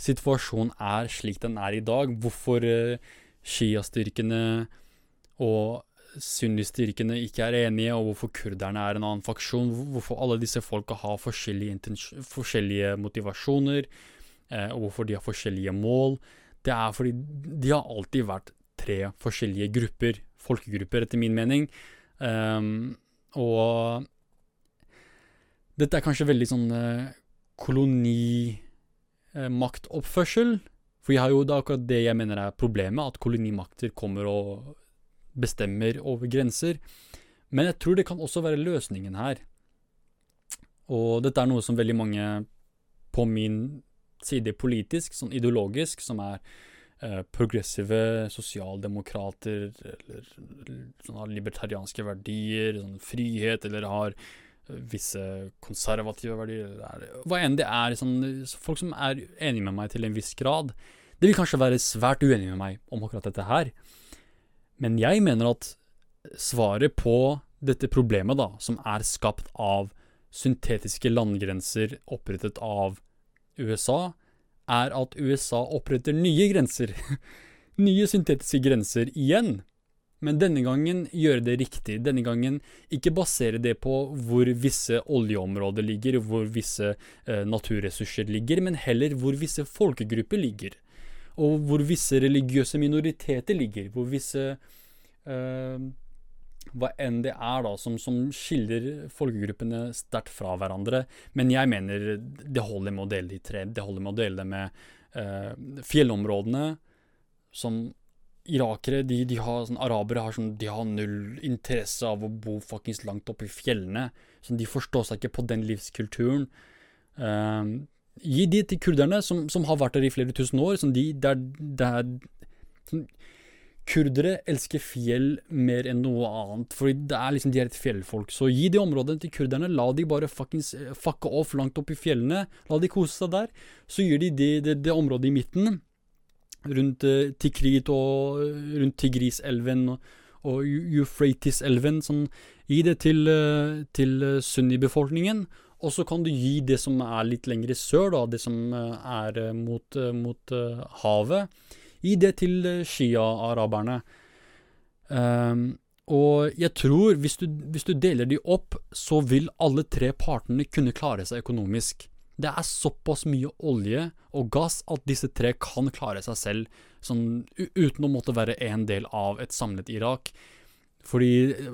situasjonen er slik den er i dag. Hvorfor sjiastyrkene Shia-styrkene og Sunni-styrkene ikke er enige, og hvorfor kurderne er en annen faksjon. Hvorfor alle disse folka har forskjellige, forskjellige motivasjoner, eh, og hvorfor de har forskjellige mål. Det er fordi de har alltid vært tre forskjellige grupper, folkegrupper, etter min mening. Um, og dette er kanskje veldig sånn uh, kolonimaktoppførsel. For jeg har jo, det akkurat det jeg mener er problemet, at kolonimakter kommer og bestemmer over grenser. Men jeg tror det kan også være løsningen her. Og dette er noe som veldig mange på min side politisk, sånn ideologisk, som er progressive sosialdemokrater eller sånne libertarianske verdier, sånn frihet, eller har eh, visse konservative verdier, eller hva enn det er. Sånn, folk som er enige med meg til en viss grad. Det vil kanskje være svært uenige med meg om akkurat dette her. Men jeg mener at svaret på dette problemet, da, som er skapt av syntetiske landgrenser opprettet av USA, er at USA oppretter nye grenser. nye syntetiske grenser igjen. Men denne gangen gjøre det riktig. Denne gangen ikke basere det på hvor visse oljeområder ligger, hvor visse eh, naturressurser ligger, men heller hvor visse folkegrupper ligger. Og hvor visse religiøse minoriteter ligger. Hvor visse eh, Hva enn det er da, som, som skiller folkegruppene sterkt fra hverandre. Men jeg mener det holder med å dele de tre. Det holder med å dele det med eh, fjellområdene, som irakere, de, de, har sånn Arabere har sånn De har null interesse av å bo fuckings langt oppe i fjellene. Sånn, de forstår seg ikke på den livskulturen. Eh, gi de til kurderne, som, som, har vært der i flere tusen år. Sånn, de, der, der, sånn, Kurdere elsker fjell mer enn noe annet, fordi det er liksom, de er et fjellfolk. Så gi de områdene til kurderne. La de bare fuckings eh, fucke off langt opp i fjellene. La de kose seg der. Så gir de det, de, de området i midten rundt eh, Tikrit og uh, rundt Tigriselven og, og Euphrates-elven. Sånn, gi det til, uh, til sunnibefolkningen, og så kan du gi det som er litt lenger sør, da, det som er mot, mot havet, gi det til shia-araberne. Um, og jeg tror, hvis du, hvis du deler de opp, så vil alle tre partene kunne klare seg økonomisk. Det er såpass mye olje og gass at disse tre kan klare seg selv, sånn, uten å måtte være en del av et samlet Irak. Fordi eh,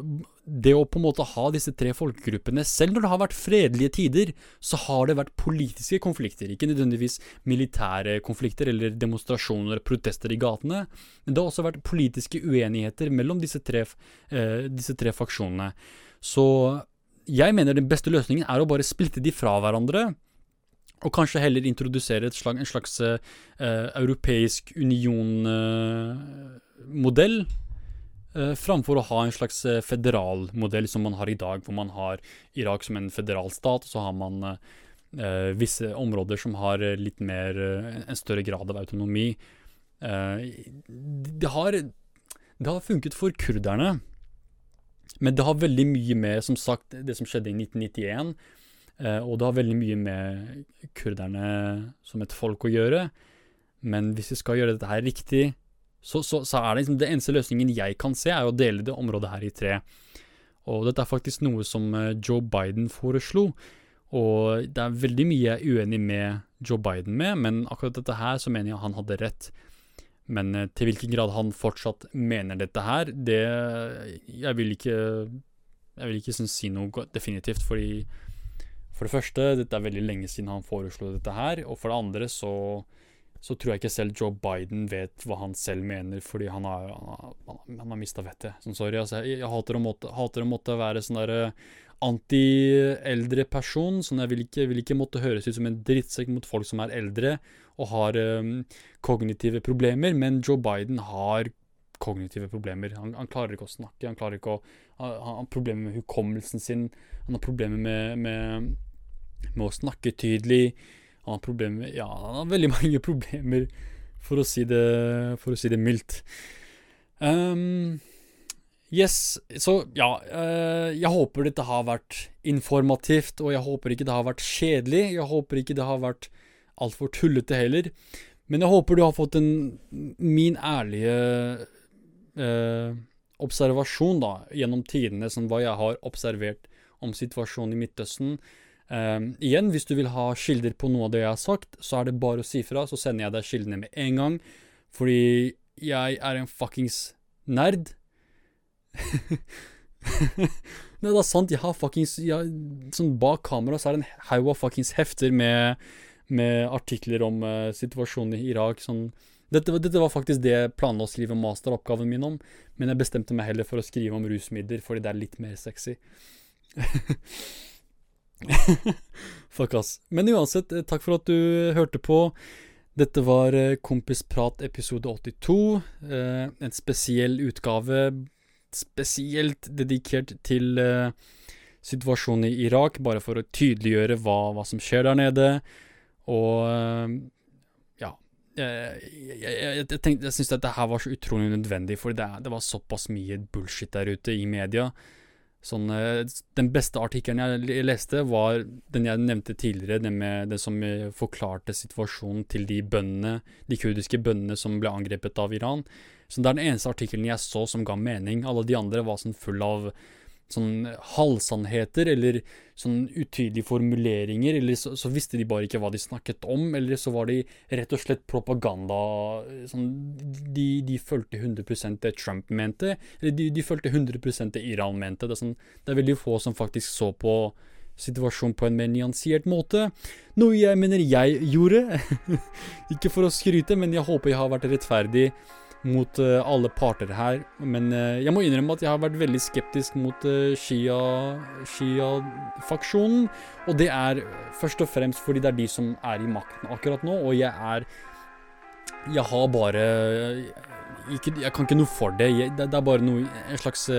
det å på en måte ha disse tre folkegruppene, selv når det har vært fredelige tider, så har det vært politiske konflikter. Ikke nødvendigvis militære konflikter eller demonstrasjoner og protester i gatene, men det har også vært politiske uenigheter mellom disse tre, eh, disse tre faksjonene. Så jeg mener den beste løsningen er å bare splitte de fra hverandre og kanskje heller introdusere slag, en slags eh, europeisk union-modell, uh, framfor å ha en slags federal modell som man har i dag, hvor man har Irak som en federal stat, og så har man visse områder som har litt mer En større grad av autonomi. det har det har funket for kurderne, men det har veldig mye med, som sagt, det som skjedde i 1991 Eh, og det har veldig mye med kurderne som et folk å gjøre. Men hvis vi skal gjøre dette her riktig, så, så, så er det liksom det eneste løsningen jeg kan se, er å dele det området her i tre. Og dette er faktisk noe som eh, Joe Biden foreslo. Og det er veldig mye jeg er uenig med Joe Biden med, men akkurat dette her så mener jeg han hadde rett. Men eh, til hvilken grad han fortsatt mener dette her, det Jeg vil ikke Jeg vil ikke si noe definitivt, fordi for det første, dette er veldig lenge siden han foreslo dette her. Og for det andre så, så tror jeg ikke selv Joe Biden vet hva han selv mener, fordi han har, han har, han har mista vettet. Sånn, sorry, altså. Jeg, jeg hater, å måtte, hater, å måtte, være sånn derre anti-eldre person. Sånn jeg vil ikke, vil ikke, måtte høres ut som en drittsekk mot folk som er eldre og har um, kognitive problemer, men Joe Biden har kognitive problemer. Han, han, klarer ikke å snakke, han klarer ikke å Han har problemer med hukommelsen sin, han har problemer med, med med å snakke tydelig. Han har problemer Ja, han har veldig mange problemer, for å si det, for å si det mildt. Um, yes, så ja. Uh, jeg håper dette har vært informativt, og jeg håper ikke det har vært kjedelig. Jeg håper ikke det har vært altfor tullete heller. Men jeg håper du har fått en min ærlige uh, observasjon da, gjennom tidene, som hva jeg har observert om situasjonen i Midtøsten. Um, igjen, hvis du vil ha kilder på noe av det jeg har sagt, så er det bare å si fra, så sender jeg deg kildene med en gang. Fordi jeg er en fuckings nerd. Nei, det er sant, jeg har fuckings jeg, Sånn bak kamera så er det en haug av fuckings hefter med, med artikler om uh, situasjonen i Irak. Sånn dette, dette, var faktisk det jeg planla å skrive masteroppgaven min om, men jeg bestemte meg heller for å skrive om rusmidler, fordi det er litt mer sexy. Fuck ass. Men uansett, eh, takk for at du hørte på. Dette var eh, Kompisprat episode 82. Eh, en spesiell utgave spesielt dedikert til situasjonen i Irak, bare for å tydeliggjøre hva, hva som skjer der nede. Og ja jeg, jeg, jeg, jeg syns dette her var så utrolig nødvendig, for det, det var såpass mye bullshit der ute i media sånn eh, Den beste artikkelen jeg leste, var den jeg nevnte tidligere, den, med, den som eh, forklarte situasjonen til de bøndene, de kurdiske bøndene som ble angrepet av Iran. Så det er den eneste artikkelen jeg så som ga mening. Alle de andre var sånn full av sånn halvsannheter eller sånn utydelige formuleringer, eller så, så, visste de bare ikke hva de snakket om, eller så var de rett og slett propaganda sånn, de, de fulgte 100 det Trump mente, eller de, de fulgte 100 det Iran mente. Det er, sånn, det er veldig få som faktisk så på situasjonen på en mer nyansert måte. Noe jeg mener jeg gjorde. ikke for å skryte, men jeg håper jeg har vært rettferdig mot uh, alle parter her. Men uh, jeg må innrømme at jeg har vært veldig skeptisk mot uh, Shia-faksjonen. og det er først og fremst fordi det er de som er i makten akkurat nå, og jeg er Jeg har bare ikke, Jeg kan ikke noe for det. Jeg, det, det, er bare noe En slags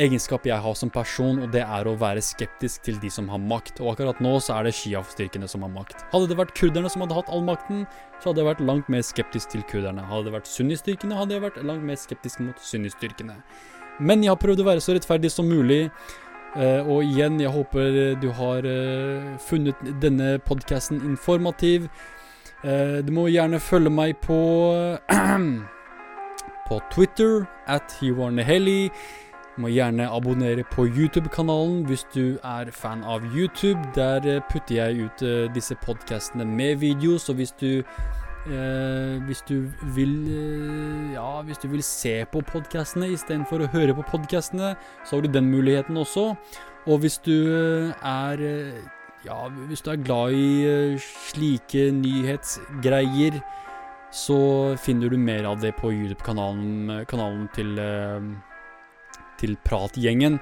egenskap jeg har som person, og det er å være skeptisk til de som har makt. Og akkurat nå så er det Shia-styrkene som har makt. Hadde det vært kurderne som hadde hatt all makten, så hadde jeg vært langt mer skeptisk til kurderne. Hadde det vært sunnistyrkene, hadde jeg vært langt mer skeptisk mot sunnistyrkene. Men jeg har prøvd å være så rettferdig som mulig. Uh, og igjen, jeg håper du har uh, funnet denne podkasten informativ. Uh, du må gjerne følge meg på på Twitter at Hiwarneheli. Du må gjerne abonnere på YouTube-kanalen hvis du er fan av YouTube. Der eh, putter jeg ut uh, disse podkastene med video, så hvis du eh, hvis du vil eh, Ja, hvis du vil se på podkastene istedenfor å høre på podkastene, så har du den muligheten også. Og hvis du er Ja, hvis du er glad i slike nyhetsgreier, så finner du mer av det på YouTube-kanalen kanalen til til Pratgjengen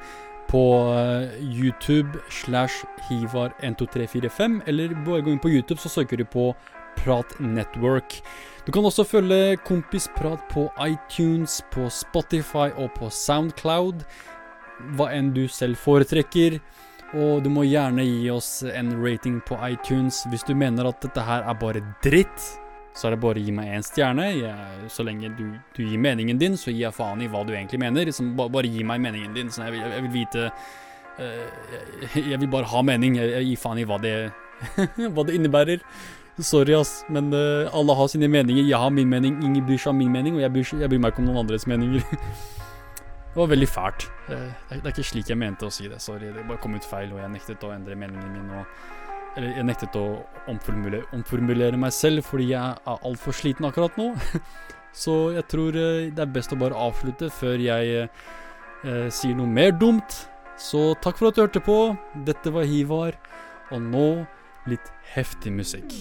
på eh, YouTube slash Hivar12345, eller bare gå inn på YouTube, så søker du på Prat Network. Du kan også følge Kompisprat på iTunes, på Spotify og på Soundcloud. Hva enn du selv foretrekker. Og du må gjerne gi oss en rating på iTunes hvis du mener at dette her er bare dritt så er det bare å gi meg én stjerne. Jeg, så lenge du, du, gir meningen din, så gir jeg faen i hva du egentlig mener. Liksom, bare, bare, gi meg meningen din. Sånn, jeg, vil, jeg vil vite uh, jeg, jeg, vil bare ha mening. Jeg, jeg gir faen i hva det, hva det innebærer. Sorry, ass, men uh, alle har sine meninger. Jeg har min mening, ingen bryr seg om min mening, og jeg bryr, jeg bryr meg ikke om noen andres meninger. det var veldig fælt. Uh, det, er, det er ikke slik jeg mente å si det. Sorry, det bare kom ut feil, og jeg nektet å endre meningen min. og eller jeg nektet å omformulere, omformulere meg selv fordi jeg er altfor sliten akkurat nå. Så jeg tror eh, det er best å bare avslutte før jeg eh, sier noe mer dumt. Så takk for at du hørte på. Dette var Hivar, og nå litt heftig musikk.